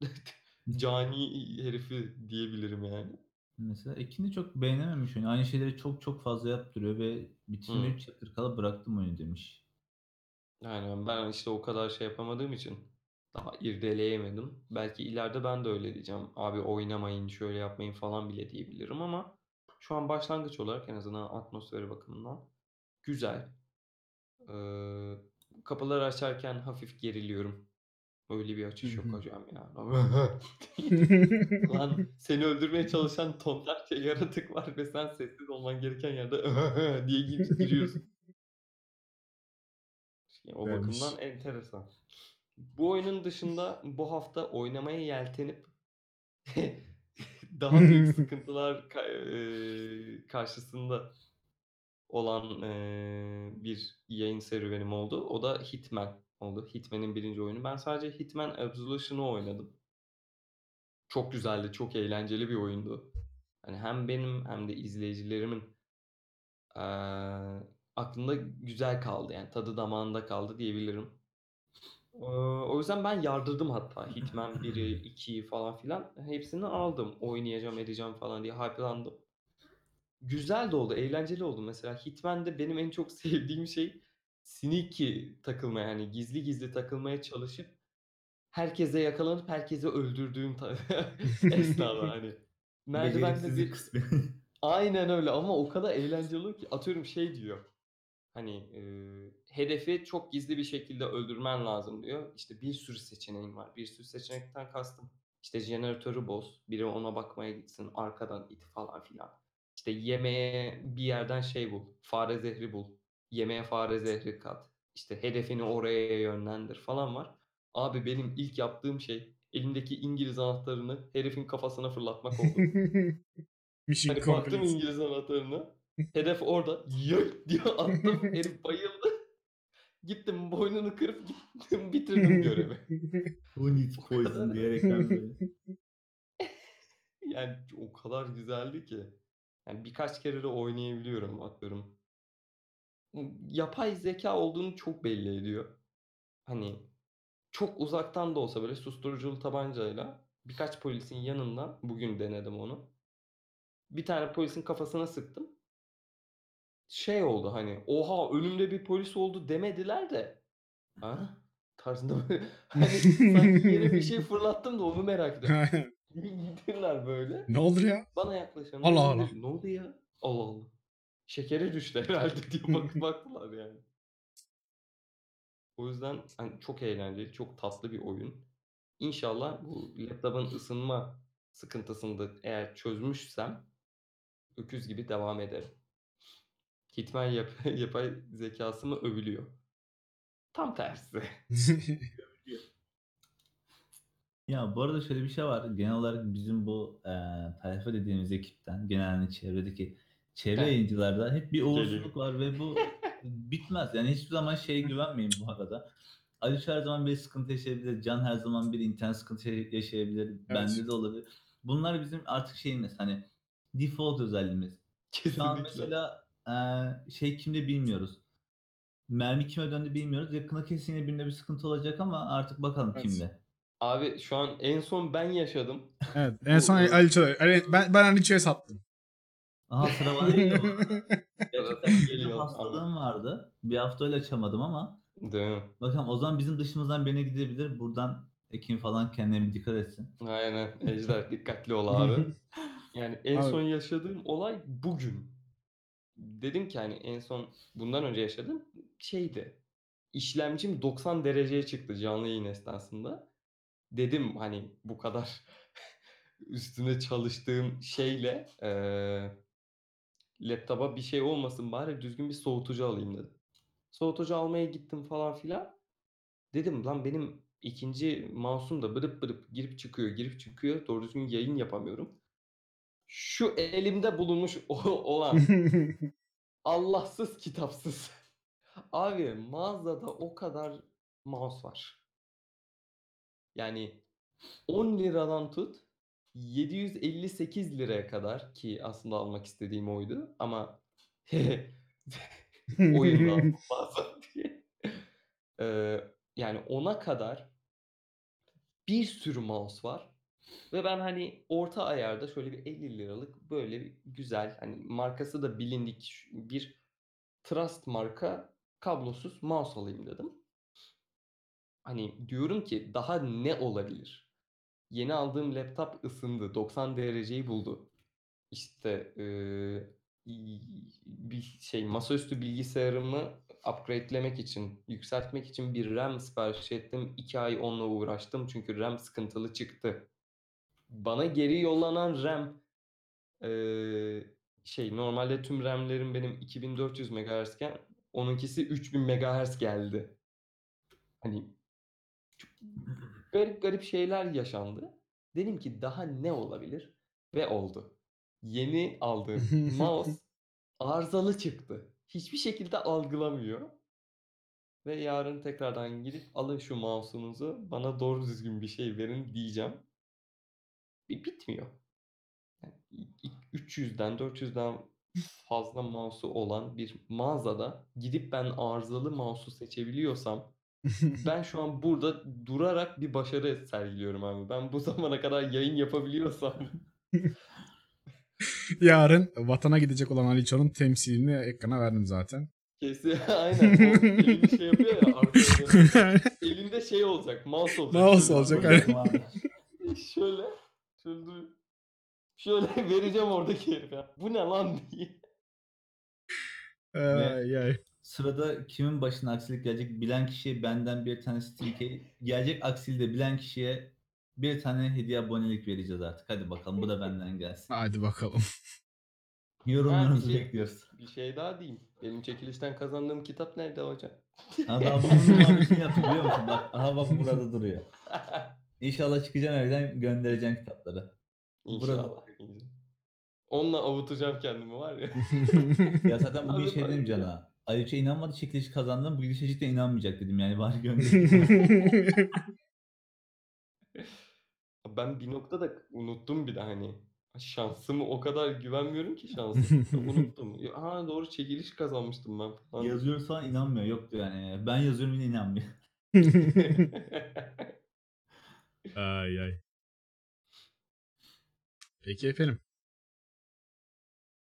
cani herifi diyebilirim yani. Mesela Ekin'i çok beğenememiş oyunu. Aynı şeyleri çok çok fazla yaptırıyor ve bitirme Hı. 3 chapter kala bıraktım oyunu demiş. Yani ben işte o kadar şey yapamadığım için daha irdeleyemedim. Belki ileride ben de öyle diyeceğim. Abi oynamayın, şöyle yapmayın falan bile diyebilirim ama şu an başlangıç olarak en azından atmosferi bakımından güzel. Ee, kapıları açarken hafif geriliyorum. Öyle bir açış yok hocam ya. Lan seni öldürmeye çalışan tonlarca yaratık var ve sen sessiz olman gereken yerde diye gir- giriyorsun. Yani o Güzelmiş. bakımdan enteresan. Bu oyunun dışında bu hafta oynamaya yeltenip daha büyük sıkıntılar ka- eee, karşısında olan eee, bir yayın serüvenim oldu. O da Hitman oldu. Hitman'in birinci oyunu. Ben sadece Hitman Absolution'ı oynadım. Çok güzeldi, çok eğlenceli bir oyundu. Hani hem benim hem de izleyicilerimin eee, aklında güzel kaldı. Yani tadı damağında kaldı diyebilirim. Eee, o yüzden ben yardırdım hatta Hitman 1'i, 2'yi falan filan. Hepsini aldım. Oynayacağım, edeceğim falan diye hype'landım. Güzel de oldu, eğlenceli oldu. Mesela Hitman'de benim en çok sevdiğim şey sneaky takılmaya, yani gizli gizli takılmaya çalışıp herkese yakalanıp herkesi öldürdüğüm ta- esnada hani. Merdivende bir kısmı. Aynen öyle ama o kadar eğlenceli oluyor ki atıyorum şey diyor. Hani eee, hedefi çok gizli bir şekilde öldürmen lazım diyor. İşte bir sürü seçeneğin var. Bir sürü seçenekten kastım. İşte jeneratörü boz. Biri ona bakmaya gitsin. Arkadan it falan filan. İşte yemeğe bir yerden şey bul. Fare zehri bul. Yemeğe fare zehri kat. İşte hedefini oraya yönlendir falan var. Abi benim ilk yaptığım şey elimdeki İngiliz anahtarını herifin kafasına fırlatmak oldu. Mission Hani baktım. İngiliz anahtarına. Hedef orada. Yık diye attım. Herif bayıldı. Gittim boynunu kırıp gittim bitirdim görevi. Who needs poison diyerekten böyle. Yani o kadar güzeldi ki. Yani birkaç kere de oynayabiliyorum atıyorum. Yapay zeka olduğunu çok belli ediyor. Hani çok uzaktan da olsa böyle susturuculu tabancayla birkaç polisin yanından bugün denedim onu. Bir tane polisin kafasına sıktım. Şey oldu hani oha önümde bir polis oldu demediler de ha tarzında böyle hani sanki yere bir şey fırlattım da onu merak ediyorum. Gittiler böyle. ne olur ya? Bana yaklaşan Allah Allah. Ne oldu ya? Allah Allah. Şekeri düştü herhalde diye bakıp baktılar yani. O yüzden hani çok eğlenceli, çok tatlı bir oyun. İnşallah bu laptopun ısınma sıkıntısını da eğer çözmüşsem öküz gibi devam ederim. Hitman yap yapay zekası mı övülüyor? Tam tersi. Ya bu arada şöyle bir şey var. Genel olarak bizim bu e, tayfa dediğimiz ekipten, genelde çevredeki çevre Heh. yayıncılarda hep bir uğursuzluk var ve bu bitmez. Yani hiçbir zaman şeye güvenmeyin bu arada. Ali her zaman bir sıkıntı yaşayabilir. Can her zaman bir internet sıkıntı yaşayabilir. Bende de olabilir. Bunlar bizim artık şeyimiz hani default özelliğimiz. Şu an Kesinlikle. mesela e, şey kimde bilmiyoruz. Mermi kime döndü bilmiyoruz. Yakına kesin yine birinde bir sıkıntı olacak ama artık bakalım Evet. kimde. Abi şu an en son ben yaşadım. Evet. En son Ali Ali- ben, ben Ali Çağ'ya sattım. Aha sıra bana geliyor. Gerçekten Geliyor, hastalığım vardı. Bir hafta öyle açamadım ama Değil mi? bakalım o zaman bizim dışımızdan birine gidebilir. Buradan Ekin falan kendine bir dikkat etsin. Aynen. Ejder dikkatli ol abi. Yani en Abi- son yaşadığım olay bugün. Dedim ki hani en son bundan önce yaşadığım şeydi. İşlemcim 90 dereceye çıktı canlı yayın esnasında. Dedim hani bu kadar üstüne çalıştığım şeyle eee laptopa bir şey olmasın bari düzgün bir soğutucu alayım dedim. Soğutucu almaya gittim falan filan. Dedim lan benim ikinci mouse'um da bırıp bırıp girip çıkıyor, girip çıkıyor. Doğru düzgün yayın yapamıyorum. Şu elimde bulunmuş olan Allahsız kitapsız. Abi mağazada o kadar mouse var. Yani 10 liradan tut 758 liraya kadar ki aslında almak istediğim oydu ama oyundan bazen diye. Ee, yani ona kadar bir sürü mouse var. Ve ben hani orta ayarda şöyle bir 50 liralık böyle bir güzel hani markası da bilindik bir Trust marka kablosuz mouse alayım dedim. Hani diyorum ki daha ne olabilir? Yeni aldığım laptop ısındı. 90 dereceyi buldu. İşte i- bir şey masaüstü bilgisayarımı upgrade'lemek için, yükseltmek için bir RAM sipariş ettim. 2 ay onunla uğraştım çünkü RAM sıkıntılı çıktı. Bana geri yollanan RAM eee, şey normalde tüm RAM'lerim benim 2400 MHz iken onunkisi 3000 MHz geldi. Hani garip garip şeyler yaşandı. Dedim ki daha ne olabilir? Ve oldu. Yeni aldığım mouse arızalı çıktı. Hiçbir şekilde algılamıyor. Ve yarın tekrardan gidip alın şu mouse'unuzu bana doğru düzgün bir şey verin diyeceğim. Bir bitmiyor. Yani i- i- 300'den 400'den fazla mouse'u olan bir mağazada gidip ben arızalı mouse'u seçebiliyorsam ben şu an burada durarak bir başarı sergiliyorum abi. Ben bu zamana kadar yayın yapabiliyorsam Yarın vatana gidecek olan Ali Çoğ'un temsilini ekrana verdim zaten. kesin aynen o elinde şey yapıyor ya arkada elinde şey olacak mouse olacak. Mouse Şöyle olacak, aynen. Şöyle şöyle şöyle vereceğim oradaki herife. Bu ne lan diye. Ay, ay. Sırada kimin başına aksilik gelecek bilen kişiye benden bir tane Steam key, gelecek aksili de bilen kişiye bir tane hediye abonelik vereceğiz artık. Hadi bakalım bu da benden gelsin. Hadi bakalım. Yorumlarınızı bir şey- bekliyoruz. Bir şey daha diyeyim. Benim çekilişten kazandığım kitap nerede hocam? Adam bunun muhabbetini yaptı biliyor musun? Bak, aha bak burada duruyor. İnşallah çıkacağım evden göndereceğim kitapları. İnşallah. Onunla avutacağım kendimi var ya. Ya zaten bugün Abi şey ya. Can'a. Aliç'e inanmadı çekilişi kazandım. Bu gidişe de inanmayacak dedim yani bari göndereyim. Ben bir noktada unuttum bir de hani. Şansımı o kadar güvenmiyorum ki şansım. unuttum. Ha doğru çekiliş kazanmıştım ben falan. Yazıyoruz falan inanmıyor. Yoktu yani. Ben yazıyorum yine inanmıyor. ay ay. Peki efendim.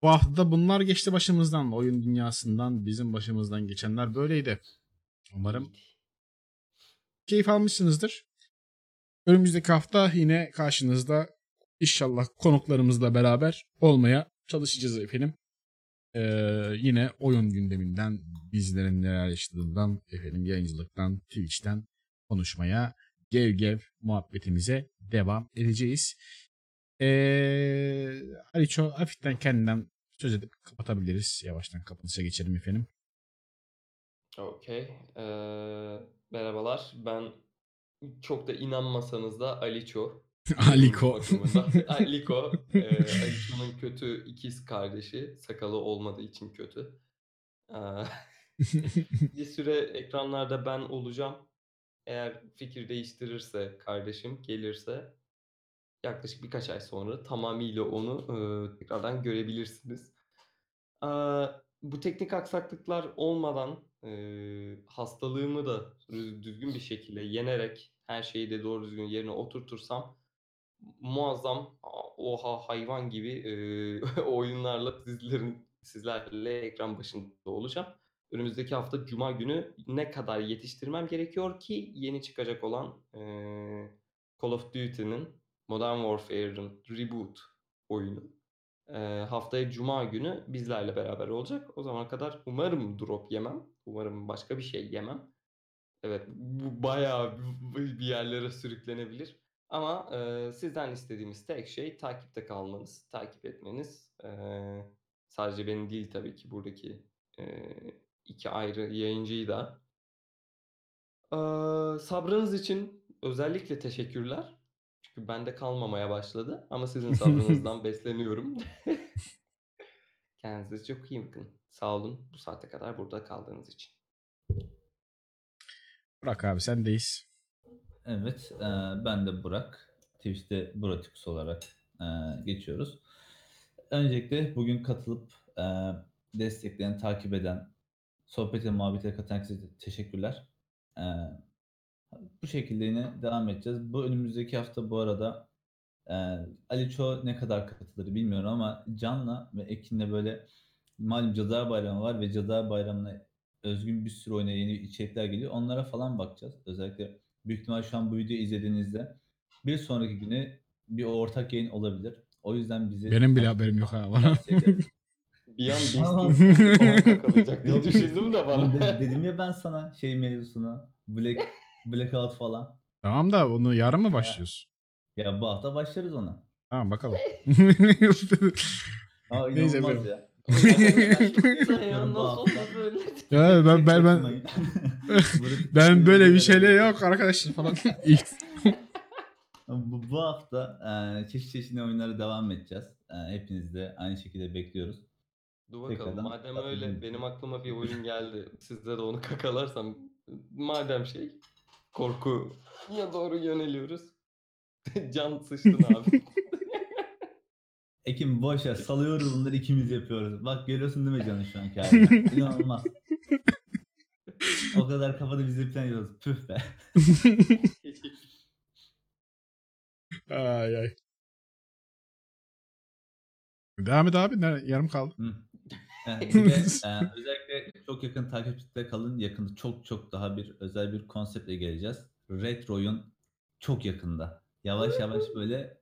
Bu hafta da bunlar geçti başımızdan. Oyun dünyasından bizim başımızdan geçenler böyleydi. Umarım keyif almışsınızdır. Önümüzdeki hafta yine karşınızda inşallah konuklarımızla beraber olmaya çalışacağız efendim. Ee, yine oyun gündeminden, bizlerin neler yaşadığından, efendim yayıncılıktan, Twitch'ten konuşmaya, gev gev muhabbetimize devam edeceğiz. Ee, Aliço hafiften kendinden söz edip kapatabiliriz. Yavaştan kapanışa geçelim efendim. Okey. Ee, merhabalar. Ben çok da inanmasanız da Aliço. Aliko. Aliko. E, Aliço'nun kötü ikiz kardeşi. Sakalı olmadığı için kötü. Ee, bir süre ekranlarda ben olacağım. Eğer fikir değiştirirse kardeşim gelirse yaklaşık birkaç ay sonra tamamıyla onu e, tekrardan görebilirsiniz. Ee, bu teknik aksaklıklar olmadan e, hastalığımı da düzgün bir şekilde yenerek her şeyi de doğru düzgün yerine oturtursam muazzam oha hayvan gibi e, oyunlarla sizlerin sizlerle ekran başında olacağım. Önümüzdeki hafta Cuma günü ne kadar yetiştirmem gerekiyor ki yeni çıkacak olan e, Call of Duty'nin Modern Warfare'ın reboot oyunu e, haftaya Cuma günü bizlerle beraber olacak. O zamana kadar umarım drop yemem. Umarım başka bir şey yemem. Evet bu bayağı bir yerlere sürüklenebilir. Ama e, sizden istediğimiz tek şey takipte kalmanız, takip etmeniz. E, sadece benim değil tabii ki buradaki e, iki ayrı yayıncıyı da. E, sabrınız için özellikle teşekkürler. Çünkü bende kalmamaya başladı. Ama sizin sabrınızdan besleniyorum. Kendinize çok iyi bakın. Sağ olun bu saate kadar burada kaldığınız için. Burak abi sendeyiz. Evet, e, ben de Burak. Twitch'te Buratix olarak e, geçiyoruz. Öncelikle bugün katılıp e, destekleyen, takip eden, sohbete, muhabbete katılan herkese teşekkürler. E, bu şekilde yine devam edeceğiz. Bu önümüzdeki hafta bu arada e, Ali Ço ne kadar katılır bilmiyorum ama Can'la ve Ekin'le böyle malum Cadılar Bayramı var ve Cadılar Bayramı'na özgün bir sürü oyuna yeni içerikler geliyor. Onlara falan bakacağız. Özellikle büyük ihtimal şu an bu videoyu izlediğinizde bir sonraki güne bir ortak yayın olabilir. O yüzden bizi Benim bile haberim yok ha. Bana. Bir an falan takılacak diye düşündüm de bana. de- dedim ya ben sana şey mevzusunu Black Blackout falan. tamam da onu yarın mı başlıyoruz? Ya bu hafta başlarız ona. Tamam bakalım. Aa Neyse inanılmaz ya. ya nasıl böyle? ya ben ben ben ben böyle bir şeyle yok arkadaşlar falan. İlk- Bu, bu hafta e, çeşit çeşit oyunlara devam edeceğiz. E, hepiniz de aynı şekilde bekliyoruz. Dur bakalım. Tekrardan Madem öyle benim aklıma bir oyun geldi. Sizde de onu kakalarsam madem şey korkuya doğru yöneliyoruz. Can sıçtın abi. Ekim boş ver salıyoruz bunları ikimiz yapıyoruz. Bak görüyorsun değil mi canım şu anki halini? İnanılmaz. o kadar kafada biz bir plan yapıyoruz. Püh be. ay ay. Devam et abi. Ne, yarım kaldı. Hı. Yani bir de, e, özellikle çok yakın takipçide kalın. Yakında çok çok daha bir özel bir konseptle geleceğiz. Retro'yun çok yakında. Yavaş yavaş böyle